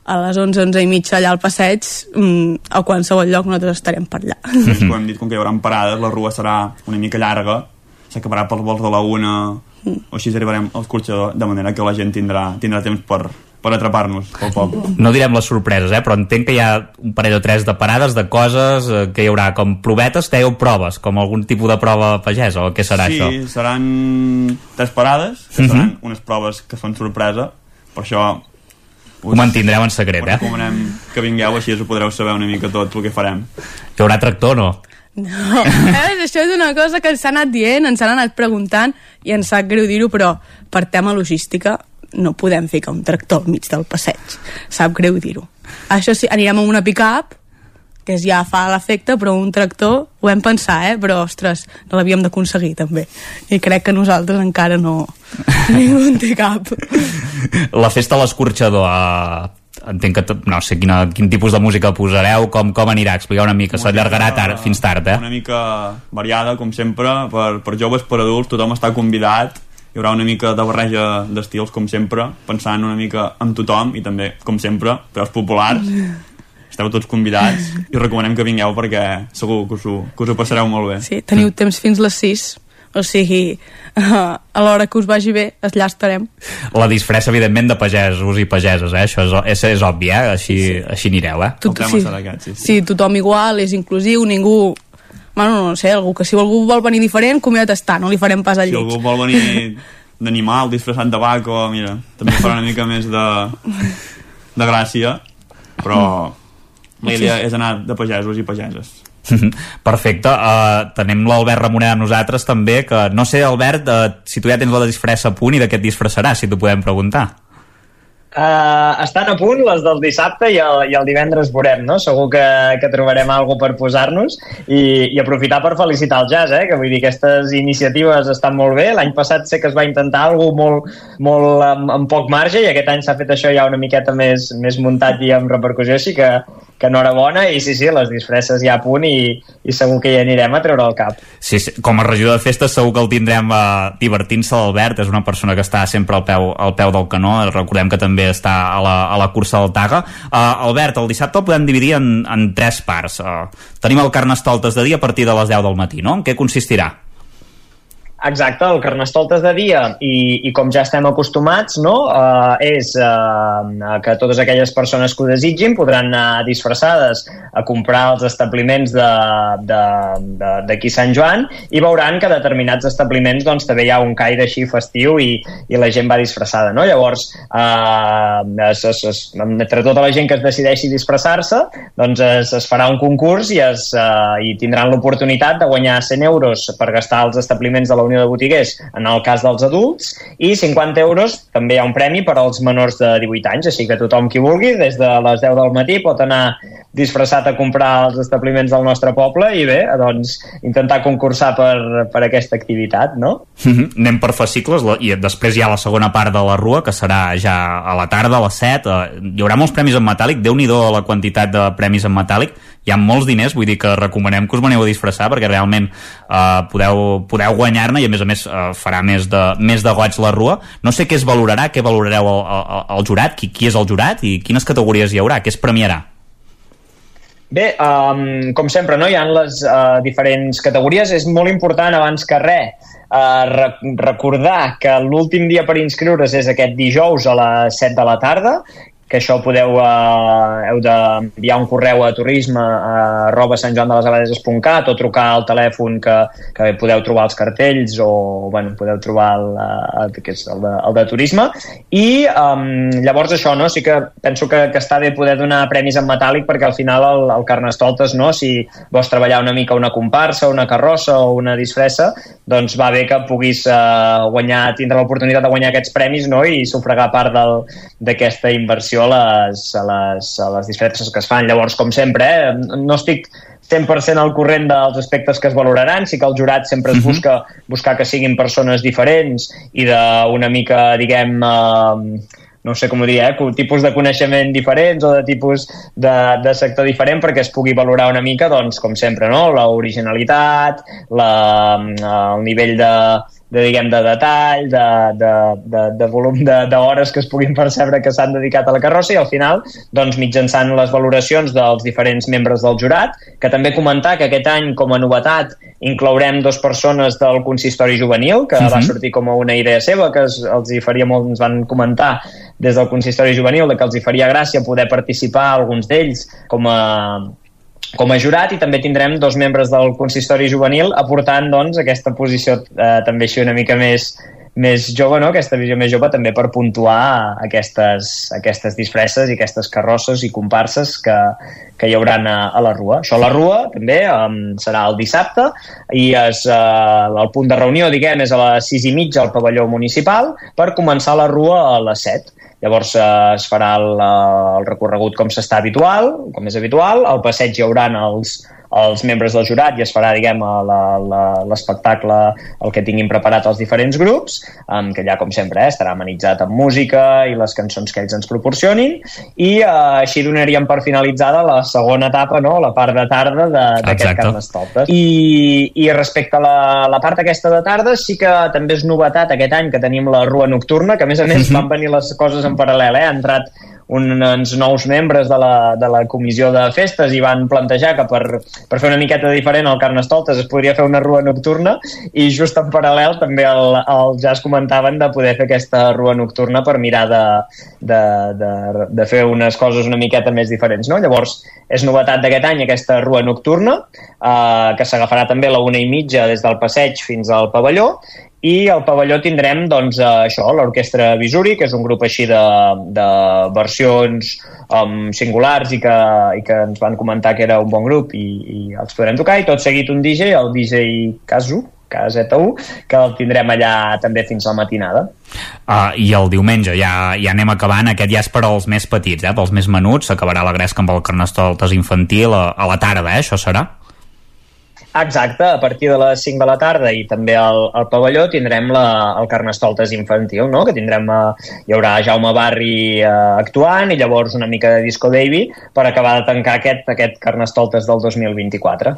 Speaker 26: a les 11, 11 i mitja allà al passeig, mm, a qualsevol lloc nosaltres estarem per allà.
Speaker 37: Mm. Com hem dit, com que hi haurà parades, la rua serà una mica llarga, s'acabarà pels vols de la una o així arribarem a l'escorxador de manera que la gent tindrà, tindrà temps per, per atrapar-nos pel poble.
Speaker 13: No direm les sorpreses, eh? però entenc que hi ha un parell o tres de parades, de coses, eh, que hi haurà com provetes, dèieu proves, com algun tipus de prova pagesa, o què serà
Speaker 37: sí,
Speaker 13: això?
Speaker 37: Sí, seran tres parades, que
Speaker 13: Mhm.
Speaker 37: seran unes proves que són sorpresa, per això
Speaker 13: Ho mantindreu en secret, eh?
Speaker 37: recomanem que vingueu, així us ho podreu saber una mica tot el que farem.
Speaker 13: Hi haurà tractor o no?
Speaker 26: No, eh? això és una cosa que ens s'ha anat dient, ens han anat preguntant i ens sap greu dir-ho, però per tema logística no podem ficar un tractor al mig del passeig. Sap greu dir-ho. Això sí, anirem amb una pick-up, que ja fa l'efecte, però un tractor ho vam pensar, eh? però ostres, no l'havíem d'aconseguir també. I crec que nosaltres encara no ningú en té cap.
Speaker 13: La festa a l'escorxador, eh, entenc que tot- no sé quina, quin tipus de música posareu, com, com anirà, expliqueu una mica, s'allargarà tard, fins tard, eh?
Speaker 37: Una mica variada, com sempre, per, per joves, per adults, tothom està convidat, hi haurà una mica de barreja d'estils, com sempre, pensant una mica en tothom i també, com sempre, preus populars. Esteu tots convidats i recomanem que vingueu perquè segur que us ho, que us ho passareu molt bé.
Speaker 26: Sí, teniu temps fins les 6, o sigui, a l'hora que us vagi bé, allà estarem.
Speaker 13: La disfressa, evidentment, de pagesos i pageses, eh? Això és, és, és obvi, eh? Així, sí. així anireu, eh?
Speaker 26: Tot, sí,
Speaker 37: sí,
Speaker 26: sí, tothom igual, és inclusiu, ningú... Bueno, no sé, algú que si algú vol venir diferent, convidat està, no li farem pas al
Speaker 37: Si
Speaker 26: lleig.
Speaker 37: algú vol venir d'animal disfressat de vaca, mira, també farà una mica més de, de gràcia, però la idea és anar de pagesos i pageses.
Speaker 13: Perfecte, uh, tenim l'Albert Ramonet amb nosaltres també, que no sé, Albert, uh, si tu ja tens la disfressa a punt i de què et disfressaràs, si t'ho podem preguntar.
Speaker 38: Uh, estan a punt les del dissabte i el, i el divendres veurem, no? Segur que, que trobarem alguna per posar-nos i, i aprofitar per felicitar el jazz, eh? Que vull dir, aquestes iniciatives estan molt bé. L'any passat sé que es va intentar alguna molt, molt amb, amb poc marge i aquest any s'ha fet això ja una miqueta més, més muntat i amb repercussió, així que, que enhorabona i sí, sí, les disfresses ja a punt i, i segur que hi anirem a treure el cap.
Speaker 13: Sí, sí, com a regidor de festes segur que el tindrem uh, divertint-se l'Albert, és una persona que està sempre al peu, al peu del canó, recordem que també està a la, a la cursa del Taga. Uh, Albert, el dissabte el podem dividir en, en tres parts. Uh, tenim el Carnestoltes de dia a partir de les 10 del matí, no? En què consistirà?
Speaker 38: Exacte, el carnestoltes de dia i, i com ja estem acostumats no? uh, és uh, que totes aquelles persones que ho desitgin podran anar disfressades a comprar els establiments d'aquí Sant Joan i veuran que determinats establiments doncs, també hi ha un caire així festiu i, i la gent va disfressada. No? Llavors, uh, es, es, es, entre tota la gent que es decideixi disfressar-se doncs es, es farà un concurs i, es, uh, i tindran l'oportunitat de guanyar 100 euros per gastar als establiments de la Unió de Botiguers en el cas dels adults i 50 euros també hi ha un premi per als menors de 18 anys, així que tothom qui vulgui des de les 10 del matí pot anar disfressat a comprar als establiments del nostre poble i bé, doncs intentar concursar per, per aquesta activitat, no?
Speaker 13: Mm -hmm. Anem per fascicles i després hi ha la segona part de la rua que serà ja a la tarda, a les 7 uh, hi haurà molts premis en metàl·lic déu nhi la quantitat de premis en metàl·lic hi ha molts diners, vull dir que recomanem que us veneu a disfressar perquè realment uh, podeu, podeu guanyar-ne i a més a més uh, farà més de, més de goig la rua no sé què es valorarà, què valorareu al, al, al jurat, qui, qui és el jurat i quines categories hi haurà, què es premiarà
Speaker 38: Bé, um, com sempre, no? hi ha les uh, diferents categories. És molt important, abans que res, uh, re recordar que l'últim dia per inscriure's és aquest dijous a les 7 de la tarda, que això podeu, uh, heu d'enviar un correu a turisme a arroba santjoandelesabadeses.cat o trucar al telèfon que, que podeu trobar els cartells o bueno, podeu trobar el, el, que és el, de, el de turisme i um, llavors això, no? sí que penso que, que està bé poder donar premis en metàl·lic perquè al final el, el Carnestoltes, no? si vols treballar una mica una comparsa, una carrossa o una disfressa, doncs va bé que puguis uh, guanyar, tindre l'oportunitat de guanyar aquests premis no? i sufragar part d'aquesta inversió a les, a, les, a les disfresses que es fan. Llavors, com sempre, eh, no estic 100% al corrent dels aspectes que es valoraran, sí que el jurat sempre es busca buscar que siguin persones diferents i d'una mica, diguem, eh, no sé com ho dir, eh, tipus de coneixement diferents o de tipus de, de sector diferent perquè es pugui valorar una mica, doncs, com sempre, no? la originalitat, la, el nivell de, de, diguem, de detall, de, de, de, de volum de- d'hores que es puguin percebre que s'han dedicat a la carrossa i al final, doncs, mitjançant les valoracions dels diferents membres del jurat, que també comentar que aquest any, com a novetat, inclourem dos persones del consistori juvenil, que va
Speaker 13: Mhm.
Speaker 38: sortir com a una idea seva, que es, els hi faria molt, ens van comentar des del consistori juvenil de que els hi faria gràcia poder participar alguns d'ells com a, com a jurat i també tindrem dos membres del consistori juvenil aportant doncs, aquesta posició eh, també així una mica més, més jove, no? aquesta visió més jove també per puntuar aquestes, aquestes disfresses i aquestes carrosses i comparses que, que hi haurà a, a la Rua. Això a la Rua també um, serà el dissabte i es, uh, el punt de reunió diguem és a les 6 i mitja al pavelló municipal per començar la Rua a les 7. Llavors eh, es farà el, eh, el recorregut com s'està habitual, com és habitual, al passeig hi haurà els, els membres del jurat i es farà, diguem, l'espectacle, el que tinguin preparat els diferents grups, um, que ja, com sempre, eh, estarà amenitzat amb música i les cançons que ells ens proporcionin, i eh, així donaríem per finalitzada la segona etapa, no?, la part de tarda d'aquest. Carnestoltes. I, I respecte a la, la part aquesta de tarda, sí que també és novetat aquest any que tenim la rua nocturna, que a més a més van venir les coses en paral·lel, eh? ha entrat uns nous membres de la, de la comissió de festes i van plantejar que per, per fer una miqueta diferent al Carnestoltes es podria fer una rua nocturna i just en paral·lel també el, el ja es comentaven de poder fer aquesta rua nocturna per mirar de, de, de, de fer unes coses una miqueta més diferents. No? Llavors, és novetat d'aquest any aquesta rua nocturna eh, que s'agafarà també a la una i mitja des del passeig fins al pavelló i al pavelló tindrem doncs, eh, això, l'Orquestra Visuri, que és un grup així de, de versions um, singulars i que, i que ens van comentar que era un bon grup i, i els podrem tocar, i tot seguit un DJ, el DJ Kazu, KZ1, que el tindrem allà també fins a la matinada.
Speaker 13: Uh, I el diumenge ja, ja anem acabant, aquest ja és per als més petits, eh? pels més menuts, s'acabarà la gresca amb el carnestoltes infantil a, a la tarda, eh? això serà?
Speaker 38: Exacte, a partir de les 5 de la tarda i també al, al pavelló tindrem la, el Carnestoltes infantil, no? que tindrem, eh, hi haurà Jaume Barri eh, actuant i llavors una mica de Disco Davy per acabar de tancar aquest, aquest Carnestoltes del 2024.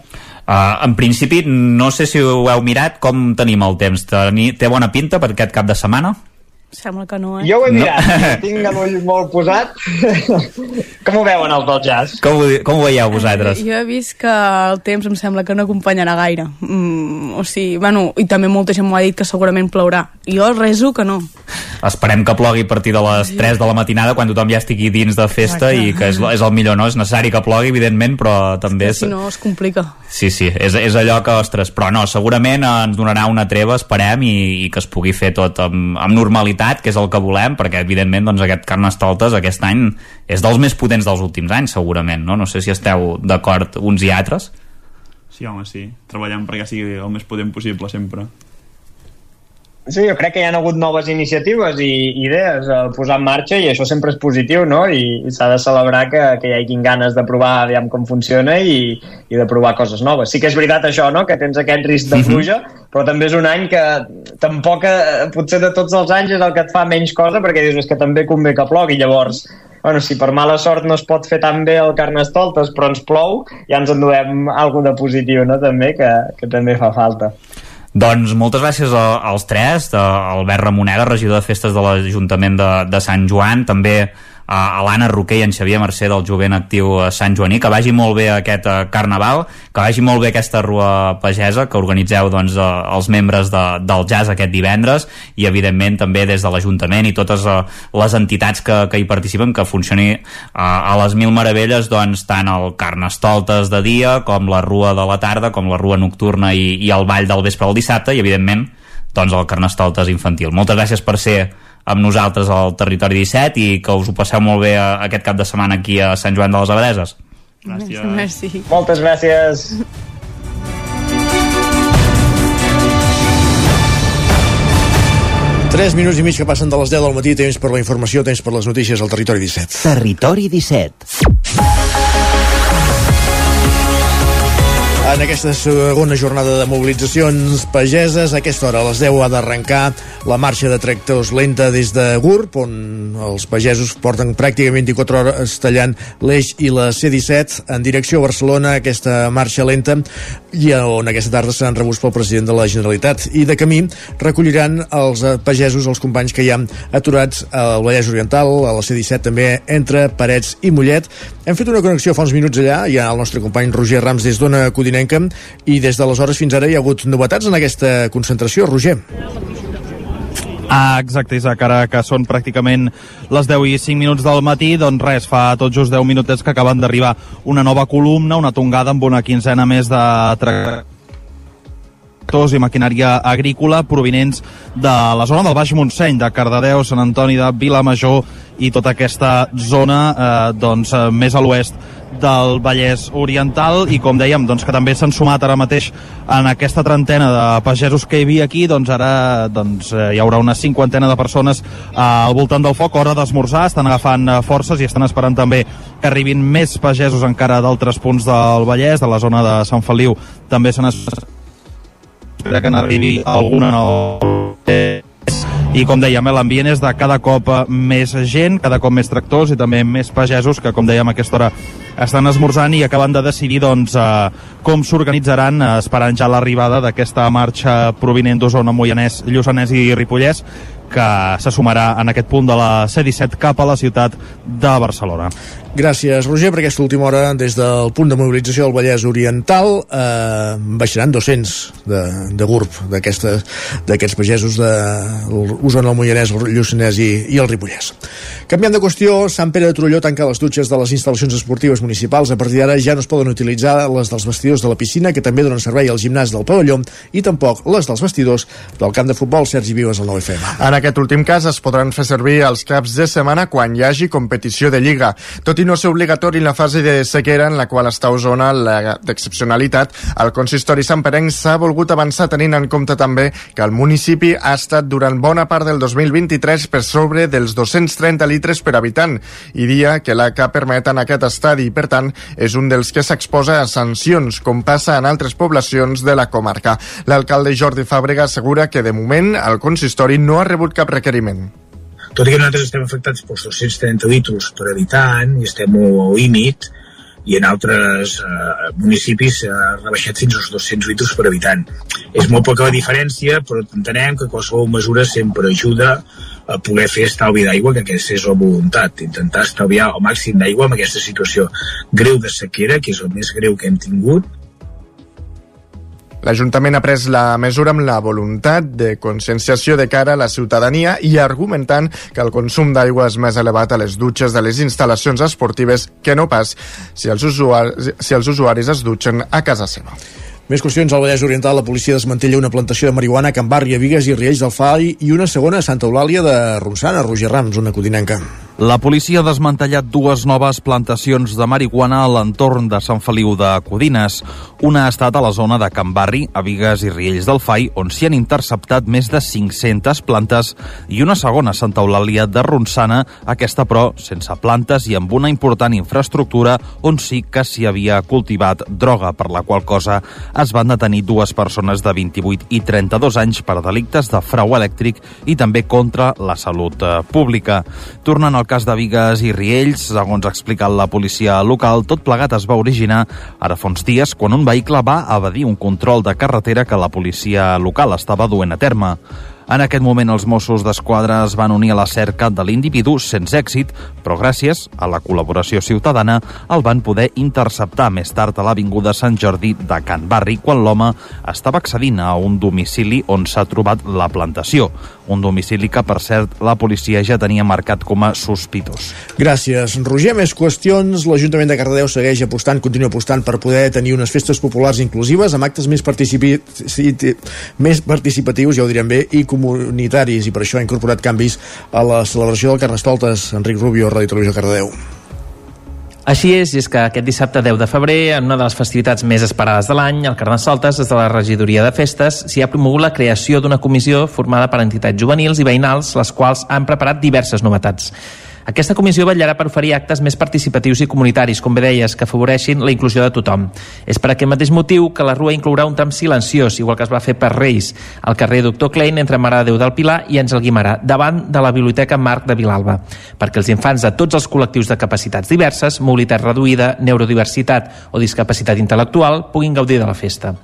Speaker 13: Uh, en principi, no sé si ho heu mirat, com tenim el temps? Té bona pinta per aquest cap de setmana?
Speaker 26: Sembla que no, eh?
Speaker 38: Jo ho he mirat, no. tinc l'ull molt posat. Com ho veuen els del jazz?
Speaker 13: Com ho, com ho veieu vosaltres?
Speaker 26: Jo he vist que el temps em sembla que no acompanyarà gaire. Mm, o sigui, bueno, i també molta gent m'ho ha dit que segurament plourà. I jo reso que no.
Speaker 13: Esperem que plogui a partir de les 3 de la matinada quan tothom ja estigui dins de festa
Speaker 26: Exacte.
Speaker 13: i que és, és el millor, no? És necessari que plogui, evidentment, però també... És...
Speaker 26: Si no, es complica.
Speaker 13: Sí, sí, és, és allò que, ostres, però no, segurament eh, ens donarà una treva, esperem, i, i que es pugui fer tot amb, amb normalitat, que és el que volem, perquè, evidentment, doncs, aquest Carnestoltes aquest any és dels més potents dels últims anys, segurament, no? No sé si esteu d'acord uns i altres.
Speaker 37: Sí, home, sí. Treballem perquè sigui el més potent possible, sempre.
Speaker 38: Sí, jo crec que hi ha hagut noves iniciatives i idees a posar en marxa i això sempre és positiu, no? I, i s'ha de celebrar que, que hi hagin ganes de provar aviam com funciona i, i de provar coses noves. Sí que és veritat això, no?, que tens aquest risc de pluja, però també és un any que tampoc, eh, potser de tots els anys és el que et fa menys cosa perquè dius és que també convé que plogui, llavors bueno, si per mala sort no es pot fer tan bé el Carnestoltes però ens plou, ja ens enduem alguna de positiu, no?, també, que, que també fa falta.
Speaker 13: Doncs moltes gràcies a, als tres, de Albert Ramoneda, regidor de festes de l'Ajuntament de, de Sant Joan, també a, a l'Anna Roquer i en Xavier Mercè del Jovent Actiu a Sant Joaní, que vagi molt bé aquest eh, carnaval, que vagi molt bé aquesta rua pagesa que organitzeu doncs, eh, els membres de, del jazz aquest divendres i evidentment també des de l'Ajuntament i totes eh, les entitats que, que hi participen que funcioni eh, a les mil meravelles doncs, tant el Carnestoltes de dia com la rua de la tarda com la rua nocturna i, i el ball del vespre del dissabte i evidentment doncs el Carnestoltes infantil. Moltes gràcies per ser amb nosaltres al Territori 17 i que us ho passeu molt bé eh, aquest cap de setmana aquí a Sant Joan de les Abadeses.
Speaker 38: Gràcies.
Speaker 26: Merci.
Speaker 38: Moltes gràcies.
Speaker 1: Tres minuts i mig que passen de les 10 del matí, temps per la informació, temps per les notícies al Territori 17.
Speaker 36: Territori 17.
Speaker 1: En aquesta segona jornada de mobilitzacions pageses, a aquesta hora, a les 10, ha d'arrencar la marxa de tractors lenta des de GURB, on els pagesos porten pràcticament 24 hores tallant l'eix i la C-17 en direcció a Barcelona, aquesta marxa lenta, i on aquesta tarda seran rebuts pel president de la Generalitat. I de camí recolliran els pagesos, els companys que hi ha aturats al Vallès Oriental, a la C-17 també entre Parets i Mollet. Hem fet una connexió fa uns minuts allà, hi ha el nostre company Roger Rams des d'Ona Codinenca, i des d'aleshores fins ara hi ha hagut novetats en aquesta concentració. Roger.
Speaker 15: Ah, exacte, Isaac, ara que són pràcticament les 10 i 5 minuts del matí, doncs res, fa tot just 10 minutets que acaben d'arribar una nova columna, una tongada amb una quinzena més de tractors i maquinària agrícola provinents de la zona del Baix Montseny, de Cardedeu, Sant Antoni de Vilamajor i tota aquesta zona eh, doncs, eh, més a l'oest del Vallès Oriental i com dèiem doncs, que també s'han sumat ara mateix en aquesta trentena de pagesos que hi havia aquí doncs ara doncs, eh, hi haurà una cinquantena de persones eh, al voltant del foc, hora d'esmorzar, estan agafant eh, forces i estan esperant també que arribin més pagesos encara d'altres punts del Vallès, de la zona de Sant Feliu. També se n'espera que n'arribi alguna nova i com dèiem, eh, l'ambient és de cada cop eh, més gent, cada cop més tractors i també més pagesos que, com dèiem, a aquesta hora estan esmorzant i acaben de decidir doncs, eh, com s'organitzaran eh, esperant ja l'arribada d'aquesta marxa provinent d'Osona, Moianès, Lluçanès i Ripollès que se sumarà en aquest punt de la C-17 cap a la ciutat de Barcelona.
Speaker 1: Gràcies, Roger, per aquesta última hora des del punt de mobilització del Vallès Oriental eh, baixaran 200 de, de GURB d'aquests pagesos de Osona, el Moianès, el Lluçanès i, i el Ripollès. Canviant de qüestió, Sant Pere de Torelló tanca les dutxes de les instal·lacions esportives municipals. A partir d'ara ja no es poden utilitzar les dels vestidors de la piscina, que també donen servei al gimnàs del pavelló, i tampoc les dels vestidors del camp de futbol Sergi Vives al 9FM.
Speaker 39: En aquest últim cas es podran fer servir els caps de setmana quan hi hagi competició de Lliga. Tot i no ser obligatori en la fase de sequera en la qual està Osona d'excepcionalitat, el consistori santperenc s'ha volgut avançar tenint en compte també que el municipi ha estat durant bona part del 2023 per sobre dels 230 litres per habitant i dia que l'ACA permet en aquest estadi i, per tant, és un dels que s'exposa a sancions, com passa en altres poblacions de la comarca. L'alcalde Jordi Fàbrega assegura que, de moment, el consistori no ha rebut cap requeriment
Speaker 40: tot i que nosaltres estem afectats pels 230 litres per habitant i estem al límit i en altres eh, municipis s'ha rebaixat fins als 200 litres per habitant. És molt poca la diferència, però entenem que qualsevol mesura sempre ajuda a poder fer estalvi d'aigua, que aquesta és la voluntat, intentar estalviar el màxim d'aigua en aquesta situació greu de sequera, que és el més greu que hem tingut,
Speaker 39: L'Ajuntament ha pres la mesura amb la voluntat de conscienciació de cara a la ciutadania i argumentant que el consum d'aigua és més elevat a les dutxes de les instal·lacions esportives que no pas si els usuaris, si els usuaris es dutxen a casa seva.
Speaker 1: Més qüestions al Vallès Oriental. La policia desmantella una plantació de marihuana a Can Barri, a Vigues i Riells del Fai i una segona a Santa Eulàlia de Ronçana, Roger Rams, una codinenca.
Speaker 15: La policia ha desmantellat dues noves plantacions de marihuana a l'entorn de Sant Feliu de Codines. Una ha estat a la zona de Can Barri, a Vigues i Riells del Fai, on s'hi han interceptat més de 500 plantes, i una segona a Santa Eulàlia de Ronçana, aquesta però sense plantes i amb una important infraestructura on sí que s'hi havia cultivat droga, per la qual cosa es van detenir dues persones de 28 i 32 anys per delictes de frau elèctric i també contra la salut eh, pública. Tornant al cas de Vigues i Riells, segons ha explicat la policia local, tot plegat es va originar ara fa uns dies quan un vehicle va evadir un control de carretera que la policia local estava duent a terme. En aquest moment els Mossos d'Esquadra es van unir a la cerca de l'individu sense èxit, però gràcies a la col·laboració ciutadana el van poder interceptar més tard a l'Avinguda Sant Jordi de Can Barri quan l'home estava accedint a un domicili on s'ha trobat la plantació. Un domicili que, per cert, la policia ja tenia marcat com a sospitós.
Speaker 1: Gràcies, Roger. Més qüestions. L'Ajuntament de Cardedeu segueix apostant, continua apostant per poder tenir unes festes populars inclusives amb actes més, participi... més participatius, ja ho direm bé, i comunitaris, i per això ha incorporat canvis a la celebració del Carnestoltes. Enric Rubio, Ràdio Televisió Cardedeu.
Speaker 12: Així és, i és que aquest dissabte 10 de febrer, en una de les festivitats més esperades de l'any, el Carnestoltes, des de la regidoria de festes, s'hi ha promogut la creació d'una comissió formada per entitats juvenils i veïnals, les quals han preparat diverses novetats. Aquesta comissió vetllarà per oferir actes més participatius i comunitaris, com bé deies, que afavoreixin la inclusió de tothom. És per aquest mateix motiu que la Rua inclourà un tram silenciós, igual que es va fer per Reis, al carrer Doctor Klein entre Mare de Déu del Pilar i Àngel Guimarà, davant de la Biblioteca Marc de Vilalba, perquè els infants de tots els col·lectius de capacitats diverses, mobilitat reduïda, neurodiversitat o discapacitat intel·lectual puguin gaudir de la festa.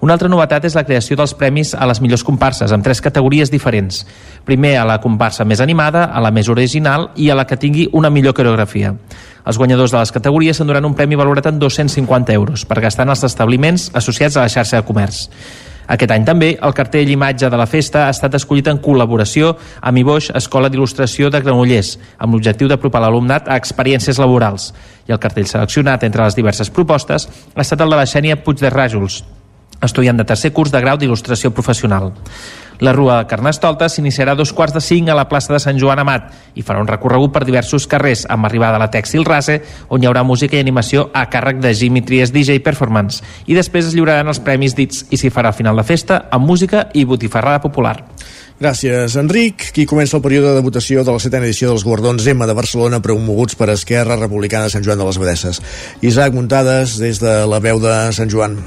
Speaker 12: Una altra novetat és la creació dels premis a les millors comparses, amb tres categories diferents. Primer a la comparsa més animada, a la més original i a la que tingui una millor coreografia. Els guanyadors de les categories s'enduran un premi valorat en 250 euros per gastar en els establiments associats a la xarxa de comerç. Aquest any també el cartell imatge de la festa ha estat escollit en col·laboració amb Iboix Escola d'Il·lustració de Granollers, amb l'objectiu d'apropar l'alumnat a experiències laborals. I el cartell seleccionat entre les diverses propostes ha estat el de la Xènia Puig de Ràjols, estudiant de tercer curs de grau d'il·lustració professional. La Rua de Carnestoltes s'iniciarà dos quarts de cinc a la plaça de Sant Joan Amat i farà un recorregut per diversos carrers amb arribada a la Tèxtil Rase, on hi haurà música i animació a càrrec de Jimmy Tries DJ Performance. I després es lliuraran els premis dits i s'hi farà al final de festa amb música i botifarrada popular.
Speaker 1: Gràcies, Enric. Qui comença el període de votació de la setena edició dels Guardons M de Barcelona promoguts per Esquerra Republicana de Sant Joan de les Abadesses. Isaac Muntades, des de la veu de Sant Joan.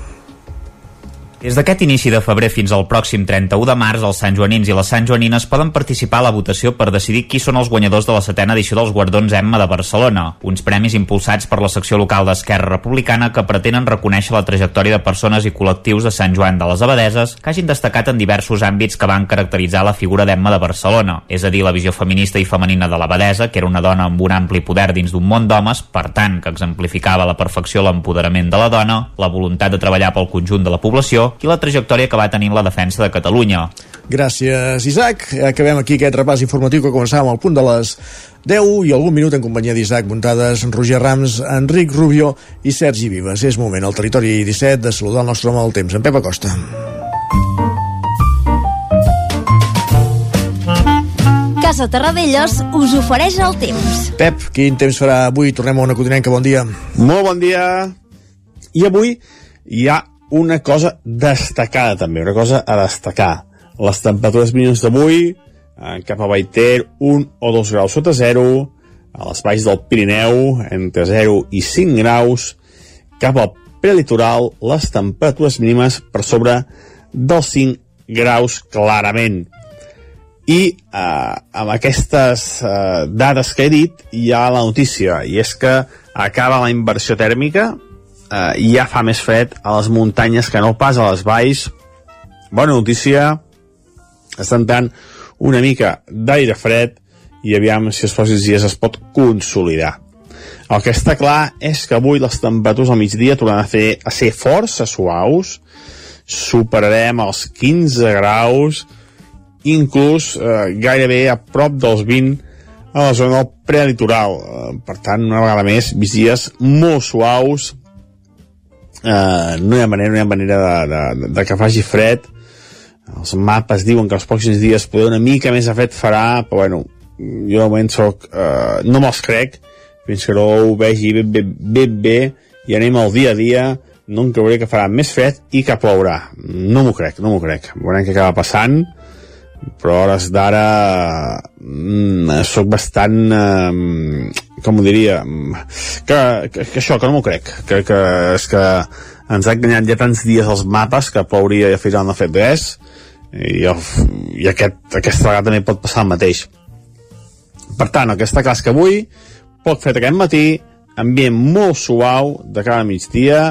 Speaker 13: Des d'aquest inici de febrer fins al pròxim 31 de març, els santjoanins i les santjoanines poden participar a la votació per decidir qui són els guanyadors de la setena edició dels Guardons Emma de Barcelona, uns premis impulsats per la secció local d'Esquerra Republicana que pretenen reconèixer la trajectòria de persones i col·lectius de Sant Joan de les Abadeses que hagin destacat en diversos àmbits que van caracteritzar la figura d'Emma de Barcelona, és a dir, la visió feminista i femenina de l'Abadesa, que era una dona amb un ampli poder dins d'un món d'homes, per tant, que exemplificava a la perfecció l'empoderament de la dona, la voluntat de treballar pel conjunt de la població i la trajectòria que va tenir en la defensa de Catalunya.
Speaker 1: Gràcies, Isaac. Acabem aquí aquest repàs informatiu que començàvem al punt de les 10 i algun minut en companyia d'Isaac Muntades, Roger Rams, Enric Rubio i Sergi Vives. És moment al territori 17 de saludar el nostre home del temps, en Pep Acosta.
Speaker 23: Casa Terradellos us ofereix el temps.
Speaker 1: Pep, quin temps farà avui? Tornem a una codinenca, bon dia.
Speaker 18: Molt bon dia. I avui hi ha una cosa destacada també, una cosa a destacar. Les temperatures mínimes d'avui, eh, cap a Baiter, 1 o 2 graus sota 0, a les valls del Pirineu, entre 0 i 5 graus, cap al prelitoral, les temperatures mínimes per sobre dels 5 graus clarament. I eh, amb aquestes eh, dades que he dit hi ha la notícia, i és que acaba la inversió tèrmica, eh, ja fa més fred a les muntanyes que no pas a les valls. Bona notícia, estan entrant una mica d'aire fred i aviam si els pròxims dies es pot consolidar. El que està clar és que avui les temperatures al migdia tornaran a, fer, a ser força suaus, superarem els 15 graus, inclús eh, gairebé a prop dels 20 a la zona del prelitoral. Eh, per tant, una vegada més, migdies molt suaus, eh, no hi ha manera, no hi ha manera de, de, de que faci fred. Els mapes diuen que els pròxims dies poder una mica més de fred farà, però bueno, jo de moment soc, eh, no me'ls crec, fins que no ho vegi ben bé, ben bé, i anem al dia a dia, no em creuré que farà més fred i que plourà. No m'ho crec, no m'ho crec. Veurem què acaba passant, però a hores d'ara mm, sóc bastant eh, com ho diria que, que, que això, que no m'ho crec. Que, que és que ens ha enganyat ja tants dies els mapes que plouria i al final no ha fet res i, el, i aquest, aquesta vegada també pot passar el mateix. Per tant, és que avui pot fer aquest matí ambient molt suau de cada migdia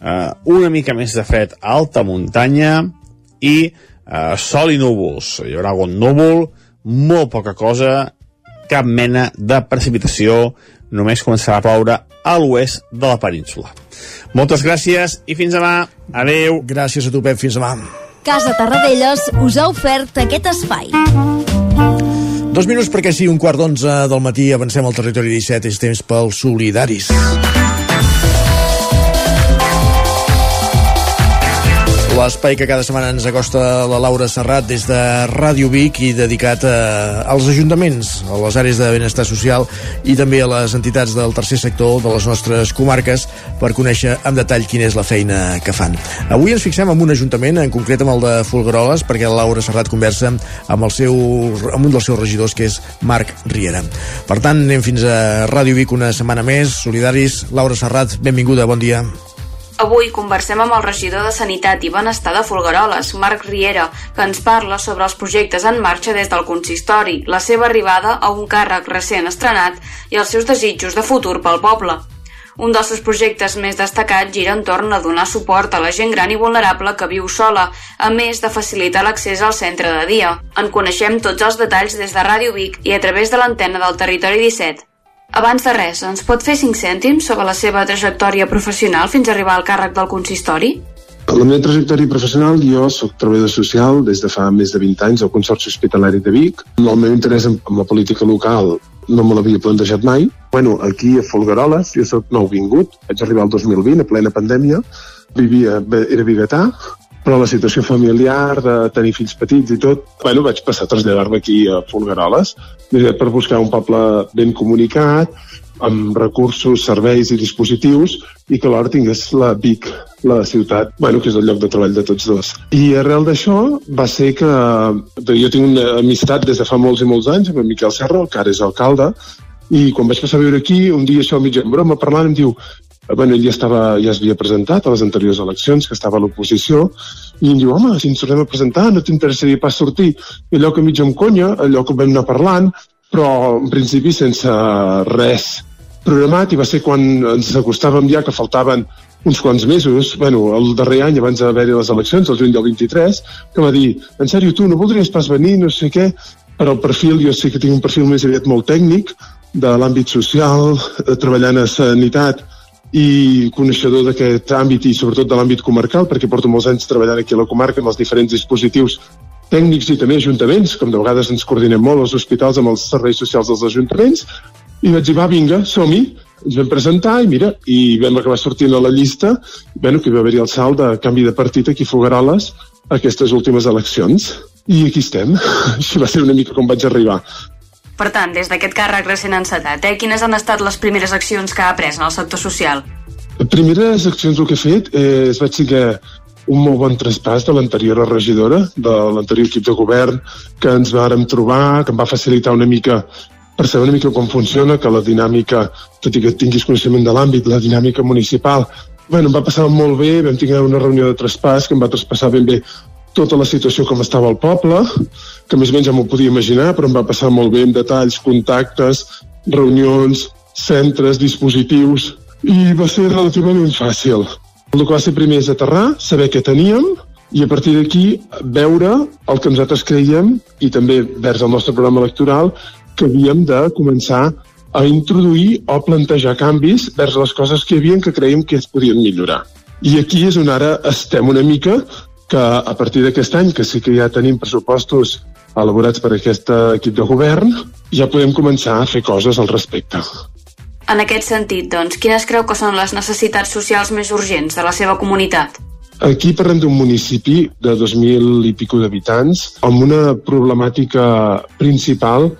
Speaker 18: eh, una mica més de fred a alta muntanya i eh, sol i núvols. Hi haurà algun núvol, molt poca cosa, cap mena de precipitació, només començarà a ploure a l'oest de la península. Moltes gràcies i fins demà. Adeu.
Speaker 1: Gràcies a tu, Pep. Fins demà.
Speaker 23: Casa Tarradellas us ha ofert aquest espai.
Speaker 1: Dos minuts perquè sigui un quart d'onze del matí avancem al territori 17, és temps pels solidaris. L'espai que cada setmana ens acosta la Laura Serrat des de Ràdio Vic i dedicat a, als ajuntaments, a les àrees de benestar social i també a les entitats del tercer sector de les nostres comarques per conèixer en detall quina és la feina que fan. Avui ens fixem en un ajuntament, en concret amb el de Folgueroles, perquè la Laura Serrat conversa amb, el seu, amb un dels seus regidors, que és Marc Riera. Per tant, anem fins a Ràdio Vic una setmana més. Solidaris, Laura Serrat, benvinguda, bon dia.
Speaker 41: Avui conversem amb el regidor de Sanitat i Benestar de Folgueroles, Marc Riera, que ens parla sobre els projectes en marxa des del consistori, la seva arribada a un càrrec recent estrenat i els seus desitjos de futur pel poble. Un dels seus projectes més destacats gira entorn a donar suport a la gent gran i vulnerable que viu sola, a més de facilitar l'accés al centre de dia. En coneixem tots els detalls des de Ràdio Vic i a través de l'antena del Territori 17. Abans de res, ens pot fer 5 cèntims sobre la seva trajectòria professional fins a arribar al càrrec del consistori?
Speaker 42: La meva trajectòria professional, jo sóc treballador social des de fa més de 20 anys al Consorci Hospitalari de Vic. El meu interès en, en la política local no me l'havia plantejat mai. Bueno, aquí a Folgueroles, jo sóc nouvingut, vaig arribar el 2020, a plena pandèmia, vivia, era biguetà, però la situació familiar, de tenir fills petits i tot, bueno, vaig passar a traslladar-me aquí a Folgueroles per buscar un poble ben comunicat, amb recursos, serveis i dispositius i que alhora tingués la Vic, la ciutat, bueno, que és el lloc de treball de tots dos. I arrel d'això va ser que jo tinc una amistat des de fa molts i molts anys amb en Miquel Serra, que ara és alcalde, i quan vaig passar a viure aquí, un dia això mig en broma parlant em diu bueno, ell ja, estava, ja es havia presentat a les anteriors eleccions, que estava a l'oposició, i em diu, home, si ens tornem a presentar, no t'interessaria pas sortir? I allò que mig amb conya, allò que vam anar parlant, però en principi sense res programat, i va ser quan ens acostàvem ja que faltaven uns quants mesos, bueno, el darrer any abans d'haver-hi les eleccions, el juny del 23, que va dir, en sèrio, tu no voldries pas venir, no sé què, però el perfil, jo sé que tinc un perfil més aviat molt tècnic, de l'àmbit social, eh, treballant a sanitat, i coneixedor d'aquest àmbit i sobretot de l'àmbit comarcal, perquè porto molts anys treballant aquí a la comarca amb els diferents dispositius tècnics i també ajuntaments, com de vegades ens coordinem molt els hospitals amb els serveis socials dels ajuntaments, i vaig dir, va, vinga, som-hi, ens vam presentar i mira, i vam acabar sortint a la llista, bueno, que va haver-hi el salt de canvi de partit aquí a Fogaroles aquestes últimes eleccions. I aquí estem. Així va ser una mica com vaig arribar.
Speaker 41: Per tant, des d'aquest càrrec recent encetat, eh, quines han estat les primeres accions que ha pres en el sector social?
Speaker 42: Les primeres accions que he fet és vaig seguir un molt bon traspàs de l'anterior regidora, de l'anterior equip de govern, que ens vàrem trobar, que em va facilitar una mica per saber una mica com funciona, que la dinàmica, tot i que tinguis coneixement de l'àmbit, la dinàmica municipal, bueno, em va passar molt bé, vam tenir una reunió de traspàs que em va traspassar ben bé tota la situació com estava al poble, que més o menys ja m'ho podia imaginar, però em va passar molt bé en detalls, contactes, reunions, centres, dispositius, i va ser relativament fàcil. El que va ser primer és aterrar, saber què teníem, i a partir d'aquí veure el que nosaltres creiem, i també vers el nostre programa electoral, que havíem de començar a introduir o plantejar canvis vers les coses que hi havia que creiem que es podien millorar. I aquí és on ara estem una mica que a partir d'aquest any, que sí que ja tenim pressupostos elaborats per aquest equip de govern, ja podem començar a fer coses al respecte.
Speaker 41: En aquest sentit, doncs, quines creu que són les necessitats socials més urgents de la seva comunitat?
Speaker 42: Aquí parlem d'un municipi de 2.000 i pico d'habitants amb una problemàtica principal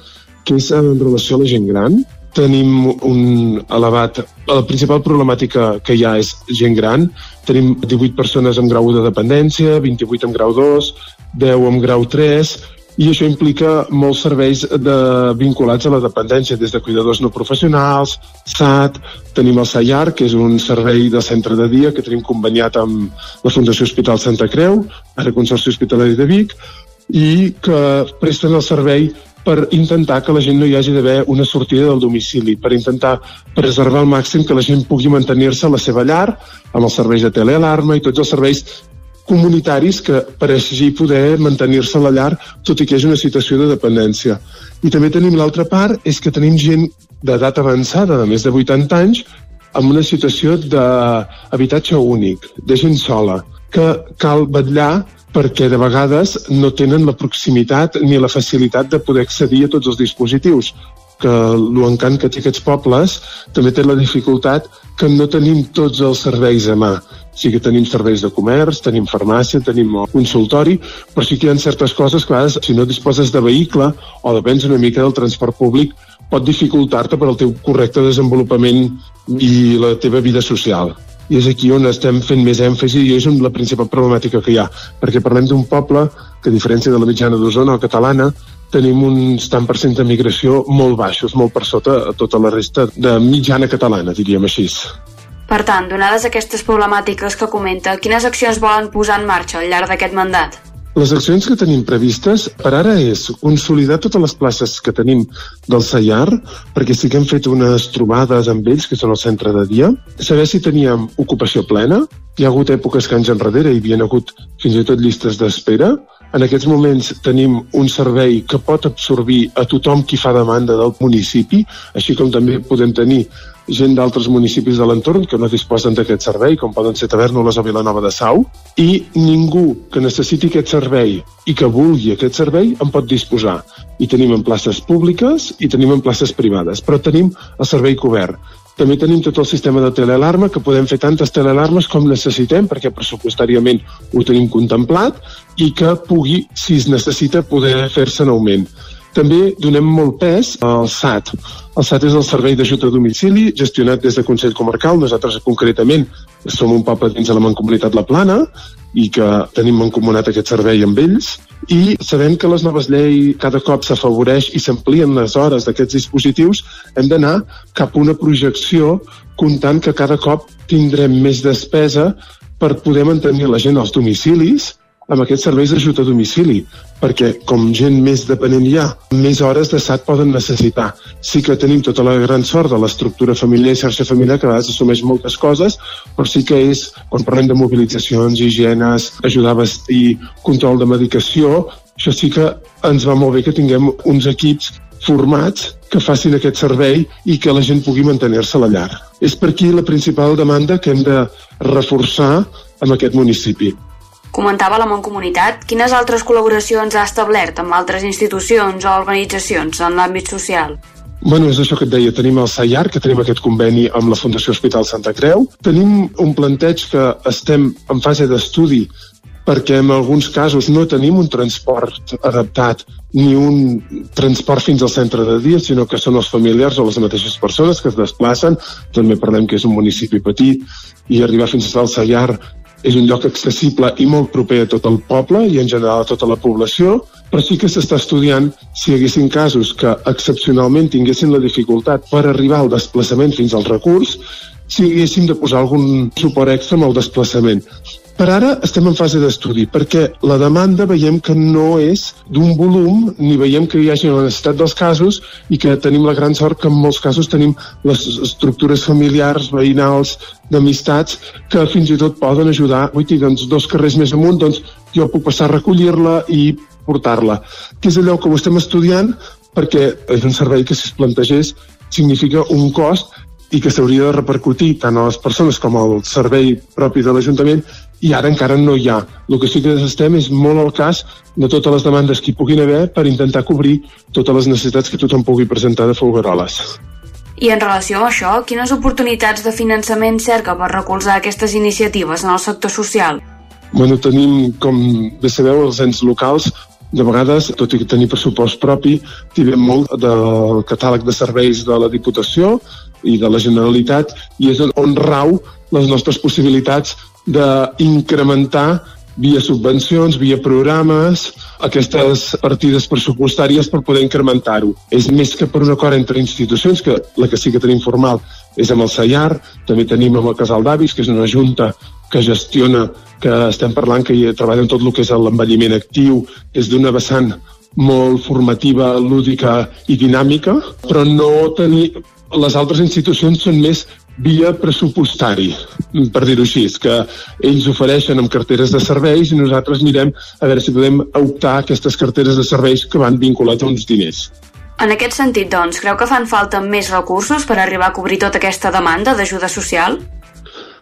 Speaker 42: que és en relació a la gent gran, tenim un elevat... La principal problemàtica que hi ha és gent gran. Tenim 18 persones amb grau de dependència, 28 amb grau 2, 10 amb grau 3, i això implica molts serveis de, vinculats a la dependència, des de cuidadors no professionals, SAT, tenim el SAIAR, que és un servei de centre de dia que tenim conveniat amb la Fundació Hospital Santa Creu, ara Consorci Hospitalari de Vic, i que presten el servei per intentar que la gent no hi hagi d'haver una sortida del domicili, per intentar preservar al màxim que la gent pugui mantenir-se a la seva llar, amb els serveis de telealarma i tots els serveis comunitaris que per així poder mantenir-se a la llar tot i que és una situació de dependència. I també tenim l'altra part, és que tenim gent d'edat avançada, de més de 80 anys, amb una situació d'habitatge únic, de gent sola, que cal vetllar perquè de vegades no tenen la proximitat ni la facilitat de poder accedir a tots els dispositius que l'encant que té aquests pobles també té la dificultat que no tenim tots els serveis a mà. Sí que tenim serveis de comerç, tenim farmàcia, tenim consultori, però sí que hi ha certes coses que vegades, si no disposes de vehicle o depens una mica del transport públic, pot dificultar-te per al teu correcte desenvolupament i la teva vida social i és aquí on estem fent més èmfasi i és la principal problemàtica que hi ha, perquè parlem d'un poble que, a diferència de la mitjana d'Osona o catalana, tenim uns tant per cent de migració molt baixos, molt per sota a tota la resta de mitjana catalana, diríem així.
Speaker 41: Per tant, donades aquestes problemàtiques que comenta, quines accions volen posar en marxa al llarg d'aquest mandat?
Speaker 42: Les accions que tenim previstes per ara és consolidar totes les places que tenim del Sayar, perquè sí que hem fet unes trobades amb ells, que són al centre de dia, saber si teníem ocupació plena, hi ha hagut èpoques que anys enrere hi havia hagut fins i tot llistes d'espera, en aquests moments tenim un servei que pot absorbir a tothom qui fa demanda del municipi, així com també podem tenir gent d'altres municipis de l'entorn que no disposen d'aquest servei, com poden ser Tavernoles o Vilanova de Sau, i ningú que necessiti aquest servei i que vulgui aquest servei en pot disposar. I tenim en places públiques i tenim en places privades, però tenim el servei cobert. També tenim tot el sistema de telealarma, que podem fer tantes telealarmes com necessitem, perquè pressupostàriament ho tenim contemplat, i que pugui, si es necessita, poder fer-se en augment. També donem molt pes al SAT. El SAT és el Servei d'Ajut a Domicili, gestionat des de Consell Comarcal. Nosaltres, concretament, som un poble dins de la Mancomunitat La Plana i que tenim mancomunat aquest servei amb ells i sabem que les noves lleis cada cop s'afavoreix i s'amplien les hores d'aquests dispositius, hem d'anar cap a una projecció comptant que cada cop tindrem més despesa per poder mantenir la gent als domicilis amb aquests serveis d'ajut a domicili, perquè com gent més dependent hi ha, més hores de SAT poden necessitar. Sí que tenim tota la gran sort de l'estructura familiar i xarxa familiar que a vegades assumeix moltes coses, però sí que és, quan parlem de mobilitzacions, higienes, ajudar a vestir, control de medicació, això sí que ens va molt bé que tinguem uns equips formats que facin aquest servei i que la gent pugui mantenir-se a la llar. És per aquí la principal demanda que hem de reforçar en aquest municipi.
Speaker 41: Comentava la Mancomunitat quines altres col·laboracions ha establert amb altres institucions o organitzacions en l'àmbit social.
Speaker 42: Bueno, és això que et deia, tenim el SAIAR, que tenim aquest conveni amb la Fundació Hospital Santa Creu. Tenim un planteig que estem en fase d'estudi perquè en alguns casos no tenim un transport adaptat ni un transport fins al centre de dia, sinó que són els familiars o les mateixes persones que es desplacen. També parlem que és un municipi petit i arribar fins al Sayar és un lloc accessible i molt proper a tot el poble i en general a tota la població, però sí que s'està estudiant si hi haguessin casos que excepcionalment tinguessin la dificultat per arribar al desplaçament fins al recurs, si haguéssim de posar algun suport extra amb el desplaçament. Per ara estem en fase d'estudi, perquè la demanda veiem que no és d'un volum, ni veiem que hi hagi la necessitat dels casos, i que tenim la gran sort que en molts casos tenim les estructures familiars, veïnals, d'amistats, que fins i tot poden ajudar. Vull dir, doncs, dos carrers més amunt, doncs jo puc passar a recollir-la i portar-la. Que és allò que ho estem estudiant, perquè és un servei que si es plantegés significa un cost i que s'hauria de repercutir tant a les persones com al servei propi de l'Ajuntament i ara encara no hi ha. El que sí que estem és molt al cas de totes les demandes que hi puguin haver per intentar cobrir totes les necessitats que tothom pugui presentar de Folgueroles.
Speaker 41: I en relació amb això, quines oportunitats de finançament cerca per recolzar aquestes iniciatives en el sector social?
Speaker 42: Bueno, tenim, com bé sabeu, els ens locals de vegades, tot i tenir pressupost propi, tirem molt del catàleg de serveis de la Diputació i de la Generalitat i és on rau les nostres possibilitats d'incrementar via subvencions, via programes, aquestes partides pressupostàries per poder incrementar-ho. És més que per un acord entre institucions, que la que sí que tenim formal és amb el Sayar, també tenim amb el Casal d'Avis, que és una junta que gestiona, que estem parlant que hi treballa en tot el que és l'envelliment actiu, des d'una vessant molt formativa, lúdica i dinàmica, però no tenir... Les altres institucions són més via pressupostari, per dir-ho així, que ells ofereixen amb carteres de serveis i nosaltres mirem a veure si podem optar aquestes carteres de serveis que van vinculats a uns diners.
Speaker 41: En aquest sentit, doncs, creu que fan falta més recursos per arribar a cobrir tota aquesta demanda d'ajuda social?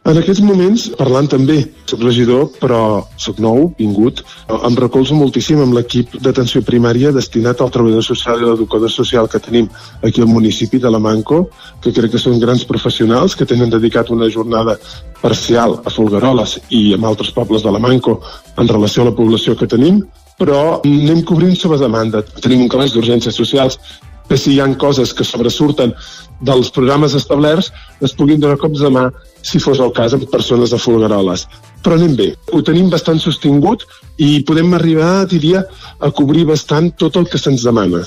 Speaker 42: En aquests moments, parlant també, soc regidor, però soc nou, vingut, em recolzo moltíssim amb l'equip d'atenció primària destinat al treballador social i l'educador social que tenim aquí al municipi de la Manco, que crec que són grans professionals que tenen dedicat una jornada parcial a Folgueroles i amb altres pobles de la Manco en relació a la població que tenim, però anem cobrint sobre demanda. Tenim un calaix d'urgències socials que si hi han coses que sobresurten dels programes establerts es puguin donar cops de mà si fos el cas amb persones de Folgueroles. Però anem bé, ho tenim bastant sostingut i podem arribar, diria, a cobrir bastant tot el que se'ns demana.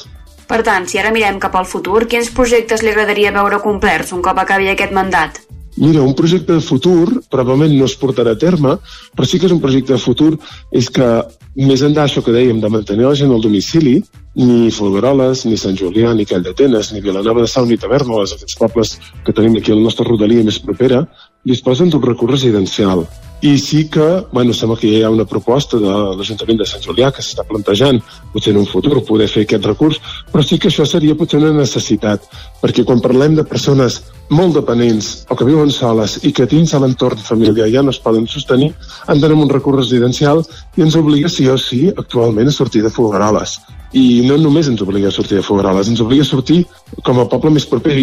Speaker 41: Per tant, si ara mirem cap al futur, quins projectes li agradaria veure complerts un cop acabi aquest mandat?
Speaker 42: Mira, un projecte de futur probablement no es portarà a terme, però sí que és un projecte de futur, és que més enllà d'això que dèiem de mantenir la gent al domicili, ni Folgueroles, ni Sant Julià, ni Call d'Atenes, ni Vilanova de Sau, ni Tavernoles, aquests pobles que tenim aquí a la nostra rodalia més propera, disposen d'un recurs residencial. I sí que, bueno, sembla que hi ha una proposta de l'Ajuntament de Sant Julià que s'està plantejant, potser en un futur, poder fer aquest recurs, però sí que això seria potser una necessitat, perquè quan parlem de persones molt dependents o que viuen soles i que dins de l'entorn familiar ja no es poden sostenir, d'anar amb un recurs residencial i ens obliga sí o sí actualment a sortir de Folgueroles. I no només ens obliga a sortir de Folgueroles, ens obliga a sortir com a poble més proper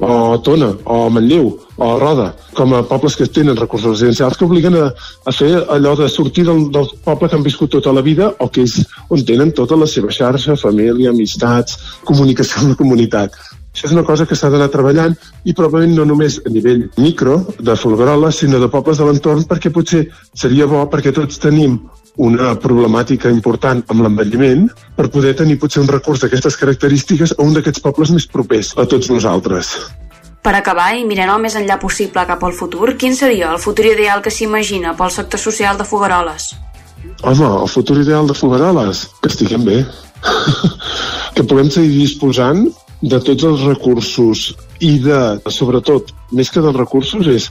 Speaker 42: o Tona, o Manlleu, o Roda, com a pobles que tenen recursos residencials que obliguen a, a fer allò de sortir del, del poble que han viscut tota la vida o que és on tenen tota la seva xarxa, família, amistats, comunicació amb la comunitat. Això és una cosa que s'ha d'anar treballant i probablement no només a nivell micro de Folguerola, sinó de pobles de l'entorn, perquè potser seria bo perquè tots tenim una problemàtica important amb l'envelliment per poder tenir potser un recurs d'aquestes característiques a un d'aquests pobles més propers a tots nosaltres.
Speaker 41: Per acabar, i mirant el més enllà possible cap al futur, quin seria el futur ideal que s'imagina pel sector social de Fogaroles?
Speaker 42: Home, el futur ideal de Fogaroles? Que estiguem bé. que puguem seguir disposant de tots els recursos i de, sobretot, més que dels recursos, és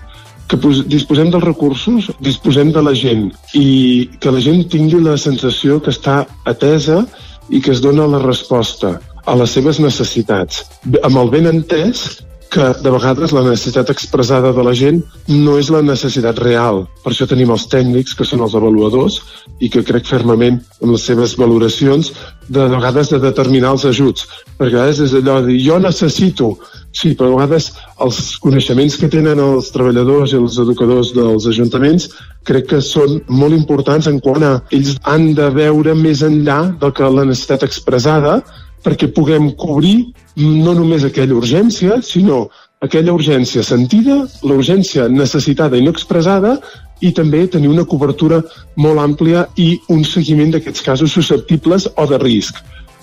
Speaker 42: que disposem dels recursos, disposem de la gent i que la gent tingui la sensació que està atesa i que es dona la resposta a les seves necessitats. Amb el ben entès que de vegades la necessitat expressada de la gent no és la necessitat real. Per això tenim els tècnics, que són els avaluadors, i que crec fermament en les seves valoracions de, de vegades de determinar els ajuts. Perquè a vegades és allò de dir, jo necessito, sí, però a vegades els coneixements que tenen els treballadors i els educadors dels ajuntaments crec que són molt importants en quant a ells han de veure més enllà del que la necessitat expressada perquè puguem cobrir no només aquella urgència, sinó aquella urgència sentida, la urgència necessitada i no expressada, i també tenir una cobertura molt àmplia i un seguiment d'aquests casos susceptibles o de risc.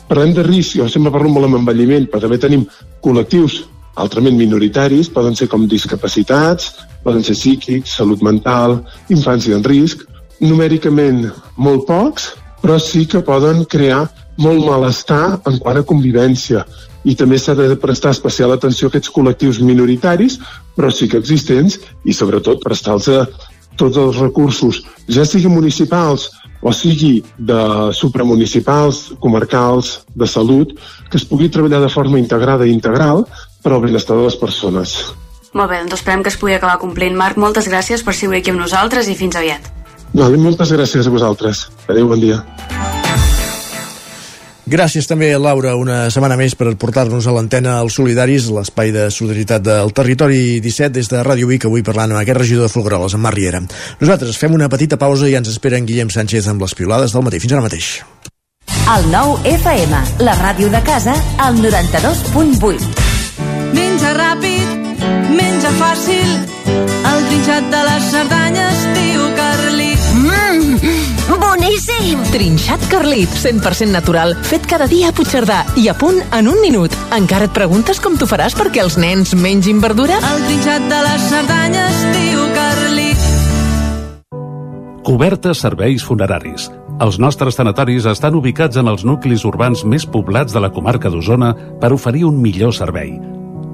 Speaker 42: Parlem de risc, jo sempre parlo molt amb envelliment, però també tenim col·lectius altrament minoritaris, poden ser com discapacitats, poden ser psíquics, salut mental, infància en risc, numèricament molt pocs, però sí que poden crear molt malestar en quant a convivència. I també s'ha de prestar especial atenció a aquests col·lectius minoritaris, però sí que existents, i sobretot prestar-los tots els recursos, ja siguin municipals o sigui de supramunicipals, comarcals, de salut, que es pugui treballar de forma integrada i integral per al benestar de les persones.
Speaker 41: Molt bé, doncs esperem que es pugui acabar complint. Marc, moltes gràcies per ser aquí amb nosaltres i fins aviat.
Speaker 42: Vale, moltes gràcies a vosaltres. Adéu, bon dia.
Speaker 1: Gràcies també, Laura, una setmana més per portar-nos a l'antena als solidaris, l'espai de solidaritat del territori 17 des de Ràdio Vic, avui parlant amb aquest regidor de Folgueroles, en Marc Riera. Nosaltres fem una petita pausa i ens espera en Guillem Sánchez amb les piolades del matí. Fins ara mateix.
Speaker 23: El nou FM, la ràdio de casa, al 92.8.
Speaker 43: Ràpid, menja fàcil, el trinxat de les Cerdanyes, tio Carlit.
Speaker 44: Mmm, boníssim!
Speaker 45: Trinxat Carlit, 100% natural, fet cada dia a Puigcerdà i a punt en un minut. Encara et preguntes com t'ho faràs perquè els nens mengin verdura?
Speaker 43: El trinxat de les Cerdanyes, tio Carlit.
Speaker 46: Cobertes serveis funeraris. Els nostres tanatoris estan ubicats en els nuclis urbans més poblats de la comarca d'Osona per oferir un millor servei.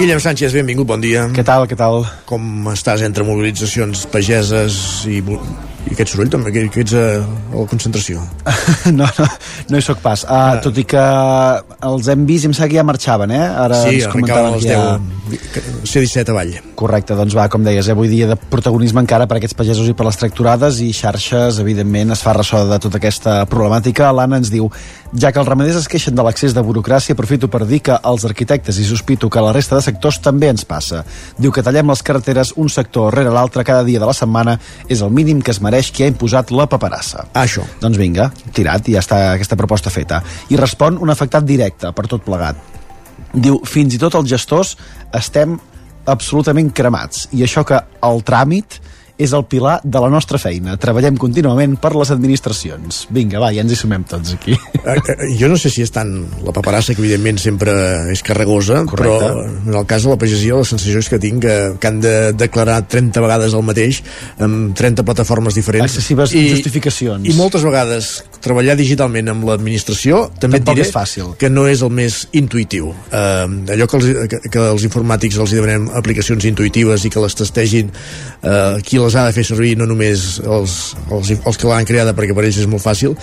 Speaker 1: Guillem Sánchez, benvingut, bon dia.
Speaker 47: Què tal, què tal?
Speaker 1: Com estàs entre mobilitzacions pageses i, i aquest soroll també, que, que ets a, a la concentració?
Speaker 47: no, no, no hi sóc pas. Uh, tot i que els hem vist em sembla que ja marxaven, eh? Ara
Speaker 1: sí,
Speaker 47: ens comentaven
Speaker 1: els
Speaker 47: que ja...
Speaker 1: 10, C-17 avall.
Speaker 47: Correcte, doncs va, com deies, eh, avui dia de protagonisme encara per aquests pagesos i per les tracturades i xarxes, evidentment, es fa ressò de tota aquesta problemàtica. L'Anna ens diu, ja que els ramaders es queixen de l'accés de burocràcia, aprofito per dir que els arquitectes i sospito que la resta de sectors també ens passa. Diu que tallem les carreteres un sector rere l'altre cada dia de la setmana és el mínim que es mereix qui ha imposat la paperassa.
Speaker 1: Ah, això.
Speaker 47: Doncs vinga, tirat, i ja està aquesta proposta feta. I respon un afectat directe per tot plegat. Diu, fins i tot els gestors estem absolutament cremats i això que el tràmit és el pilar de la nostra feina. Treballem contínuament per les administracions. Vinga, va, ja ens hi sumem tots aquí.
Speaker 1: Eh, eh, jo no sé si és tant la paperassa, que evidentment sempre és carregosa,
Speaker 47: Correcte.
Speaker 1: però en el cas de la pagesia la sensació és que tinc que, que han de declarar 30 vegades el mateix amb 30 plataformes diferents.
Speaker 47: Excessives justificacions.
Speaker 1: I moltes vegades treballar digitalment amb l'administració també et diré
Speaker 47: és fàcil.
Speaker 1: que no és el més intuïtiu. Eh, allò que els, que, que els informàtics els demanem aplicacions intuïtives i que les testegin eh, qui les ha de fer servir, no només els, els, els que l'han creada perquè per ells és molt fàcil,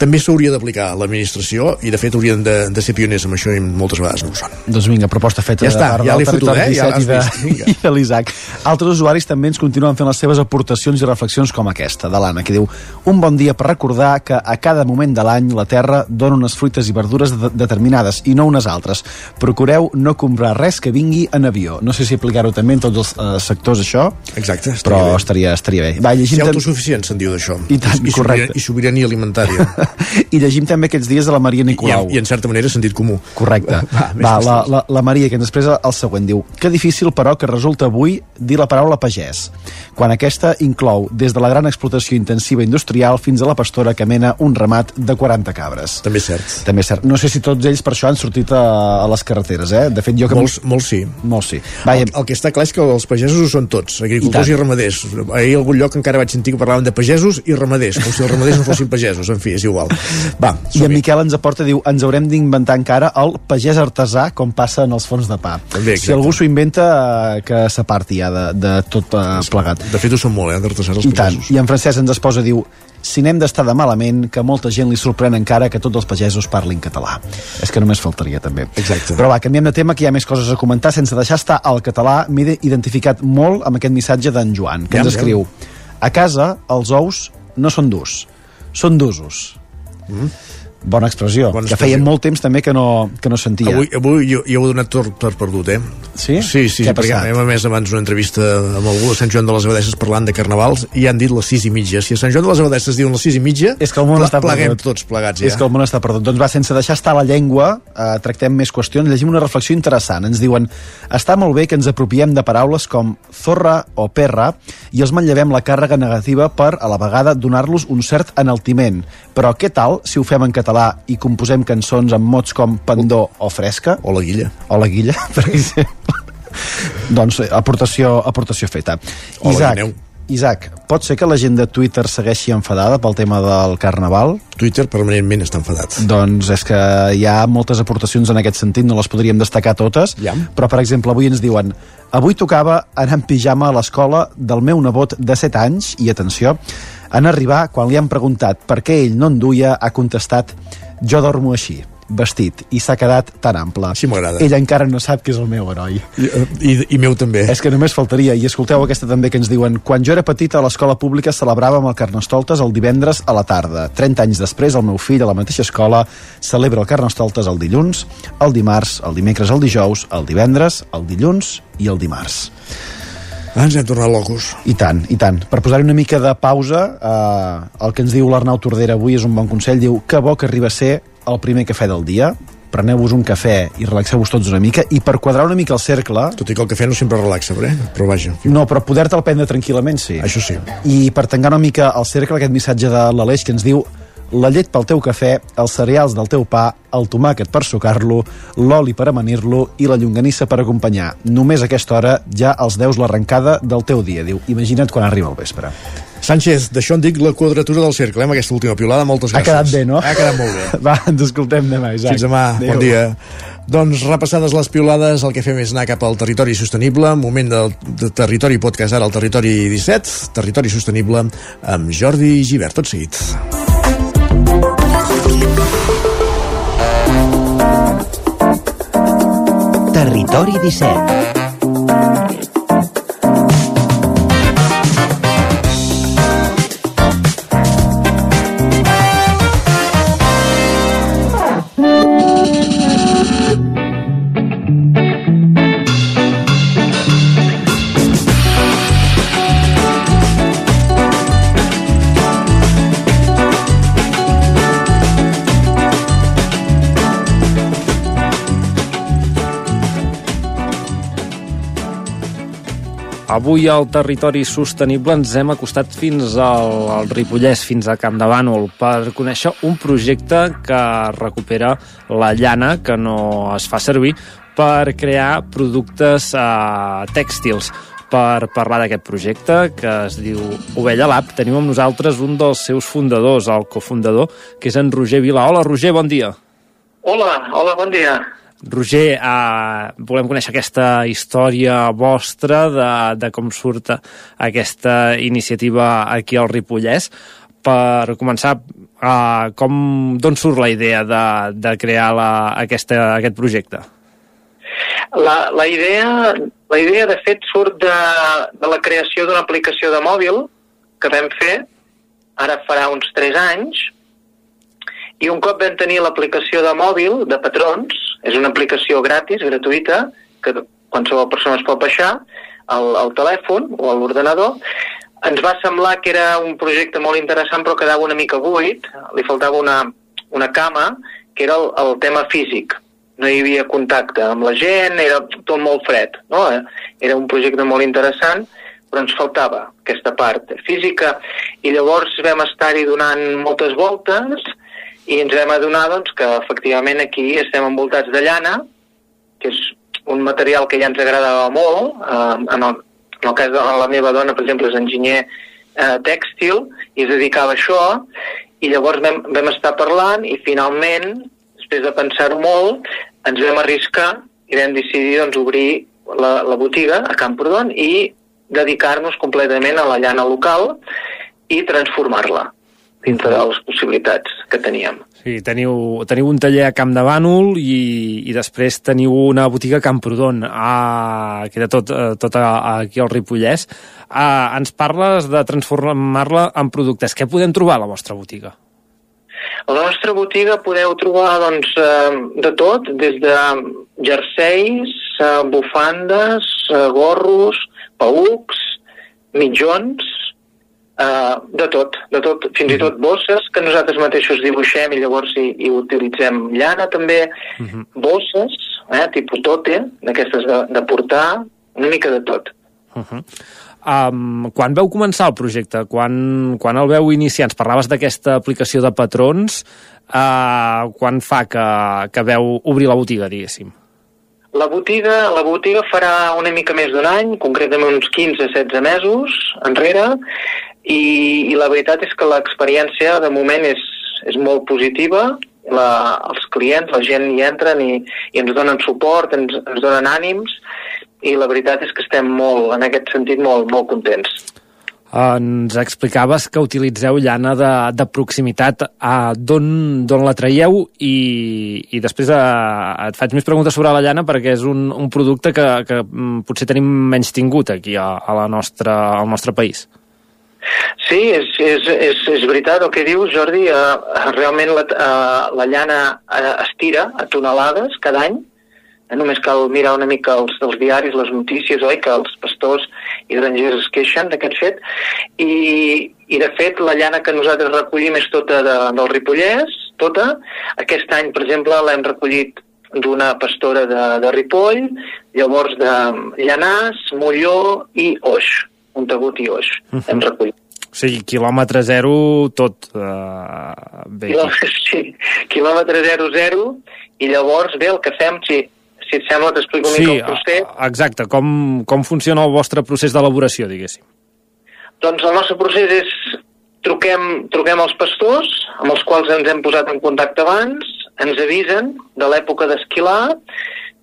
Speaker 1: també s'hauria d'aplicar a l'administració i de fet haurien de, de ser pioners amb això i moltes vegades no ho són.
Speaker 47: Doncs vinga, proposta feta
Speaker 1: Ja
Speaker 47: de
Speaker 1: està,
Speaker 47: part
Speaker 1: ja l'he fotut, eh? Ja
Speaker 47: 17
Speaker 1: l'has
Speaker 47: i de,
Speaker 1: vist, vinga.
Speaker 47: i de l'Isaac. Altres usuaris també ens continuen fent les seves aportacions i reflexions com aquesta, de l'Anna, que diu un bon dia per recordar que a cada moment de l'any la Terra dona unes fruites i verdures de determinades i no unes altres. Procureu no comprar res que vingui en avió. No sé si aplicar-ho també en tots els eh, sectors, això.
Speaker 1: Exacte,
Speaker 47: però
Speaker 1: bé.
Speaker 47: estaria, estaria bé. Va, llegim
Speaker 1: Ser autosuficient se'n diu d'això.
Speaker 47: I tant,
Speaker 1: I,
Speaker 47: correcte.
Speaker 1: I sobirania alimentària.
Speaker 47: I llegim també aquests dies de la Maria Nicolau.
Speaker 1: I, I en certa manera sentit comú.
Speaker 47: Correcte.
Speaker 1: Va,
Speaker 47: Va, la, la, la Maria, que després el següent diu que difícil, però, que resulta avui dir la paraula pagès, quan aquesta inclou des de la gran explotació intensiva industrial fins a la pastora que mena un ramat de 40 cabres.
Speaker 1: També és cert.
Speaker 47: També és cert. No sé si tots ells per això han sortit a, a les carreteres, eh? De fet, jo que...
Speaker 1: Molts, molts sí.
Speaker 47: Molts sí. Va,
Speaker 1: el, el que està clar és que els pagesos ho són tots, agricultors
Speaker 47: I
Speaker 1: i, ramaders. Ahir a algun lloc encara vaig sentir que parlaven de pagesos i ramaders, com si els ramaders no fossin pagesos. En fi, és igual. Igual. Va,
Speaker 47: I en Miquel ens aporta, diu, ens haurem d'inventar encara el pagès artesà com passa en els fons de pa.
Speaker 1: També,
Speaker 47: si algú s'ho inventa, eh, que s'aparti ja de, de tot eh, plegat.
Speaker 1: De fet, ho són molt, eh, d'artesans els
Speaker 47: I tant.
Speaker 1: pagesos.
Speaker 47: I en Francesc ens es posa, diu, si n'hem d'estar de malament, que molta gent li sorprèn encara que tots els pagesos parlin català. És que només faltaria, també.
Speaker 1: Exacte.
Speaker 47: Però va, canviem de tema, que hi ha més coses a comentar. Sense deixar estar el català, m'he identificat molt amb aquest missatge d'en Joan, que
Speaker 1: Ja,
Speaker 47: ens
Speaker 1: ja.
Speaker 47: escriu a casa els ous no són durs, són d'usos.
Speaker 1: Mm.
Speaker 47: Bona expressió,
Speaker 1: Bona
Speaker 47: que
Speaker 1: expressió.
Speaker 47: feia molt temps també que no, que no sentia.
Speaker 1: Avui, avui jo, jo ho he donat tot per perdut, eh?
Speaker 47: Sí?
Speaker 1: Sí, sí,
Speaker 47: Què ha
Speaker 1: perquè hem emès abans una entrevista amb algú de Sant Joan de les Abadesses parlant de carnavals i han dit les sis i mitja. Si a Sant Joan de les Abadesses diuen les sis i mitja,
Speaker 47: és que el món
Speaker 1: pla-
Speaker 47: està
Speaker 1: pleguem
Speaker 47: perdut.
Speaker 1: tots plegats ja.
Speaker 47: És que el món està perdut. Doncs va, sense deixar estar la llengua, eh, tractem més qüestions, llegim una reflexió interessant. Ens diuen, està molt bé que ens apropiem de paraules com zorra o perra i els manllevem la càrrega negativa per, a la vegada, donar-los un cert enaltiment. Però què tal si ho fem en català i composem cançons amb mots com pendó o fresca?
Speaker 1: O la guilla.
Speaker 47: O la guilla, per exemple. doncs eh, aportació, aportació feta.
Speaker 1: O
Speaker 47: Isaac. Isaac, pot ser que la gent de Twitter segueixi enfadada pel tema del Carnaval?
Speaker 1: Twitter permanentment està enfadat.
Speaker 47: Doncs és que hi ha moltes aportacions en aquest sentit, no les podríem destacar totes,
Speaker 1: Ja.
Speaker 47: però per exemple avui ens diuen avui tocava anar en pijama a l'escola del meu nebot de 7 anys, i atenció, en arribar, quan li han preguntat per què ell no en duia, ha contestat jo dormo així, vestit, i s'ha quedat tan ample.
Speaker 1: Així m'agrada.
Speaker 47: Ell encara no sap que és el meu heroi.
Speaker 1: I, i, I meu també.
Speaker 47: És que només faltaria. I escolteu aquesta també que ens diuen quan jo era petita a l'escola pública celebràvem el Carnestoltes el divendres a la tarda. 30 anys després, el meu fill a la mateixa escola celebra el Carnestoltes el dilluns, el dimarts, el dimecres, el dijous, el divendres, el dilluns i el dimarts.
Speaker 1: Ah, ens hem tornat locos.
Speaker 47: I tant, i tant. Per posar una mica de pausa, eh, el que ens diu l'Arnau Tordera avui és un bon consell. Diu que bo que arriba a ser el primer cafè del dia, preneu-vos un cafè i relaxeu-vos tots una mica, i per quadrar una mica el cercle...
Speaker 1: Tot i que el cafè no sempre relaxa, però, eh? però vaja.
Speaker 47: No, però poder-te'l prendre tranquil·lament, sí.
Speaker 1: Això sí.
Speaker 47: I per tancar una mica el cercle, aquest missatge de l'Aleix que ens diu la llet pel teu cafè, els cereals del teu pa, el tomàquet per sucar-lo, l'oli per amanir-lo i la llonganissa per acompanyar. Només a aquesta hora ja els deus l'arrencada del teu dia, diu. Imagina't quan arriba el vespre.
Speaker 1: Sánchez, d'això en dic la quadratura del cercle, eh, amb aquesta última piolada. Moltes
Speaker 47: Ha
Speaker 1: gràcies.
Speaker 47: quedat bé, no?
Speaker 1: Ha quedat molt bé.
Speaker 47: Va, ens escoltem demà, Isaac.
Speaker 1: Fins demà,
Speaker 47: Adéu.
Speaker 1: bon dia. Doncs repassades les piolades, el que fem és anar cap al territori sostenible, moment del de territori podcast ara al territori 17, territori sostenible amb Jordi Givert, tot seguit.
Speaker 48: Territori 17
Speaker 49: Avui al territori sostenible ens hem acostat fins al, al Ripollès, fins a Camp de Bànol, per conèixer un projecte que recupera la llana que no es fa servir per crear productes eh, tèxtils. Per parlar d'aquest projecte, que es diu Ovella Lab, tenim amb nosaltres un dels seus fundadors, el cofundador, que és en Roger Vila. Hola, Roger, bon dia.
Speaker 50: Hola, hola, bon dia.
Speaker 49: Roger, eh, volem conèixer aquesta història vostra de, de com surt aquesta iniciativa aquí al Ripollès. Per començar, eh, com d'on surt la idea de, de crear la, aquesta, aquest projecte?
Speaker 50: La, la, idea, la idea, de fet, surt de, de la creació d'una aplicació de mòbil que vam fer, ara farà uns 3 anys, i un cop vam tenir l'aplicació de mòbil de patrons, és una aplicació gratis, gratuïta, que qualsevol persona es pot baixar al, al telèfon o a l'ordenador, ens va semblar que era un projecte molt interessant però quedava una mica buit, li faltava una, una cama, que era el, el tema físic. No hi havia contacte amb la gent, era tot molt fred. No? Era un projecte molt interessant, però ens faltava aquesta part física. I llavors vam estar-hi donant moltes voltes i ens vam adonar doncs, que efectivament aquí estem envoltats de llana, que és un material que ja ens agradava molt. Eh, en, el, en el cas de la meva dona, per exemple, és enginyer eh, tèxtil i es dedicava a això i llavors vam, vam estar parlant i finalment, després de pensar-ho molt, ens vam arriscar i vam decidir doncs, obrir la, la botiga a Camprodon i dedicar-nos completament a la llana local i transformar-la dintre de les possibilitats que teníem.
Speaker 49: Sí, teniu, teniu un taller a Camp de Bànol i, i després teniu una botiga a Camprodon, a, queda tot, eh, tot a, a, aquí al Ripollès. A, ens parles de transformar-la en productes. Què podem trobar a la vostra botiga?
Speaker 50: A la nostra botiga podeu trobar doncs, eh, de tot, des de jerseis, eh, bufandes, gorros, paucs, mitjons, eh, de tot, de tot, fins i tot bosses que nosaltres mateixos dibuixem i llavors hi, hi utilitzem llana també, uh -huh. bosses, eh, tipus tote, d'aquestes de, de portar, una mica de tot.
Speaker 49: Uh -huh. Um, quan veu començar el projecte? Quan, quan el veu iniciar? Ens parlaves d'aquesta aplicació de patrons. Uh, quan fa que, que veu obrir la botiga, diguéssim?
Speaker 50: La botiga, la botiga farà una mica més d'un any, concretament uns 15-16 mesos enrere, i, i la veritat és que l'experiència de moment és, és molt positiva, la, els clients, la gent hi entren i, i ens donen suport, ens, ens donen ànims, i la veritat és que estem molt, en aquest sentit, molt, molt contents.
Speaker 49: Ens explicaves que utilitzeu llana de, de proximitat. Uh, D'on la traieu? I, i després uh, et faig més preguntes sobre la llana perquè és un, un producte que, que mm, potser tenim menys tingut aquí a, a la nostra, al nostre país.
Speaker 50: Sí, és, és, és, és veritat el que dius, Jordi. Uh, realment la, uh, la llana uh, es tira a tonelades cada any. Uh, només cal mirar una mica els, els diaris, les notícies, oi, que els pastors i grangers es queixen d'aquest fet. I, I, de fet, la llana que nosaltres recollim és tota de, del Ripollès, tota. Aquest any, per exemple, l'hem recollit d'una pastora de, de Ripoll, llavors de Llanàs, Molló i Oix Montagut i Oix. Uh -huh. Hem recollit.
Speaker 49: O sigui, quilòmetre zero, tot uh, bé.
Speaker 50: Quilòmetre, sí, quilòmetre zero, zero, i llavors, bé, el que fem, si, si et sembla, t'explico
Speaker 49: sí,
Speaker 50: una mica el procés.
Speaker 49: exacte, com, com funciona el vostre procés d'elaboració, diguéssim?
Speaker 50: Doncs el nostre procés és truquem, truquem als pastors, amb els quals ens hem posat en contacte abans, ens avisen de l'època d'esquilar,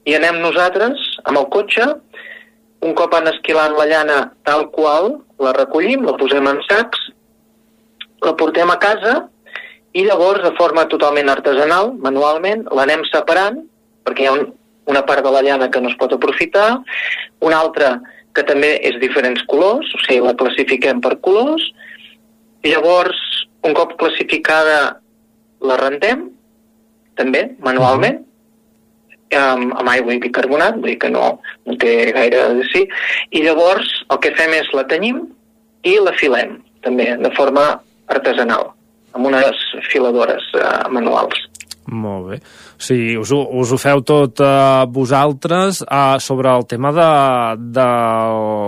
Speaker 50: i anem nosaltres amb el cotxe un cop han esquilat la llana tal qual, la recollim, la posem en sacs, la portem a casa i llavors, de forma totalment artesanal, manualment, l'anem separant, perquè hi ha un, una part de la llana que no es pot aprofitar, una altra que també és diferents colors, o sigui, la classifiquem per colors, i llavors, un cop classificada, la rendem, també, manualment, amb, amb aigua i bicarbonat, vull dir que no, no té gaire de sí, i llavors el que fem és la tenyim i la filem, també, de forma artesanal, amb unes filadores uh, manuals.
Speaker 49: Molt bé. O sigui, us ho, us ho feu tot uh, vosaltres uh, sobre el tema de, de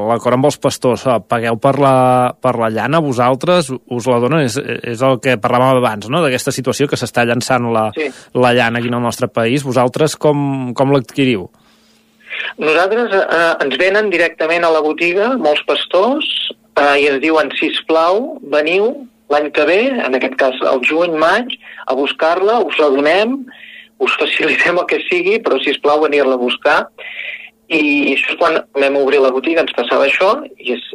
Speaker 49: l'acord amb els pastors. Uh, pagueu per la, per la llana, vosaltres us la donen? És, és el que parlàvem abans, no?, d'aquesta situació que s'està llançant la, sí. la llana aquí en el nostre país. Vosaltres com, com l'adquiriu?
Speaker 50: Nosaltres eh, ens venen directament a la botiga molts pastors eh, i ens diuen, si plau, veniu l'any que ve, en aquest cas el juny, maig, a buscar-la, us la donem, us facilitem el que sigui, però si us plau venir-la a buscar. I això és quan vam obrir la botiga, ens passava això, i, és,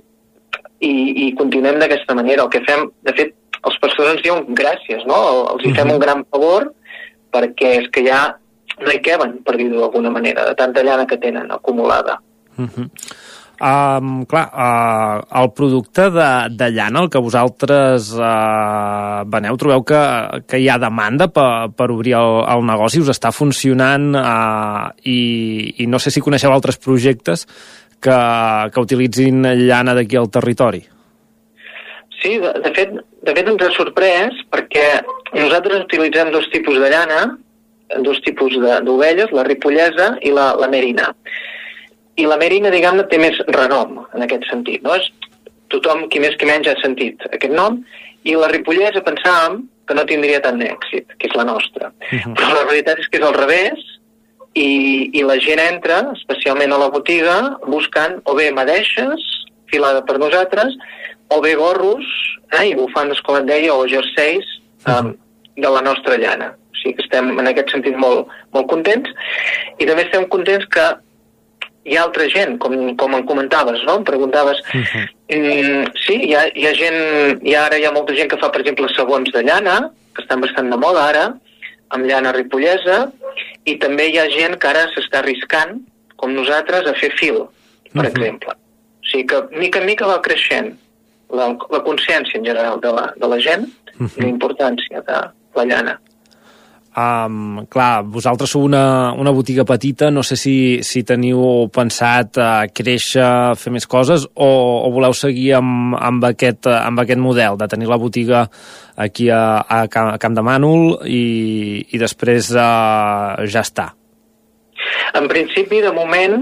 Speaker 50: i, i continuem d'aquesta manera. El que fem, de fet, els pastors ens diuen gràcies, no? Els hi fem un gran favor perquè és que ja no hi queben, per dir-ho d'alguna manera, de tanta llana que tenen acumulada.
Speaker 49: Uh -huh. Um, clar, uh, el producte de, de llana, el que vosaltres uh, veneu, trobeu que, que hi ha demanda per, per obrir el, el negoci, us està funcionant uh, i, i no sé si coneixeu altres projectes que, que utilitzin llana d'aquí al territori.
Speaker 50: Sí, de, de, fet, de fet ens ha sorprès perquè nosaltres utilitzem dos tipus de llana, dos tipus d'ovelles, la ripollesa i la, la merina i la Merina, diguem-ne, té més renom en aquest sentit. No? És, tothom, qui més qui menys, ha sentit aquest nom, i la Ripollesa pensàvem que no tindria tant d'èxit, que és la nostra. Uh -huh. Però la veritat és que és al revés, i, i la gent entra, especialment a la botiga, buscant o bé madeixes, filada per nosaltres, o bé gorros, eh, i bufandes, com et deia, o jerseis, um, de la nostra llana. O sigui que estem en aquest sentit molt, molt contents i també estem contents que hi ha altra gent, com, com em comentaves, no? Em preguntaves... Uh -huh. mm, sí, hi ha, hi ha gent... Hi ha, ara hi ha molta gent que fa, per exemple, sabons de llana, que estan bastant de moda ara, amb llana ripollesa, i també hi ha gent que ara s'està arriscant, com nosaltres, a fer fil, per uh -huh. exemple. O sigui que, mica en mica va creixent la, la consciència en general de la, de la gent uh -huh. la importància de la llana.
Speaker 49: Um, clar, vosaltres sou una, una botiga petita, no sé si, si teniu pensat uh, créixer, fer més coses, o, o voleu seguir amb, amb, aquest, amb aquest model de tenir la botiga aquí a, a, Camp, a Camp de Mànol i, i després uh, ja està?
Speaker 50: En principi, de moment,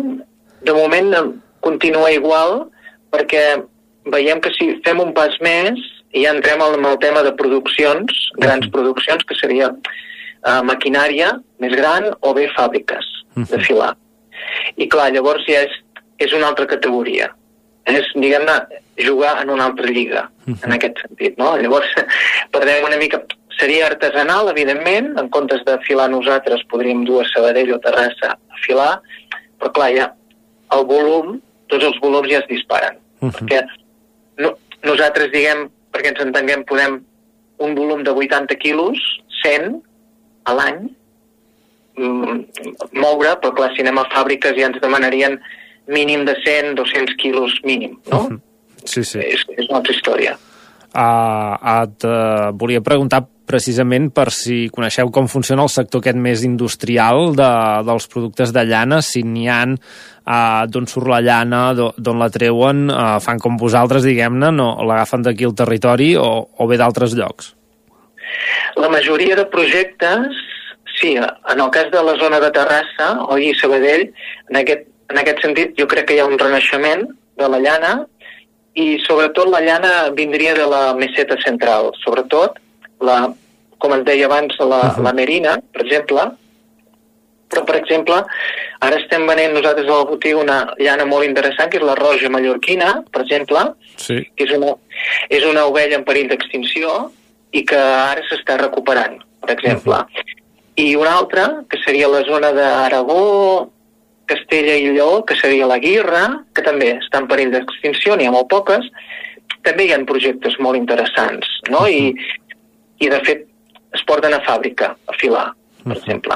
Speaker 50: de moment continua igual, perquè veiem que si fem un pas més i ja entrem en el tema de produccions, grans produccions, que seria uh, maquinària més gran o bé fàbriques de filar. I clar, llavors ja és, és una altra categoria. És, diguem-ne, jugar en una altra lliga, en aquest sentit, no? Llavors, perdem una mica... Seria artesanal, evidentment, en comptes de filar nosaltres podríem dur a Sabadell o Terrassa a filar, però clar, ja el volum, tots els volums ja es disparen. Uh -huh. Perquè no, nosaltres, diguem, perquè ens entenguem, podem un volum de 80 quilos, 100 a l'any, mm, moure, però clar, si anem a fàbriques ja ens demanarien mínim de 100, 200 quilos mínim, no?
Speaker 49: -huh. Sí, sí.
Speaker 50: És, és una altra història.
Speaker 49: Uh, et uh, volia preguntar precisament per si coneixeu com funciona el sector aquest més industrial de, dels productes de llana, si n'hi ha uh, d'on surt la llana, d'on la treuen, uh, fan com vosaltres, diguem-ne, no, l'agafen d'aquí al territori o, o ve d'altres llocs?
Speaker 50: La majoria de projectes, sí, en el cas de la zona de Terrassa o i Sabadell, en aquest, en aquest sentit jo crec que hi ha un renaixement de la llana i sobretot la llana vindria de la meseta central, sobretot la, com es deia abans, la, uh -huh. la merina, per exemple, però, per exemple, ara estem venent nosaltres a la botiga una llana molt interessant, que és la roja mallorquina, per exemple,
Speaker 49: sí.
Speaker 50: que és una, és una ovella en perill d'extinció i que ara s'està recuperant, per exemple. Uh -huh. I una altra, que seria la zona d'Aragó, Castella i Lleó, que seria la Guirra, que també està en perill d'extinció, n'hi ha molt poques, també hi ha projectes molt interessants, no? Uh -huh. I, I, de fet, es porten a fàbrica, a filar, per uh -huh. exemple.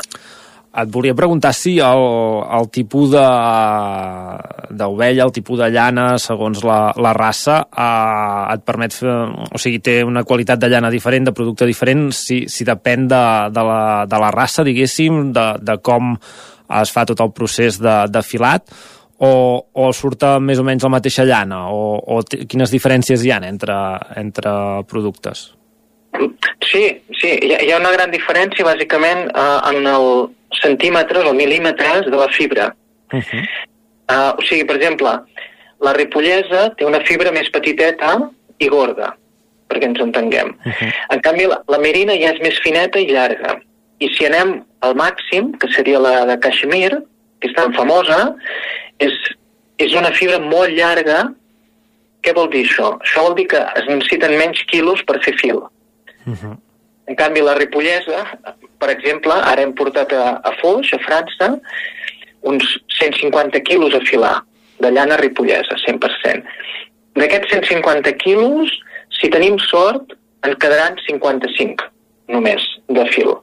Speaker 49: Et volia preguntar si el, el tipus d'ovella, el tipus de llana, segons la, la raça, eh, et permet fer... O sigui, té una qualitat de llana diferent, de producte diferent, si, si depèn de, de, la, de la raça, diguéssim, de, de com es fa tot el procés de, de filat, o, o surt més o menys la mateixa llana, o, o quines diferències hi ha entre, entre productes?
Speaker 50: Sí, sí, hi ha, una gran diferència bàsicament eh, en el centímetres o mil·límetres de la fibra.
Speaker 49: Uh -huh.
Speaker 50: uh, o sigui, per exemple, la ripollesa té una fibra més petiteta i gorda, perquè ens entenguem.
Speaker 49: Uh -huh.
Speaker 50: En canvi, la, la merina ja és més fineta i llarga. I si anem al màxim, que seria la de Kashmir, que és tan famosa, és, és una fibra molt llarga. Què vol dir això? Això vol dir que es necessiten menys quilos per fer fil.
Speaker 49: Uh -huh.
Speaker 50: En canvi, la ripollesa, per exemple, ara hem portat a, a Foix, a França, uns 150 quilos a filar de llana ripollesa, 100%. D'aquests 150 quilos, si tenim sort, en quedaran 55 només de fil. O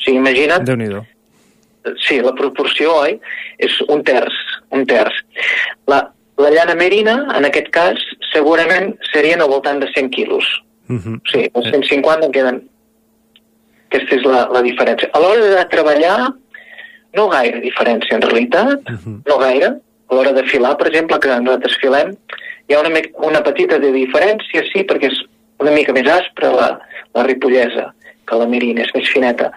Speaker 50: sigui, imagina't...
Speaker 49: déu nhi
Speaker 50: Sí, la proporció, oi? És un terç, un terç. La, la llana merina, en aquest cas, segurament serien al voltant de 100 quilos.
Speaker 49: Uh -huh.
Speaker 50: Sí, els 150 en queden aquesta és la, la diferència. A l'hora de treballar, no gaire diferència, en realitat,
Speaker 49: uh -huh.
Speaker 50: no gaire. A l'hora de filar, per exemple, que nosaltres filem, hi ha una, una petita de diferència, sí, perquè és una mica més aspra la, la ripollesa, que la mirina és més fineta.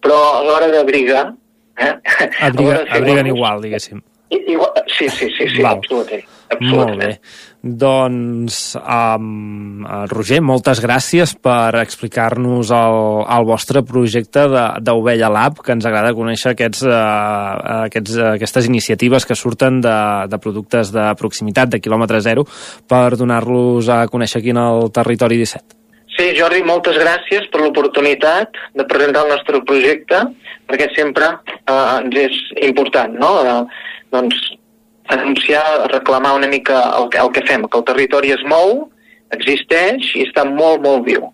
Speaker 50: Però a l'hora d'abrigar... Eh?
Speaker 49: Abriga, abriguen igual, diguéssim.
Speaker 50: Igual, sí, sí, sí, sí
Speaker 49: Val.
Speaker 50: absolutament.
Speaker 49: Molt bé. Doncs, um, Roger, moltes gràcies per explicar-nos el, el vostre projecte d'Ovella Lab, que ens agrada conèixer aquests, uh, aquests, uh, aquestes iniciatives que surten de, de productes de proximitat, de quilòmetre zero, per donar-los a conèixer aquí en el territori 17.
Speaker 50: Sí, Jordi, moltes gràcies per l'oportunitat de presentar el nostre projecte, perquè sempre eh, ens és important, no?, eh, doncs, anunciar, reclamar una mica el, que- el que fem, que el territori es mou, existeix i està molt, molt viu.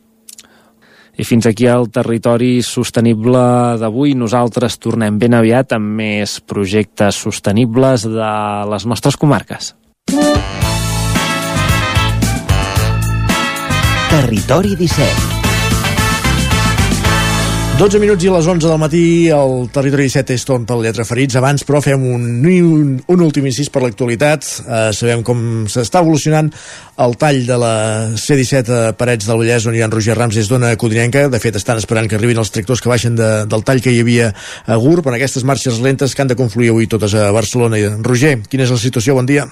Speaker 49: I fins aquí el territori sostenible d'avui. Nosaltres tornem ben aviat amb més projectes sostenibles de les nostres comarques.
Speaker 2: Territori 17.
Speaker 1: 12 minuts i les 11 del matí el Territori 17 és torn pel Lletra Ferits. Abans, però, fem un, un, un últim incís per l'actualitat. Eh, sabem com s'està evolucionant el tall de la C-17 a Parets del Vallès, on hi ha Roger Rams des d'Ona Codinenca. De fet, estan esperant que arribin els tractors que baixen de, del tall que hi havia a GURB en aquestes marxes lentes que han de confluir avui totes a Barcelona. Roger, quina és la situació? Bon dia.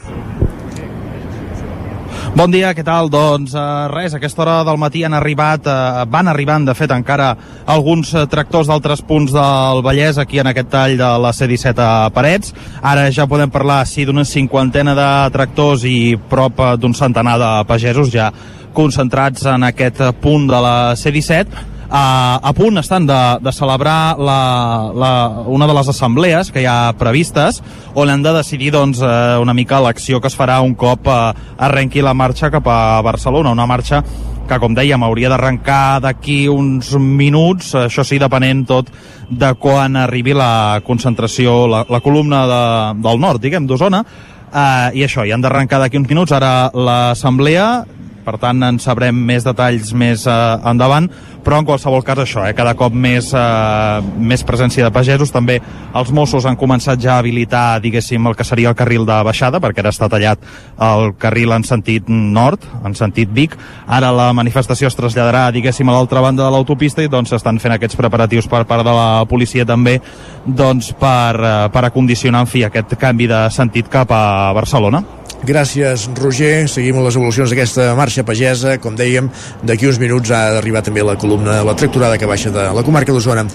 Speaker 15: Bon dia, què tal? Doncs eh, res, a aquesta hora del matí han arribat, eh, van arribant, de fet, encara alguns eh, tractors d'altres punts del Vallès aquí en aquest tall de la C-17 a Parets. Ara ja podem parlar, sí, d'una cinquantena de tractors i prop eh, d'un centenar de pagesos ja concentrats en aquest eh, punt de la C-17 a, a punt estan de, de celebrar la, la, una de les assemblees que hi ha previstes on han de decidir doncs, eh, una mica l'acció que es farà un cop eh, arrenqui la marxa cap a Barcelona, una marxa que, com dèiem, hauria d'arrencar d'aquí uns minuts, això sí, depenent tot de quan arribi la concentració, la, la columna de, del nord, diguem, d'Osona, eh, i això, hi han d'arrencar d'aquí uns minuts. Ara l'assemblea, per tant en sabrem més detalls més eh, endavant, però en qualsevol cas això, eh, cada cop més, eh, més presència de pagesos, també els Mossos han començat ja a habilitar, diguéssim, el que seria el carril de baixada, perquè ara està tallat el carril en sentit nord, en sentit Vic, ara la manifestació es traslladarà, diguéssim, a l'altra banda de l'autopista i doncs s'estan fent aquests preparatius per part de la policia també doncs per, eh, per acondicionar, en fi, aquest canvi de sentit cap a Barcelona.
Speaker 1: Gràcies, Roger. Seguim les evolucions d'aquesta marxa pagesa. Com dèiem, d'aquí uns minuts ha d'arribar també la columna, la tracturada que baixa de la comarca d'Osona.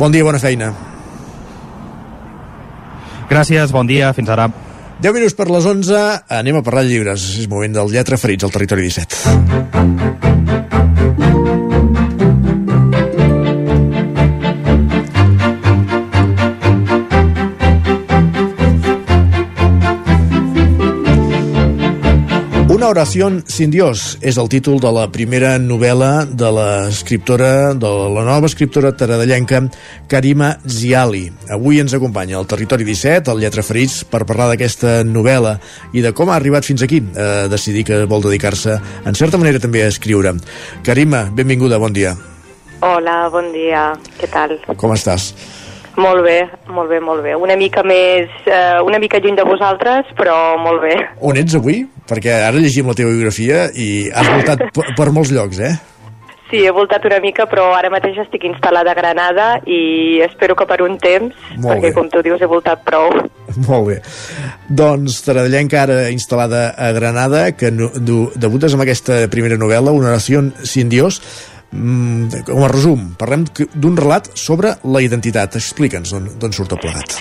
Speaker 1: Bon dia, bona feina.
Speaker 15: Gràcies, bon dia, fins ara.
Speaker 1: 10 minuts per les 11, anem a parlar de llibres. És moment del Lletra Ferits al Territori 17. Una oració sin Dios és el títol de la primera novel·la de l'escriptora, de la nova escriptora taradellenca Karima Ziali. Avui ens acompanya al Territori 17, el Lletra Ferits, per parlar d'aquesta novel·la i de com ha arribat fins aquí a decidir que vol dedicar-se, en certa manera, també a escriure. Karima, benvinguda, bon dia.
Speaker 51: Hola, bon dia. Què tal?
Speaker 1: Com estàs?
Speaker 51: Molt bé, molt bé, molt bé. Una mica més, eh, una mica lluny de vosaltres, però molt bé.
Speaker 1: On ets avui? Perquè ara llegim la teva biografia i has voltat per, per molts llocs, eh?
Speaker 51: Sí, he voltat una mica, però ara mateix estic instal·lada a Granada i espero que per un temps,
Speaker 1: Molt
Speaker 51: perquè
Speaker 1: bé.
Speaker 51: com tu dius he voltat prou.
Speaker 1: Molt bé. Doncs Taradellenca, ara instal·lada a Granada, que no, debutes amb aquesta primera novel·la, Una oració sin Dios. Mm, com a resum, parlem d'un relat sobre la identitat. Explica'ns d'on surt el plegat.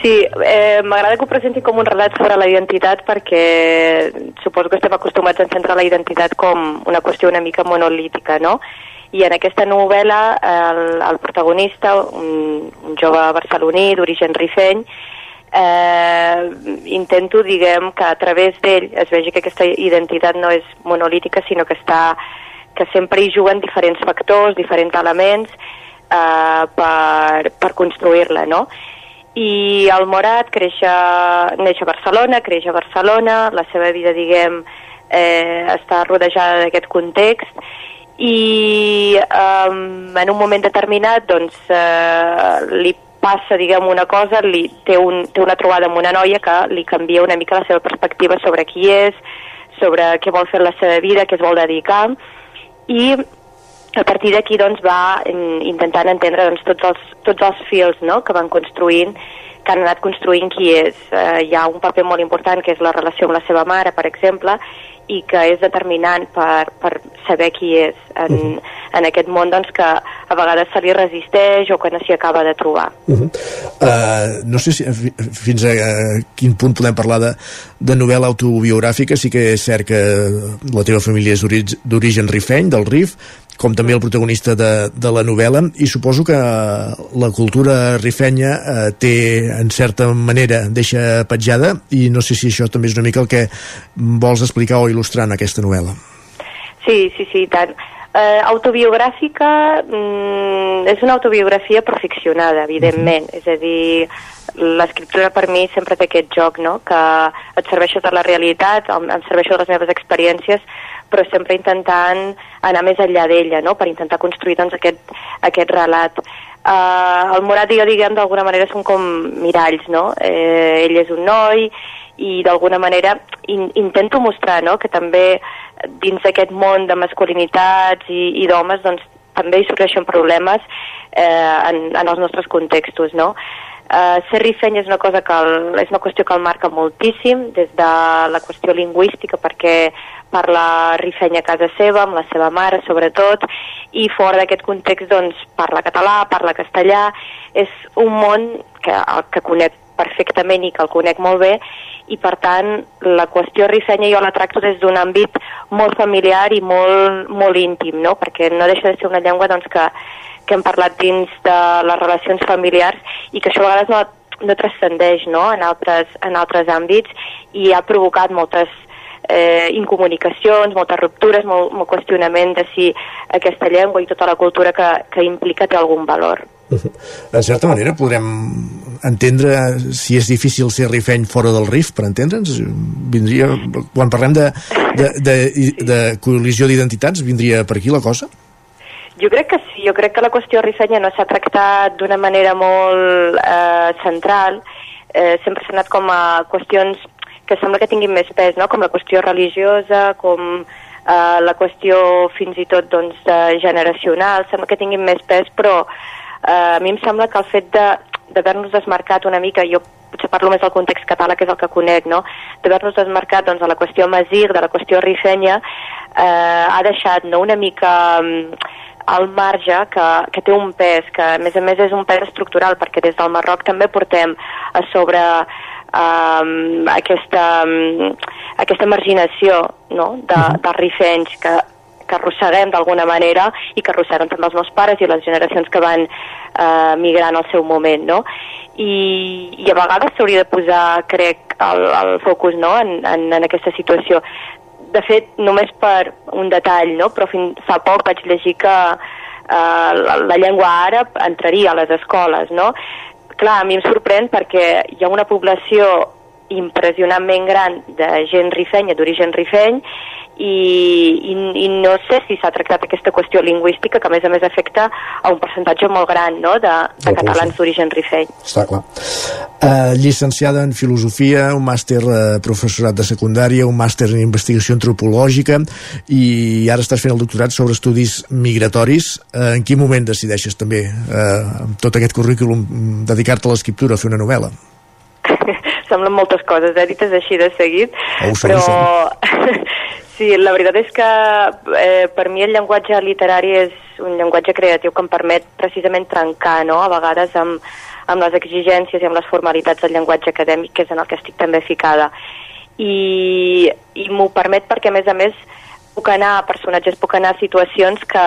Speaker 51: Sí, eh, m'agrada que ho presenti com un relat sobre la identitat perquè suposo que estem acostumats a entendre la identitat com una qüestió una mica monolítica, no? I en aquesta novel·la el, el protagonista, un, un jove barceloní d'origen rifeny, eh, intento, diguem, que a través d'ell es vegi que aquesta identitat no és monolítica, sinó que està que sempre hi juguen diferents factors, diferents elements eh, per, per construir-la, no? I el Morat creix a, neix a Barcelona, creix a Barcelona, la seva vida, diguem, eh, està rodejada d'aquest context i eh, en un moment determinat doncs, eh, li passa, diguem, una cosa, li, té, un, té una trobada amb una noia que li canvia una mica la seva perspectiva sobre qui és, sobre què vol fer la seva vida, què es vol dedicar, i a partir d'aquí doncs, va in, intentant entendre doncs, tots, els, tots els fils no?, que van construint que han anat construint qui és. Eh, hi ha un paper molt important que és la relació amb la seva mare, per exemple, i que és determinant per, per saber qui és en, en aquest món doncs, que a vegades se li resisteix o que no s'hi acaba de trobar.
Speaker 1: Uh -huh. uh, no sé si, fins a uh, quin punt podem parlar de, de novel·la autobiogràfica. Sí que és cert que la teva família és d'origen rifeny, del RIF, com també el protagonista de, de la novel·la, i suposo que la cultura rifenya eh, té, en certa manera, deixa petjada, i no sé si això també és una mica el que vols explicar o il·lustrar en aquesta novel·la.
Speaker 51: Sí, sí, sí, tant. Eh, autobiogràfica mm, és una autobiografia però ficcionada, evidentment. Uh -huh. És a dir, l'escriptura per mi sempre té aquest joc, no?, que et serveixo de la realitat, em serveixo de les meves experiències, però sempre intentant anar més enllà d'ella, no?, per intentar construir doncs, aquest, aquest relat. Uh, el Morat i jo, diguem, d'alguna manera són com miralls, no? Eh, ell és un noi i d'alguna manera in, intento mostrar no? que també dins d'aquest món de masculinitats i, i d'homes doncs també hi sorgeixen problemes eh, en, en els nostres contextos, no? Eh, ser rifeny és una cosa que el, és una qüestió que el marca moltíssim des de la qüestió lingüística perquè parla rifeny a casa seva, amb la seva mare sobretot, i fora d'aquest context doncs parla català, parla castellà, és un món que, que conec perfectament i que el conec molt bé i per tant la qüestió rissenya jo la tracto des d'un àmbit molt familiar i molt, molt íntim, no? perquè no deixa de ser una llengua doncs, que, que hem parlat dins de les relacions familiars i que això a vegades no, no transcendeix no? En, altres, en altres àmbits i ha provocat moltes eh, incomunicacions, moltes ruptures, molt, molt qüestionament de si aquesta llengua i tota la cultura que, que implica té algun valor.
Speaker 1: En certa manera podrem entendre si és difícil ser rifeny fora del RIF, per entendre'ns? Vindria, quan parlem de, de, de, de col·lisió d'identitats, vindria per aquí la cosa?
Speaker 51: Jo crec que sí, jo crec que la qüestió rifenya no s'ha tractat d'una manera molt eh, central, eh, sempre s'ha anat com a qüestions que sembla que tinguin més pes, no? com la qüestió religiosa, com eh, la qüestió fins i tot doncs, generacional, sembla que tinguin més pes, però eh, a mi em sembla que el fet de d'haver-nos desmarcat una mica, jo potser parlo més del context català, que és el que conec, no? d'haver-nos desmarcat doncs, de la qüestió Masir, de la qüestió Rifenya, eh, ha deixat no, una mica um, al marge que, que té un pes, que a més a més és un pes estructural, perquè des del Marroc també portem a sobre um, aquesta, um, aquesta marginació no? de, dels rifenys que que arrosseguem d'alguna manera i que arrosseguen també els meus pares i les generacions que van eh, migrant al seu moment, no? I, i a vegades s'hauria de posar, crec, el, el focus no? en, en, en aquesta situació. De fet, només per un detall, no? però fins fa poc vaig llegir que eh, la, la llengua àrab entraria a les escoles, no? Clar, a mi em sorprèn perquè hi ha una població impressionantment gran de gent rifenya, d'origen rifeny, i, i, i no sé si s'ha tractat aquesta qüestió lingüística que a més a més afecta a un percentatge molt gran no? de, de catalans d'origen rifeny.
Speaker 1: Està clar. Uh, llicenciada en Filosofia, un màster uh, professorat de secundària, un màster en Investigació Antropològica i ara estàs fent el doctorat sobre estudis migratoris. Uh, en quin moment decideixes també, uh, amb tot aquest currículum, dedicar-te a l'escriptura, a fer una novel·la?
Speaker 51: Semblen moltes coses, eh, dites així de seguit, oh, però Sí, la veritat és que eh, per mi el llenguatge literari és un llenguatge creatiu que em permet precisament trencar, no?, a vegades amb, amb les exigències i amb les formalitats del llenguatge acadèmic, que és en el que estic també ficada. I, i m'ho permet perquè, a més a més, puc anar a personatges, puc anar a situacions que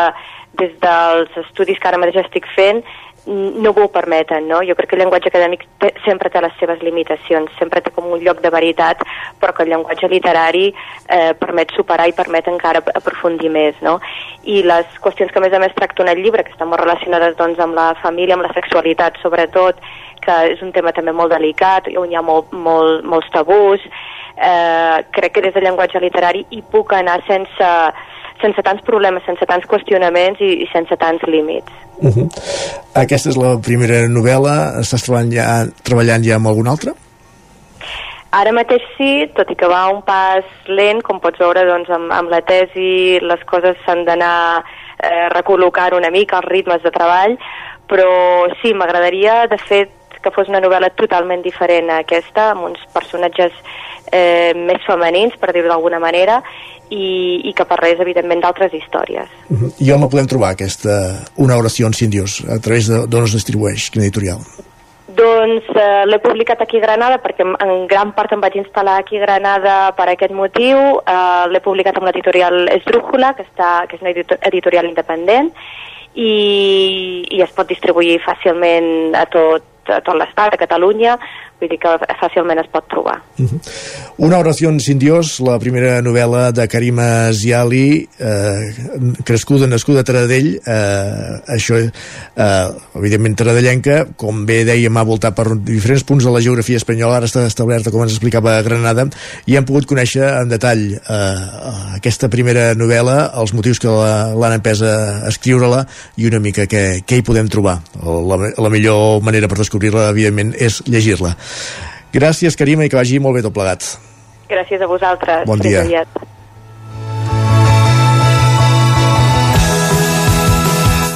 Speaker 51: des dels estudis que ara mateix estic fent no ho permeten, no? Jo crec que el llenguatge acadèmic té, sempre té les seves limitacions, sempre té com un lloc de veritat, però que el llenguatge literari eh, permet superar i permet encara aprofundir més, no? I les qüestions que a més a més tracta en el llibre, que estan molt relacionades doncs, amb la família, amb la sexualitat sobretot, que és un tema també molt delicat, on hi ha molt, molt, molts tabús, eh, crec que des del llenguatge literari hi puc anar sense, sense tants problemes, sense tants qüestionaments i, i sense tants límits.
Speaker 1: Uh -huh. Aquesta és la primera novel·la. Estàs treballant ja, treballant ja amb alguna altra?
Speaker 51: Ara mateix sí, tot i que va un pas lent, com pots veure doncs, amb, amb la tesi les coses s'han d'anar eh, recol·locant una mica els ritmes de treball, però sí, m'agradaria de fet que fos una novel·la totalment diferent a aquesta, amb uns personatges eh, més femenins, per dir-ho d'alguna manera, i, i que parlés, evidentment, d'altres històries.
Speaker 1: Uh -huh. I on la podem trobar, aquesta Una oració sin Dios? A través d'on es distribueix? Quina editorial?
Speaker 51: Doncs eh, l'he publicat aquí a Granada perquè en gran part em vaig instal·lar aquí a Granada per aquest motiu. Eh, l'he publicat amb l'editorial Esdrújula, que, està, que és una editorial independent, i, i es pot distribuir fàcilment a tot, a tot l'estat, a Catalunya, vull dir que fàcilment es pot trobar. Uh -huh.
Speaker 1: Una oració sin Dios, la primera novel·la de Karima Ziali, eh, crescuda, nascuda a Taradell, eh, això, eh, evidentment taradellenca, com bé dèiem, ha voltat per diferents punts de la geografia espanyola, ara està establerta, com ens explicava a Granada, i hem pogut conèixer en detall eh, aquesta primera novel·la, els motius que l'han empès a escriure-la i una mica què, què hi podem trobar. La, la millor manera per descobrir-la, evidentment, és llegir-la. Gràcies, Carima, i que vagi molt bé tot plegat.
Speaker 51: Gràcies a vosaltres.
Speaker 1: Bon dia.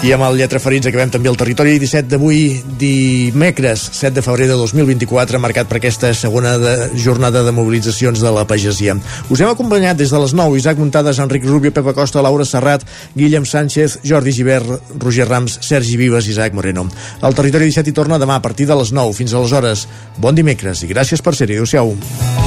Speaker 1: I amb el Lletra Ferits acabem també el territori 17 d'avui, dimecres 7 de febrer de 2024, marcat per aquesta segona de, jornada de mobilitzacions de la pagesia. Us hem acompanyat des de les 9, Isaac Muntades, Enric Rubio, Pepa Costa, Laura Serrat, Guillem Sánchez, Jordi Givert, Roger Rams, Sergi Vives i Isaac Moreno. El territori 17 hi torna demà a partir de les 9. Fins aleshores, bon dimecres i gràcies per ser-hi. Adéu-siau.